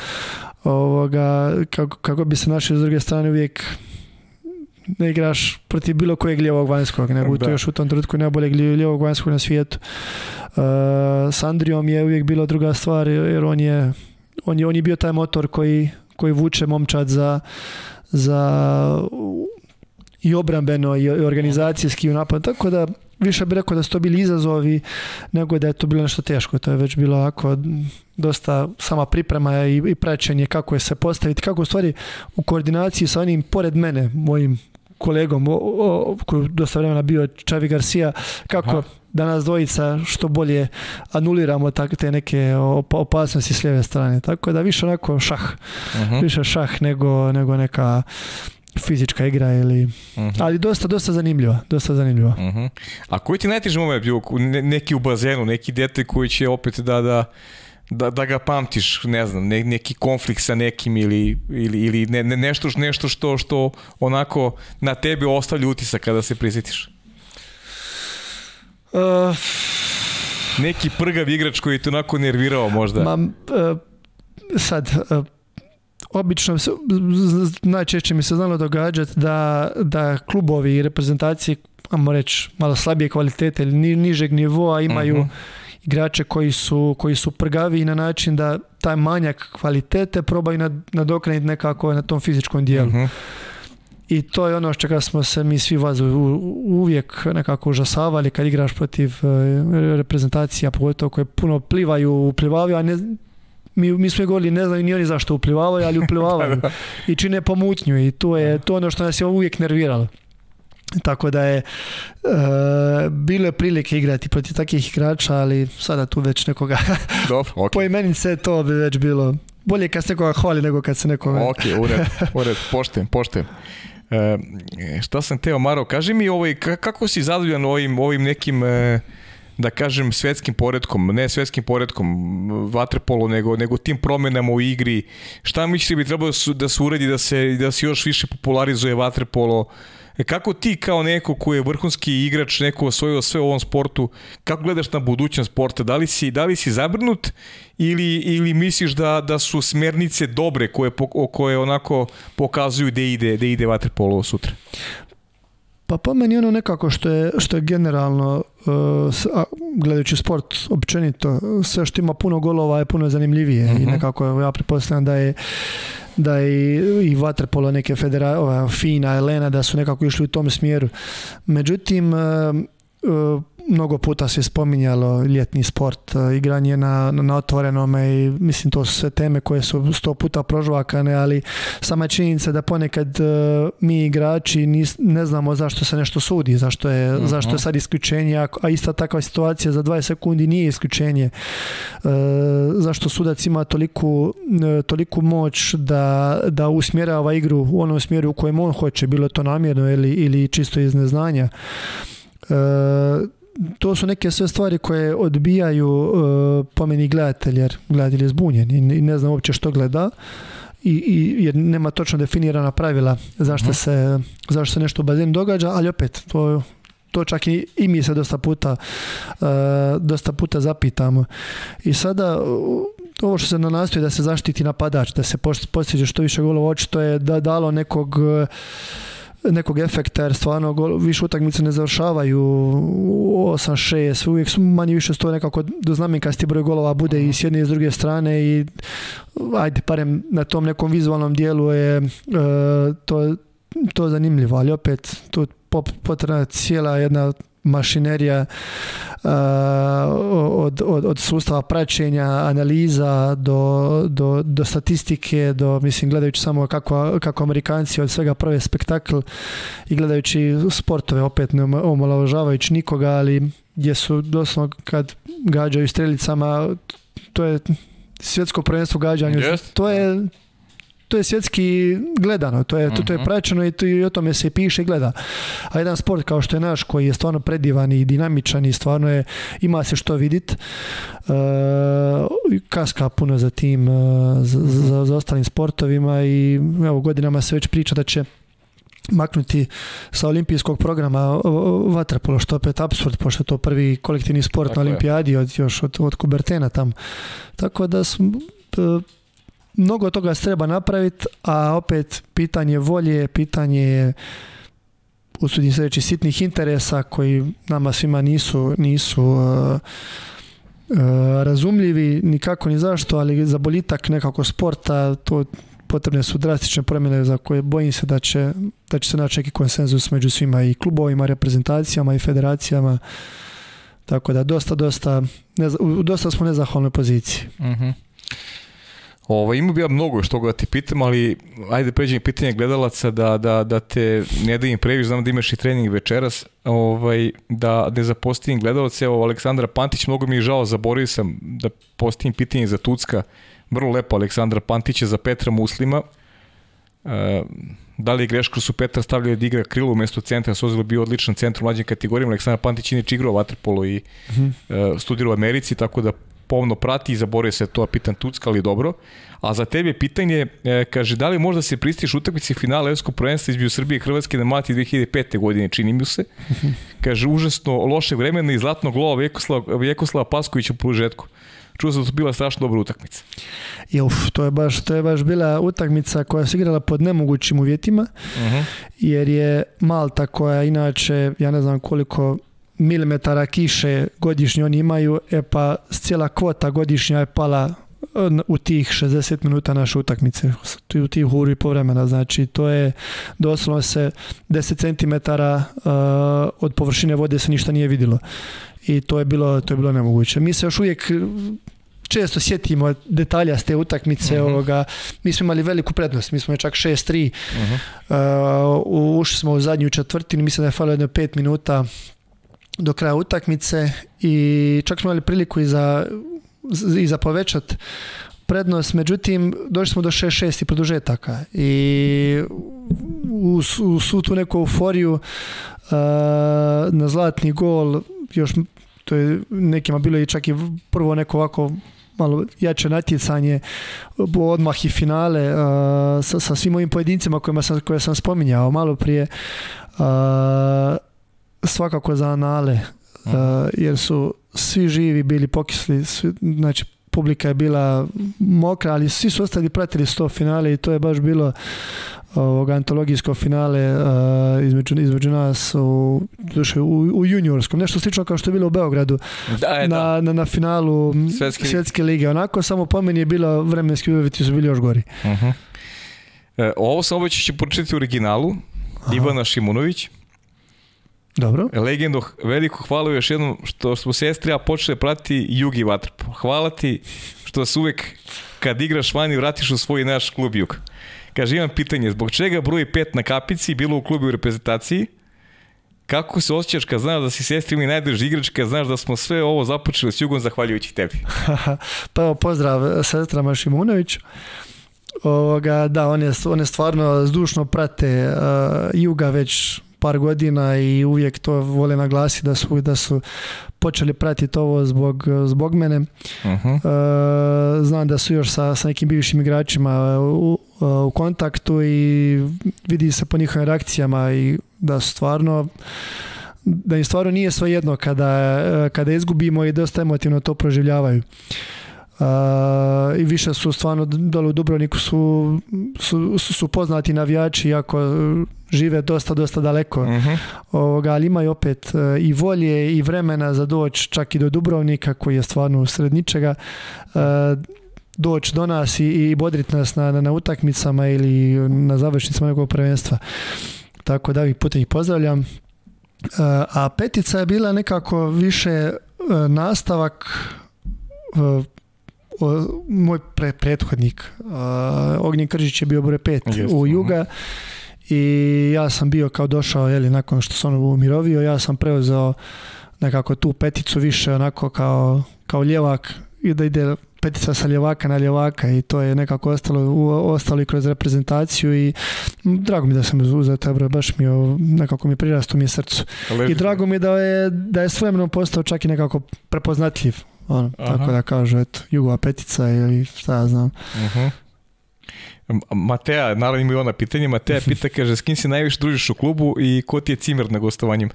ovoga, kako, kako bi se našli s druge strane uvijek ne igraš protiv bilo kojeg lijevog vanjskog, nego to još u tom trenutku najbolje lijevog vanjskog na svijetu. Uh, s Andrijom je uvijek bila druga stvar, jer on je, on je, bio taj motor koji, koji vuče momčad za, za i obrambeno i organizacijski u napad, tako da više bih rekao da su to bili izazovi nego da je to bilo nešto teško. To je već bilo ako dosta sama priprema i, i praćenje kako je se postaviti, kako u stvari u koordinaciji sa onim pored mene, mojim kolegom o, o, koji dosta vremena bio Čavi Garcia, kako Aha. danas dvojica što bolje anuliramo tak, te neke opasnosti s lijeve strane. Tako da više onako šah. Mhm. Više šah nego, nego neka fizička igra ili... Mhm. Ali dosta, dosta zanimljiva. Dosta zanimljiva. Mhm. A koji ti najteži moment bio? Neki u bazenu, neki dete koji će opet da, da da, da ga pamtiš, ne znam, neki konflikt sa nekim ili, ili, ili ne, ne, nešto, nešto što, što onako na tebi ostavlja utisak kada se prisjetiš? Eh. neki prgav igrač koji te onako nervirao možda. Ma, uh, sad, eh, obično najčešće mi se znalo događati da, da klubovi i reprezentacije, ajmo reći, malo slabije kvalitete ili nižeg nivoa imaju mhm igrače koji su, koji su prgavi na način da taj manjak kvalitete probaju nad, nekako na tom fizičkom dijelu. Mhm. I to je ono što čega smo se mi svi uvijek nekako užasavali kad igraš protiv e, reprezentacija, pogotovo koje puno plivaju, uplivavaju, a ne, mi, mi smo govorili, ne znaju ni oni zašto uplivavaju, ali uplivavaju *laughs* i čine pomutnju i to je to ono što nas je uvijek nerviralo. Tako da je e, bilo je prilike igrati protiv takvih igrača, ali sada tu već nekoga *laughs* Dobro, okay. se to bi već bilo. Bolje kad se nekoga hvali nego kad se nekoga... ok, ured, ured, pošten, šta sam teo, Maro, kaži mi ovaj, kako si zadovoljan ovim, ovim nekim... E, da kažem svetskim poredkom, ne svetskim poredkom vaterpolu, nego, nego tim promjenama u igri. Šta misli bi trebalo da se uredi da se, da se još više popularizuje vaterpolo E, kako ti kao neko koji je vrhunski igrač, neko osvojio sve u ovom sportu, kako gledaš na budućnost sporta? Da li si, da li si zabrnut ili, ili misliš da, da su smernice dobre koje, koje onako pokazuju gde ide, gde ide vaterpolo sutra? Pa po meni ono nekako što je, što je generalno, e, gledajući sport općenito, sve što ima puno golova je puno zanimljivije i mhm. nekako ja pretpostavljam da je da je i Vatrpolo neke Fina, Elena, da su nekako išli u tom smjeru. Međutim, eh, eh, mnogo puta se spominjalo ljetni sport, e, igranje na, na otvorenome i mislim to su sve teme koje su sto puta prožvakane, ali sama činjenica da ponekad e, mi igrači ne znamo zašto se nešto sudi, zašto je, mhm. zašto je sad isključenje, a, ista takva situacija za 20 sekundi nije isključenje. E, zašto sudac ima toliku, moć da, da usmjerava igru u onom smjeru u kojem on hoće, bilo to namjerno ili, ili čisto iz neznanja. E, to su neke sve stvari koje odbijaju pomeni po gledatelj, jer gledatelj je zbunjen i, ne znam uopće što gleda. I, i, jer nema točno definirana pravila zašto, mhm. se, zašto se nešto u bazenu događa, ali opet, to, to čak i, i mi se dosta puta, e, dosta puta zapitamo. I sada ovo što se nastoji da se zaštiti napadač, da se postiže što više golova, očito je da dalo nekog nekog efekta jer stvarno gol, više utakmice ne završavaju 8-6, uvijek manje više stoje nekako do znamenkasti broj golova bude i s jedne i s druge strane i ajde, parem na tom nekom vizualnom dijelu je e, to, to zanimljivo, ali opet tu potrebna cijela jedna mašinerija e, od, od, od, sustava praćenja, analiza do, do, do, statistike, do, mislim, gledajući samo kako, kako Amerikanci od svega prve spektakl i gledajući sportove, opet ne omalovažavajući nikoga, ali gdje su doslovno kad gađaju strelicama, to je svjetsko prvenstvo gađanja. Yes. To je to je svjetski gledano, to je, to, je mhm. praćeno i, to, o tome se piše i gleda. A jedan sport kao što je naš koji je stvarno predivan i dinamičan i stvarno je, ima se što vidit, uh, kaska puno za tim, e, za, za, ostalim sportovima i evo godinama se već priča da će maknuti sa olimpijskog programa vaterpolo, što je opet absurd, pošto je to prvi kolektivni sport na olimpijadi od, još od, od Kubertena tam. Tako da smo e, mnogo toga se treba napraviti, a opet pitanje volje, pitanje usudim se reći sitnih interesa koji nama svima nisu, nisu e, e, razumljivi nikako ni zašto, ali za bolitak nekako sporta to potrebne su drastične promjene za koje bojim se da će, da će se naći neki konsenzus među svima i klubovima, reprezentacijama i federacijama. Tako da dosta, dosta, dosta smo nezahvalnoj poziciji. Uh ovo, ovaj, ima bi ja mnogo što ga ti pitam, ali ajde pređem pitanje gledalaca da, da, da te ne da im previš, znam da imaš i trening večeras, ovaj, da ne zapostim gledalaca, evo Aleksandra Pantić, mnogo mi je žao, zaborio sam da postim pitanje za Tucka, vrlo lepo Aleksandra Pantića za Petra Muslima, e, da li je greško su Petra stavljali da igra krilu umesto centra, s ozilo bio odličan centar u mlađim kategorijama, Aleksandra Pantić inače igrao vaterpolo i mm e, studirao u Americi, tako da pomno prati i zaboravio se to, a pitan Tucka, ali dobro. A za tebe je pitanje, e, kaže, da li možda se pristiš utakmici finala Evropskog prvenstva između Srbije i Hrvatske na mati 2005. godine, čini mi se. *laughs* Kaže, užasno loše vremena i zlatno glova Vjekoslava, Vjekoslava Paskovića u pružetku čuo sam da su bila strašno dobra utakmica. to je baš, to je baš bila utakmica koja se igrala pod nemogućim uvjetima, mhm. jer je Malta koja inače, ja ne znam koliko milimetara kiše godišnje oni imaju, e pa cijela kvota godišnja je pala e, u tih 60 minuta naše utakmice, u tih huru povremena. Znači, to je doslovno se 10 cm e, od površine vode se ništa nije vidjelo. I to je bilo, to je bilo nemoguće. Mi se još uvijek e, često sjetimo detalja s te utakmice. Mhm. ovoga. Mi smo imali veliku prednost, mi smo čak 6-3. Mhm. Uh ušli smo u zadnju četvrtinu, mislim da je falilo jedno 5 minuta do kraja utakmice i čak smo imali priliku i za, i za povećat prednost, međutim došli smo do 6-6 i produžetaka i u, u svu tu neku euforiju uh, na zlatni gol još to je nekima bilo i čak i prvo neko ovako malo jače natjecanje, odmah i finale uh, sa, sa svim ovim pojedincima kojima sam, koje sam spominjao malo prije. Uh, svakako za anale, mhm. jer su svi živi bili pokisli, svi, znači publika je bila mokra, ali svi su ostali pratili sto finale i to je baš bilo ovog antologijsko finale uh, između, nas u, u, juniorskom. Nešto slično kao što je bilo u Beogradu na, na, finalu Svjetske lige. Onako samo po meni je bilo vremenski uvjeti su bili još gori. Mhm. E, ovo sam obećao će u originalu Ivana Šimunović. Dobro. Legendu veliko hvala još jednom što smo sestrija počeli pratiti Jugi Vatrpo. Hvala ti što se uvek kad igraš vani vratiš u svoj naš klub Jug. Kaže, imam pitanje, zbog čega broj 5 na kapici bilo u klubu i reprezentaciji? Kako se osjećaš kad znaš da si sestri mi najdraži igrač, kad znaš da smo sve ovo započeli s Jugom zahvaljujući tebi? *laughs* pa evo, pozdrav e, sestra Mašimunović. Ovoga, da, on je stvarno zdušno prate e, Juga već par godina i uvijek to vole naglasiti da su, da su počeli pratiti ovo zbog, zbog mene. Mhm. E, znam da su još sa, sa nekim bivšim igračima u, u kontaktu i vidi se po njihovim reakcijama i da su stvarno da im stvarno nije svejedno kada, kada izgubimo i dosta emotivno to proživljavaju i više su stvarno dole u Dubrovniku su, su, su poznati navijači iako e, žive dosta, dosta daleko. Uh mhm. -huh. ali imaju opet e, i volje i vremena za doć čak i do Dubrovnika koji je stvarno sred ničega. E, doć do nas i, i bodrit nas na, na, na, utakmicama ili na završnicama nekog prvenstva. Tako da ovih putem ih pozdravljam. A petica je bila nekako više nastavak moj prethodnik a, Ognjen Kržić je bio broj pet u Juga i ja sam bio kao došao jeli, nakon što sam on umirovio, ja sam preuzeo nekako tu peticu više onako kao, kao ljevak i da ide petica sa ljevaka na ljevaka i to je nekako ostalo, u, i kroz reprezentaciju i drago mi da sam uzeo taj baš mi je, nekako mi prirastu mi je srcu. I drago mi je da je, da je s vremenom postao čak i nekako prepoznatljiv ono, tako da kažu, eto, jugova Petica ili šta ja znam. Uh Mateja, naravno ima i ona pitanje. Mateja pita, *laughs* kaže, s kim si najviše družiš u klubu i ko ti je cimer na gostovanjima?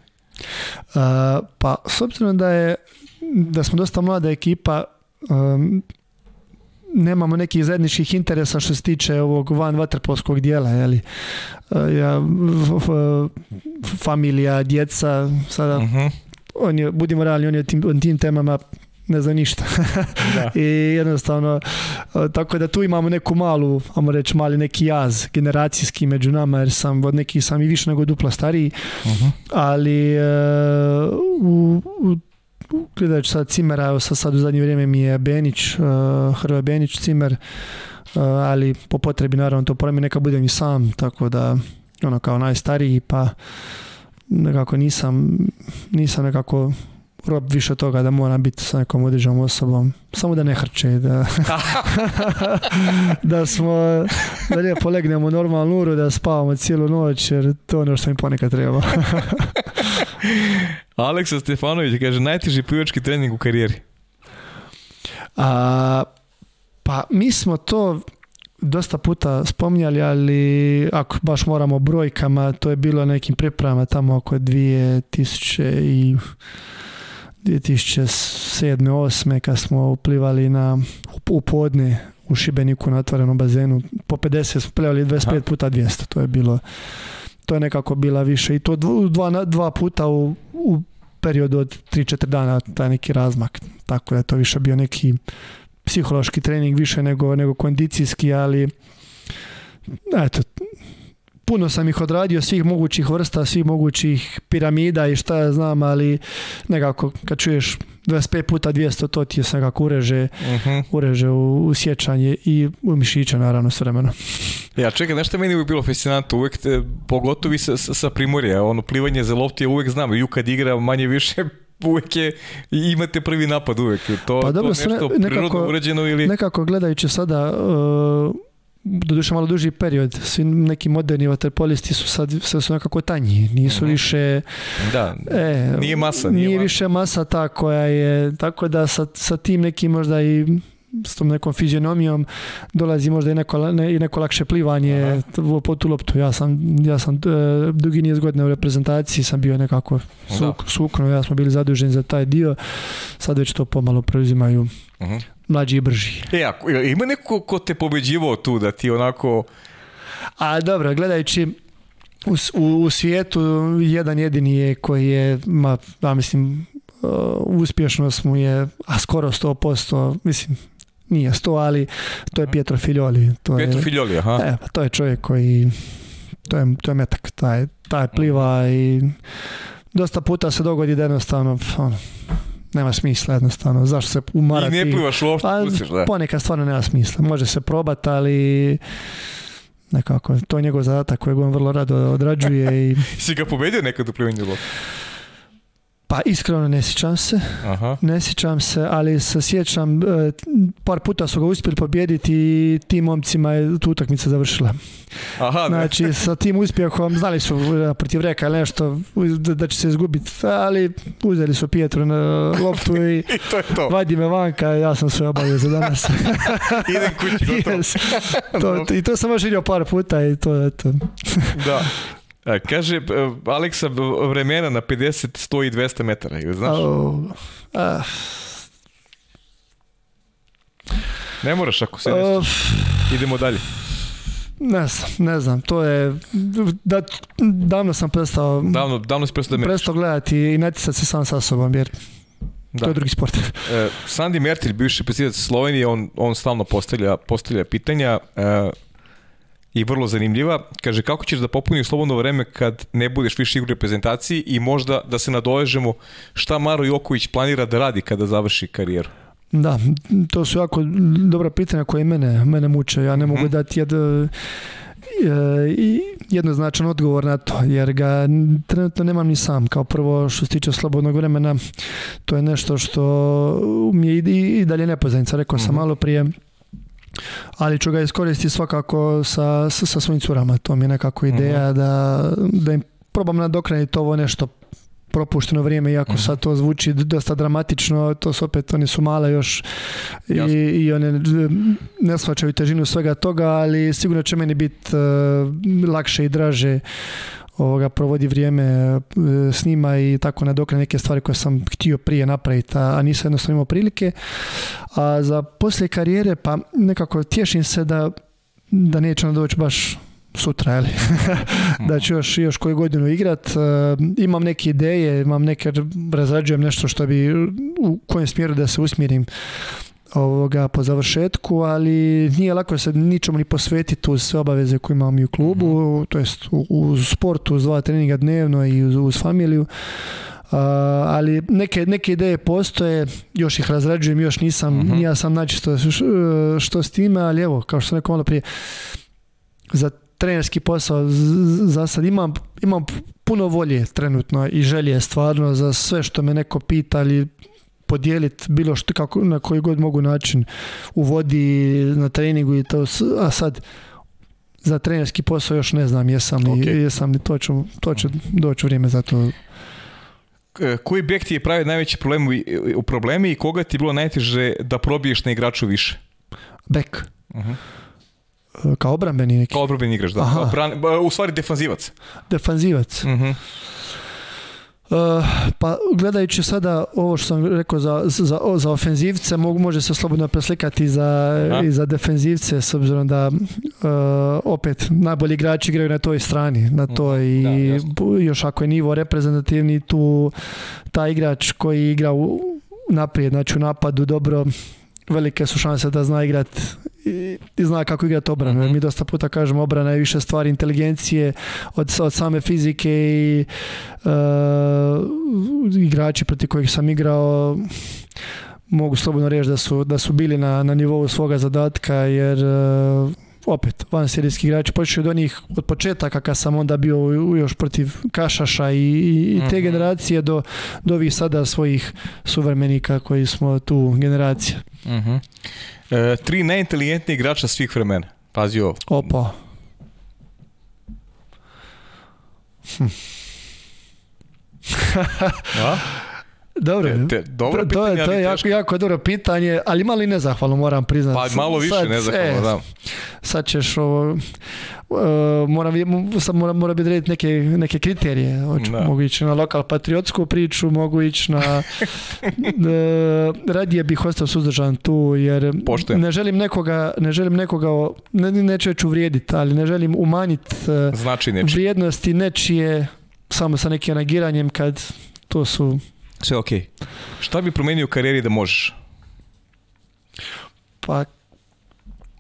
pa, s obzirom da je da smo dosta mlada ekipa, nemamo nekih zajedničkih interesa što se tiče ovog van vaterpolskog dijela, je li? Ja, familija, djeca, sada uh -huh. budimo realni, on je tim, on tim temama ne zna ništa. *laughs* I jednostavno, e, tako da tu imamo neku malu, ajmo reći mali neki jaz generacijski među nama, jer sam od nekih sam i više nego dupla stariji, mhm. ali uh, u, u gledajući sad Cimera, evo sad, sad u zadnje vrijeme mi je Benić, uh, Benić Cimer, ali po potrebi naravno to promijeni, neka budem i sam, tako da ono kao najstariji, pa nekako nisam, nisam nekako rob više toga da moram biti sa nekom određenom osobom. Samo da ne hrče, da, *laughs* da smo, da lijepo legnemo normalnu uru, da spavamo cijelu noć, jer to je ono što mi ponekad treba. *laughs* Aleksa Stefanović kaže, najteži pivački trening u karijeri. A, pa mi smo to dosta puta spominjali, ali ako baš moramo brojkama, to je bilo nekim pripremama tamo oko 2000 i 2007. 8. kad smo uplivali na, u podne u Šibeniku na otvorenom bazenu. Po 50 smo plivali 25 Aha. puta 200. To je bilo to je nekako bila više i to dva, dva puta u, u periodu od 3-4 dana taj neki razmak. Tako da je to više bio neki psihološki trening više nego, nego kondicijski, ali eto, puno sam ih odradio svih mogućih vrsta, svih mogućih piramida i šta ja znam, ali nekako kad čuješ 25 puta 200 to ti se nekako ureže, uh ureže u, sjećanje i u mišiće naravno s vremena. Ja čekaj, nešto meni bi bilo fascinantno, uvijek te, pogotovo sa, sa primorja, ono plivanje za lopti ja uvijek znam, ju kad igra manje više *laughs* uvijek je, imate prvi napad uvek, to, pa, to nešto nekako, prirodno uređeno ili... Nekako gledajući sada uh, doduše malo duži period. Svi neki moderni vaterpolisti su sad, sad su nekako tanji. Nisu mhm. više... Da, e, nije masa. Nije, nije masa. više masa ta koja je... Tako da sa, sa tim nekim možda i s tom nekom fizionomijom dolazi možda i neko, ne, i neko lakše plivanje Aha. po tu loptu. Ja sam, ja sam e, dugi niz godina u reprezentaciji sam bio nekako suk, sukno, ja smo bili zaduženi za taj dio. Sad već to pomalo preuzimaju mlađi i brži. E, ima neko ko te pobeđivo tu da ti onako... A dobro, gledajući u, u, svijetu jedan jedini je koji je, ma, mislim, e, uspješnost mu je a skoro 100%, mislim, nije sto, ali to je Pietro Filjoli. To Pietro je, E, pa to je čovjek koji, to je, to je metak, taj, taj pliva mhm. i dosta puta se dogodi da jednostavno, ono, nema smisla jednostavno. Zašto se umarati? I ne plivaš uopšte, pa, Ponekad stvarno nema smisla. Može se probati, ali nekako, to je njegov zadatak kojeg on vrlo rado odrađuje. I... *laughs* si ga pobedio nekad u plivanju pa iskreno ne sjećam se, Aha. ne sjećam se, ali se sjećam, e, par puta su ga uspjeli pobijediti i tim momcima je tu utakmica završila. Aha, znači sa tim uspjehom, znali su e, protiv reka nešto da će se izgubiti, ali uzeli su Pietru na loptu i, *laughs* I vadi me vanka, ja sam sve obavio za danas. *laughs* Idem kući, gotovo. *laughs* to, I to sam još vidio par puta i to je to. da. E, kaže, e, Aleksa, vremena na 50, 100 i 200 metara, ili znaš? E. Ne moraš ako se uh. Idemo dalje. Ne znam, ne znam, to je, da, davno sam prestao, davno, davno prestao, da prestao gledati i natjecati se sam sa sobom, jer da. To je drugi sport. e, Sandi Mertilj, bivši predsjedac Slovenije, on, on stalno postavlja, postavlja pitanja. E, i vrlo zanimljiva. Kaže, kako ćeš da popuniš slobodno vreme kad ne budeš više u reprezentaciji i možda da se nadovežemo šta Maro Joković planira da radi kada završi karijeru? Da, to su jako dobra pitanja koje mene, mene muče. Ja ne mogu mhm. dati e, jednoznačan odgovor na to, jer ga trenutno nemam ni sam. Kao prvo što se tiče slobodnog vremena, to je nešto što mi je i dalje nepoznanica. Rekao sam mhm. malo prije, ali ću ga iskoristiti svakako sa, sa svojim curama. To mi je nekako ideja mhm. da, da im probam nadokraniti ovo nešto propušteno vrijeme, iako mhm. sad to zvuči dosta dramatično, to su opet, one su male još i, i one ne shvaćaju težinu svega toga, ali sigurno će meni biti e, lakše i draže ovoga, provodi vrijeme e, s njima i tako nadokle neke stvari koje sam htio prije napraviti, a, nisam jednostavno imao prilike. A za poslije karijere, pa nekako tješim se da, da neće nam doći baš sutra, ali. *laughs* da ću još, još koju godinu igrat. E, imam neke ideje, imam neke, razrađujem nešto što bi, u kojem smjeru da se usmjerim ovoga, po završetku, ali nije lako se ničemu ni posvetiti uz sve obaveze koje imam i u klubu, mm. to jest u, sportu, uz dva treninga dnevno i uz, uz familiju. ali neke, neke ideje postoje, još ih razrađujem, još nisam, mhm. ja sam način što, s time, ali evo, kao što sam rekao malo prije, za trenerski posao za sad imam, imam puno volje trenutno i želje stvarno za sve što me neko pita, ali podijeliti bilo što kako, na koji god mogu način u vodi, na treningu i to. A sad za trenerski posao još ne znam jesam li, okay. jesam li to, to će doći vrijeme za to. Koji bek ti je pravi najveći problem u problemi i koga ti je bilo najteže da probiješ na igraču više? Bek. Mhm. Kao obrambeni neki. Kao obrambeni igrač, da. u stvari defanzivac. Defanzivac. Uh Uh, pa gledajući sada ovo što sam rekao za, za, za ofenzivce mogu, može se slobodno preslikati za, i za defenzivce s obzirom da uh, opet najbolji igrači igraju na toj strani na mhm. toj i da, još ako je nivo reprezentativni tu taj igrač koji igra naprijed, znači u napadu dobro velike su šanse da zna igrat. i, zna kako igrati obranu. Mhm. Mi dosta puta kažemo obrana je više stvari inteligencije od, od same fizike i uh, igrači protiv kojih sam igrao mogu slobodno reći da su, da su bili na, na nivou svoga zadatka jer eh, opet van serijski igrači, počeo od onih od početaka kad sam onda bio još protiv Kašaša i, i te mhm. generacije do, do ovih sada svojih suvremenika koji smo tu generacija. Mm -hmm. tri najinteligentniji igrača svih vremena. Pazi ovo. Opa. Hm. *laughs* Dobro, dobro to, je, to je jako, jako dobro pitanje, ali malo i nezahvalno moram priznati. Pa malo više sad, nezahvalno, e, Sad ćeš ovo, e, moram, sad moram, odrediti neke, neke kriterije. da. mogu ići na lokal patriotsku priču, mogu ići na... *laughs* E, radije bih ostao suzdržan tu, jer ne želim nekoga, ne želim nekoga, ne, neću već uvrijediti, ali ne želim umanjiti znači vrijednosti nečije samo sa nekim reagiranjem, kad to su sve ok. Šta bi promenio u karijeri da možeš? Pa...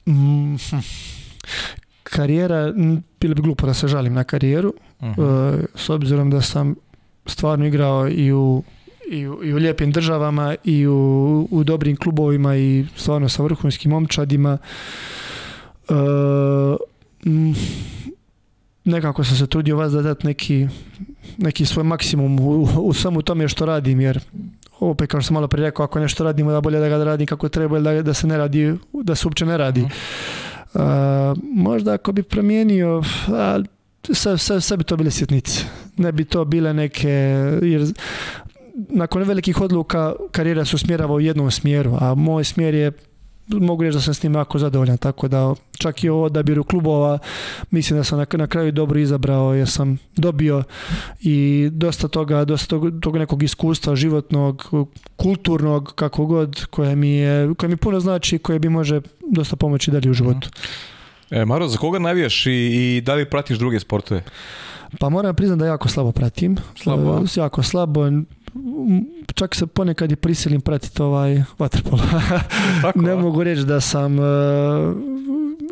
Mm, karijera, bilo bi glupo da se žalim na karijeru, mhm. e, s obzirom da sam stvarno igrao i u i u, lijepim državama i u, u dobrim klubovima i stvarno sa vrhunskim omčadima. E, mm, nekako sam se trudio vas da dati neki neki svoj maksimum u, u svemu tome što radim, jer opet kao što sam malo pre rekao, ako nešto radimo da bolje da ga radim kako treba ili da, se ne radi, da se uopće ne radi. Uh možda ako bi promijenio, a, sve, sve, bi to bile sitnice. Ne bi to bile neke, jer nakon velikih odluka karijera se usmjerava u jednom smjeru, a moj smjer je mogu reći da sam s njim jako zadovoljan, tako da čak i o odabiru klubova mislim da sam na, na kraju dobro izabrao jer sam dobio i dosta toga, dosta tog, tog nekog iskustva životnog, kulturnog, kako god, koje mi, je, koje mi puno znači i koje bi može dosta pomoći dalje u mhm. životu. E, Maro, za koga navijaš i, i da li pratiš druge sportove? Pa moram priznati da jako slabo pratim. Slabo? E, jako slabo Mm, čak se ponekad i prisilim pratiti ovaj Waterpolo. *laughs* ne mogu reći da sam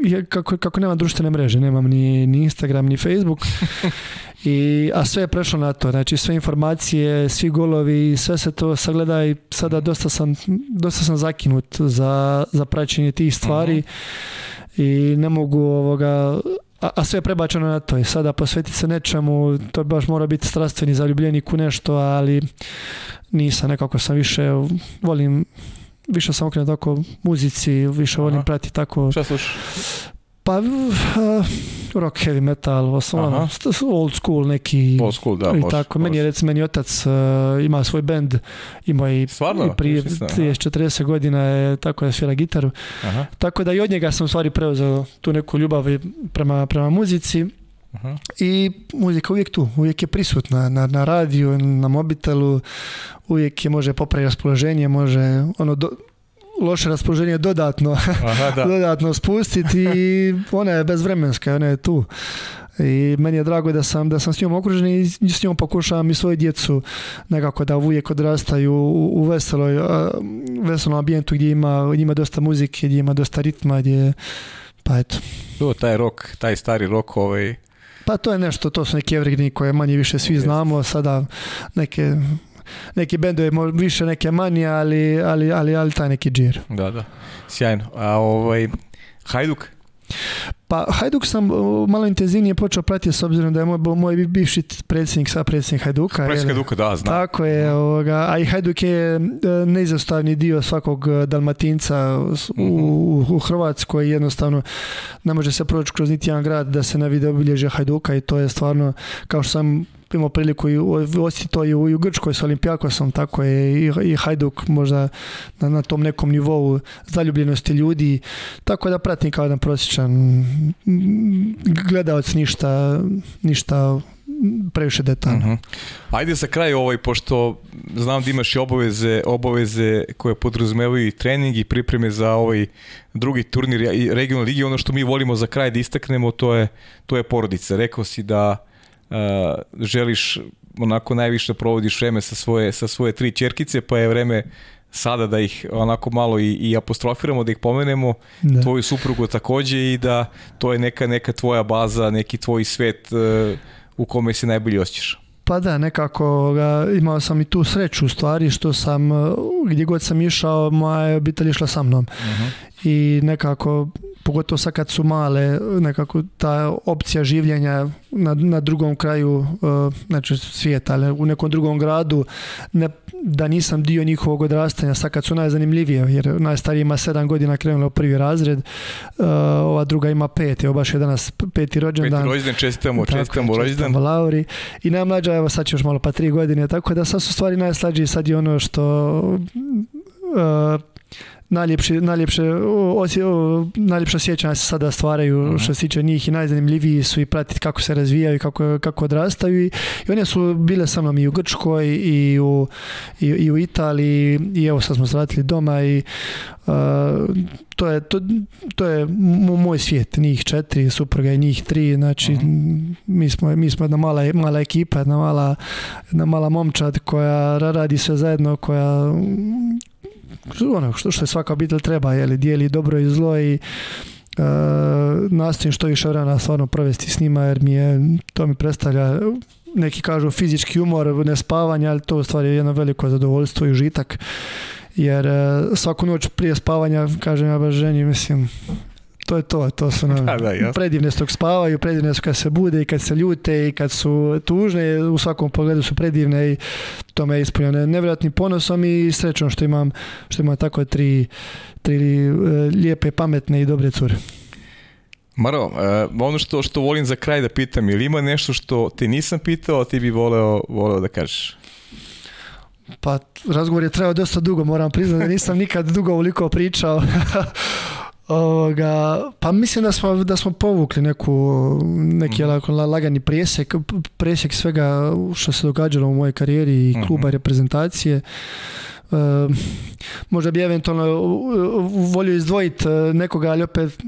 e, kako, kako nema društvene mreže, nemam ni, ni Instagram, ni Facebook. *laughs* I, a sve je prešlo na to, znači sve informacije, svi golovi, sve se to sagleda i sada mhm. dosta sam, dosta sam zakinut za, za praćenje tih stvari mhm. i ne mogu ovoga a, sve je prebačeno na to i sada posvetiti se nečemu, to baš mora biti strastveni zaljubljenik u nešto, ali nisam, nekako sam više, volim, više sam okrenut oko muzici, više volim Aha. prati tako. Šta slušaš? Pa uh, rock heavy metal, osnovno, old school neki. Old school, da, i tako. Meni je recimo meni otac uh, ima svoj bend, ima i, Stvarno? i prije 30-40 godina je tako je svira gitaru. Aha. Tako da i od njega sam u stvari preuzeo tu neku ljubav prema, prema muzici. Aha. I muzika uvijek tu, uvijek je prisutna na, na radiju, na mobitelu, uvijek je može popraviti raspoloženje, može ono do, loše raspoloženje dodatno, *laughs* dodatno spustiti i ona je bezvremenska, ona je tu. I meni je drago da sam, da sam s njom okružen i s njom pokušavam i svoje djecu nekako da uvijek odrastaju u, u veseloj, veselom ambijentu gdje ima, gdje ima dosta muzike, gdje ima dosta ritma, gdje pa eto. To, taj rok, taj stari rok ovaj... Pa to je nešto, to su neke evregni koje manje više svi znamo, sada neke neki bendovi više, neke manje, ali, ali, ali, ali taj neki džir. Da, da. Sjajno. A ovaj, Hajduk? Pa Hajduk sam malo intenzivnije počeo pratiti s obzirom da je moj, moj bivši predsjednik, sad predsjednik Hajduka. Predsjednik Hajduka, da, znam. Tako je, ovoga, a i Hajduk je e, neizostavni dio svakog e, Dalmatinca mhm. u, u Hrvatskoj, jednostavno ne može se proći kroz niti jedan grad da se ne vide obilježje Hajduka i to je stvarno, kao što sam imao priliku i osjetiti to i u, i Grčkoj s Olimpijakosom, tako je i, i Hajduk možda na, na, tom nekom nivou zaljubljenosti ljudi, tako da pratim kao jedan prosječan gledalac ništa, ništa previše detaljno. Mhm. Ajde za kraj ovaj, pošto znam da imaš i obaveze, koje podrazumevaju i trening i pripreme za ovaj drugi turnir i regionalne ligi. Ono što mi volimo za kraj da istaknemo, to je, to je porodica. Rekao si da e, želiš onako najviše provodiš vreme sa svoje, sa svoje tri čerkice, pa je vreme sada da ih onako malo i, i apostrofiramo, da ih pomenemo, tvoju suprugu takođe i da to je neka, neka tvoja baza, neki tvoj svet e, u kome se najbolje osjećaš. Pa da, nekako ga, imao sam i tu sreću u stvari što sam, e, gdje god sam išao, moja obitelj išla sa mnom. Mhm. I nekako pogotovo sad kad su male, nekako ta opcija življenja na, na drugom kraju e, znači svijeta, ali u nekom drugom gradu, da nisam dio njihovog odrastanja, sad kad su najzanimljivije, jer najstariji ima 7 godina u prvi razred, e, ova druga ima pet, evo baš je danas peti rođendan. Peti rođendan, čestitamo, čestitamo rođendan. Lauri. I najmlađa, evo sad će još malo pa tri godine, tako da sad su stvari najslađi, sad je ono što e, najljepši, najljepše, osje, najljepša sjećanja se sada stvaraju mhm. što se tiče njih i najzanimljiviji su i pratiti kako se razvijaju, kako, kako odrastaju i, i one su bile sa mnom i u Grčkoj i u, i, u Italiji i evo sad smo se doma i to je, to, je moj svijet, njih četiri, suprga i njih tri, znači mhm. mi, smo, mi smo jedna mala, mala ekipa, jedna mala, jedna mala momčad koja radi sve zajedno, koja ono što, što je svaka obitelj treba, je li dijeli dobro i zlo i e, nastojim što više vremena stvarno provesti s njima jer mi je, to mi predstavlja neki kažu fizički umor, nespavanje, ali to u stvari je jedno veliko zadovoljstvo i užitak jer e, svaku noć prije spavanja kažem ja baš mislim to je to. To su *laughs* predivne su spavaju, predivne su kad se bude i kad se ljute i kad su tužne. U svakom pogledu su predivne i to me ispunjeno nevjerojatnim ponosom i srećom što imam, što imam tako tri, tri e, lijepe, pametne i dobre cure. Maro, e, ono što, što volim za kraj da pitam, ili ima nešto što ti nisam pitao, a ti bi voleo, voleo da kažeš? Pa razgovor je trajao dosta dugo, moram priznati da nisam nikad dugo ovoliko pričao *laughs* Ovoga, pa mislim da smo, da smo povukli neku, neki mm lagani presjek, svega što se događalo u mojoj karijeri i mhm. kluba reprezentacije. E, možda bi eventualno volio izdvojiti e, nekoga, ali opet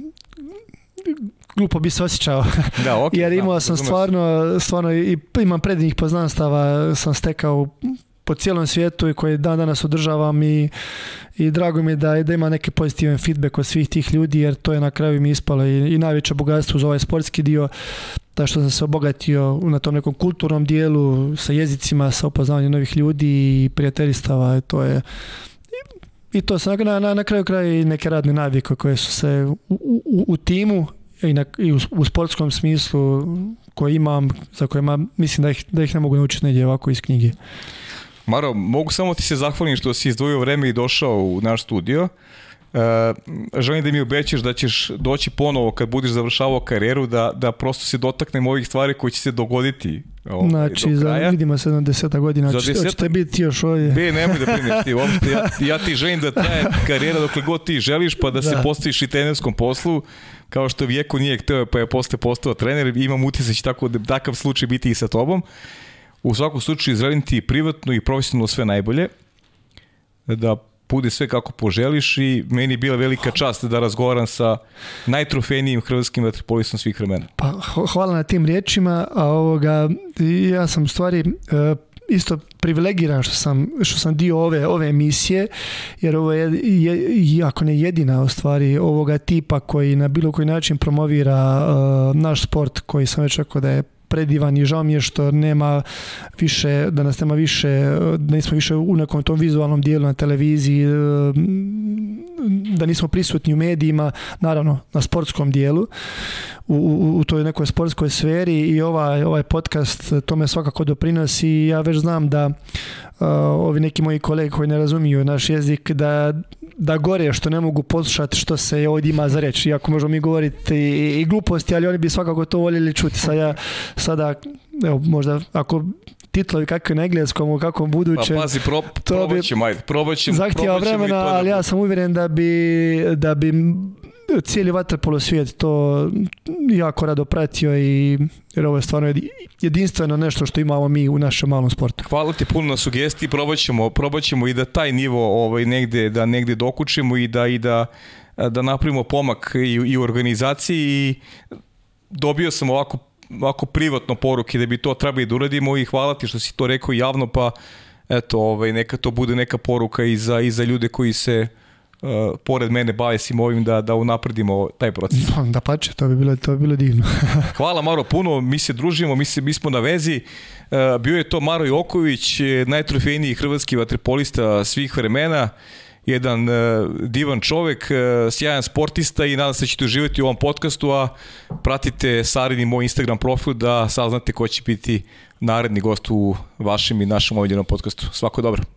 glupo bi se osjećao. Da, okay, *laughs* Jer imao sam stvarno, stvarno i, imam prednjih poznanstava, sam stekao po cijelom svijetu i koji dan danas održavam i, i drago mi je da, da ima neki pozitivan feedback od svih tih ljudi jer to je na kraju mi ispalo i, i najveće bogatstvo uz ovaj sportski dio da što sam se obogatio na tom nekom kulturnom dijelu sa jezicima, sa upoznavanjem novih ljudi i prijateljstava e, to je i to se na, na, na kraju kraju i neke radne navike koje su se u, timu i, na, i u, sportskom smislu koje imam, za kojima mislim da ih, da ih ne mogu naučiti negdje ovako iz knjige. Maro, mogu samo ti se zahvalim što si izdvojio vreme i došao u naš studio. Uh, želim da mi obećaš da ćeš doći ponovo kad budeš završavao karijeru da, da prosto se dotaknemo ovih stvari koje će se dogoditi o, ovaj, znači, do kraja. Za, vidimo se na deseta godina. Za deseta... Hoćete biti još ovdje. Be, nemoj da primiš ti uopšte. Ja, ti želim da traje karijera dokle god ti želiš pa da, se postaviš i trenerskom poslu kao što vijeku nije hteo pa je posle postao trener. Imam utjecaći tako da takav slučaj biti i sa tobom. U svakom slučaju izraditi ti privatno i profesionalno sve najbolje, da bude sve kako poželiš i meni je bila velika čast da razgovaram sa najtrofejnijim hrvatskim vatripolisom svih vremena. Pa hvala na tim riječima, a ovoga, ja sam u stvari e, isto privilegiran što sam, što sam dio ove, ove emisije, jer ovo je, je ako ne jedina u stvari ovoga tipa koji na bilo koji način promovira e, naš sport koji sam već rekao da je predivan i žao mi je što nema više, da nas nema više, da nismo više u nekom tom vizualnom dijelu na televiziji, e, da nismo prisutni u medijima, naravno na sportskom dijelu, u, u, u toj nekoj sportskoj sferi i ovaj, ovaj podcast tome svakako doprinosi ja već znam da e, ovi neki moji kolege koji ne razumiju naš jezik, da da gore što ne mogu poslušati što se ovdje ima za reći. Iako možemo mi govoriti i, i, gluposti, ali oni bi svakako to voljeli čuti. Sada, ja, sada evo, možda ako titlovi kakvi na engleskom, kako buduće. Pa pazi, pro, vremena, ali ja sam uvjeren da bi, da bi cijeli vaterpolo svijet to jako rado pratio i jer ovo je stvarno jedinstveno nešto što imamo mi u našem malom sportu. Hvala ti puno na sugestiji, probat ćemo, i da taj nivo ovaj, negde, da negde dokučimo i da, i da, da napravimo pomak i, u organizaciji i dobio sam ovako, ovako privatno poruke da bi to trebali da uradimo i hvala ti što si to rekao javno pa eto ovaj, neka to bude neka poruka i za, i za ljude koji se E, pored mene bave svim ovim da, da unapredimo taj proces. *laughs* Da pače, to bi bilo, to bi bilo divno. *laughs* Hvala Maro puno, mi se družimo, mi, se, mi smo na vezi. E, bio je to Maro Joković, e, najtrofejniji hrvatski vaterpolista svih vremena jedan divan čovek, sjajan sportista i nadam se da ćete uživati u ovom podcastu, a pratite Sarin i moj Instagram profil da saznate ko će biti naredni gost u vašem i našem ovdjevnom podcastu. Svako dobro.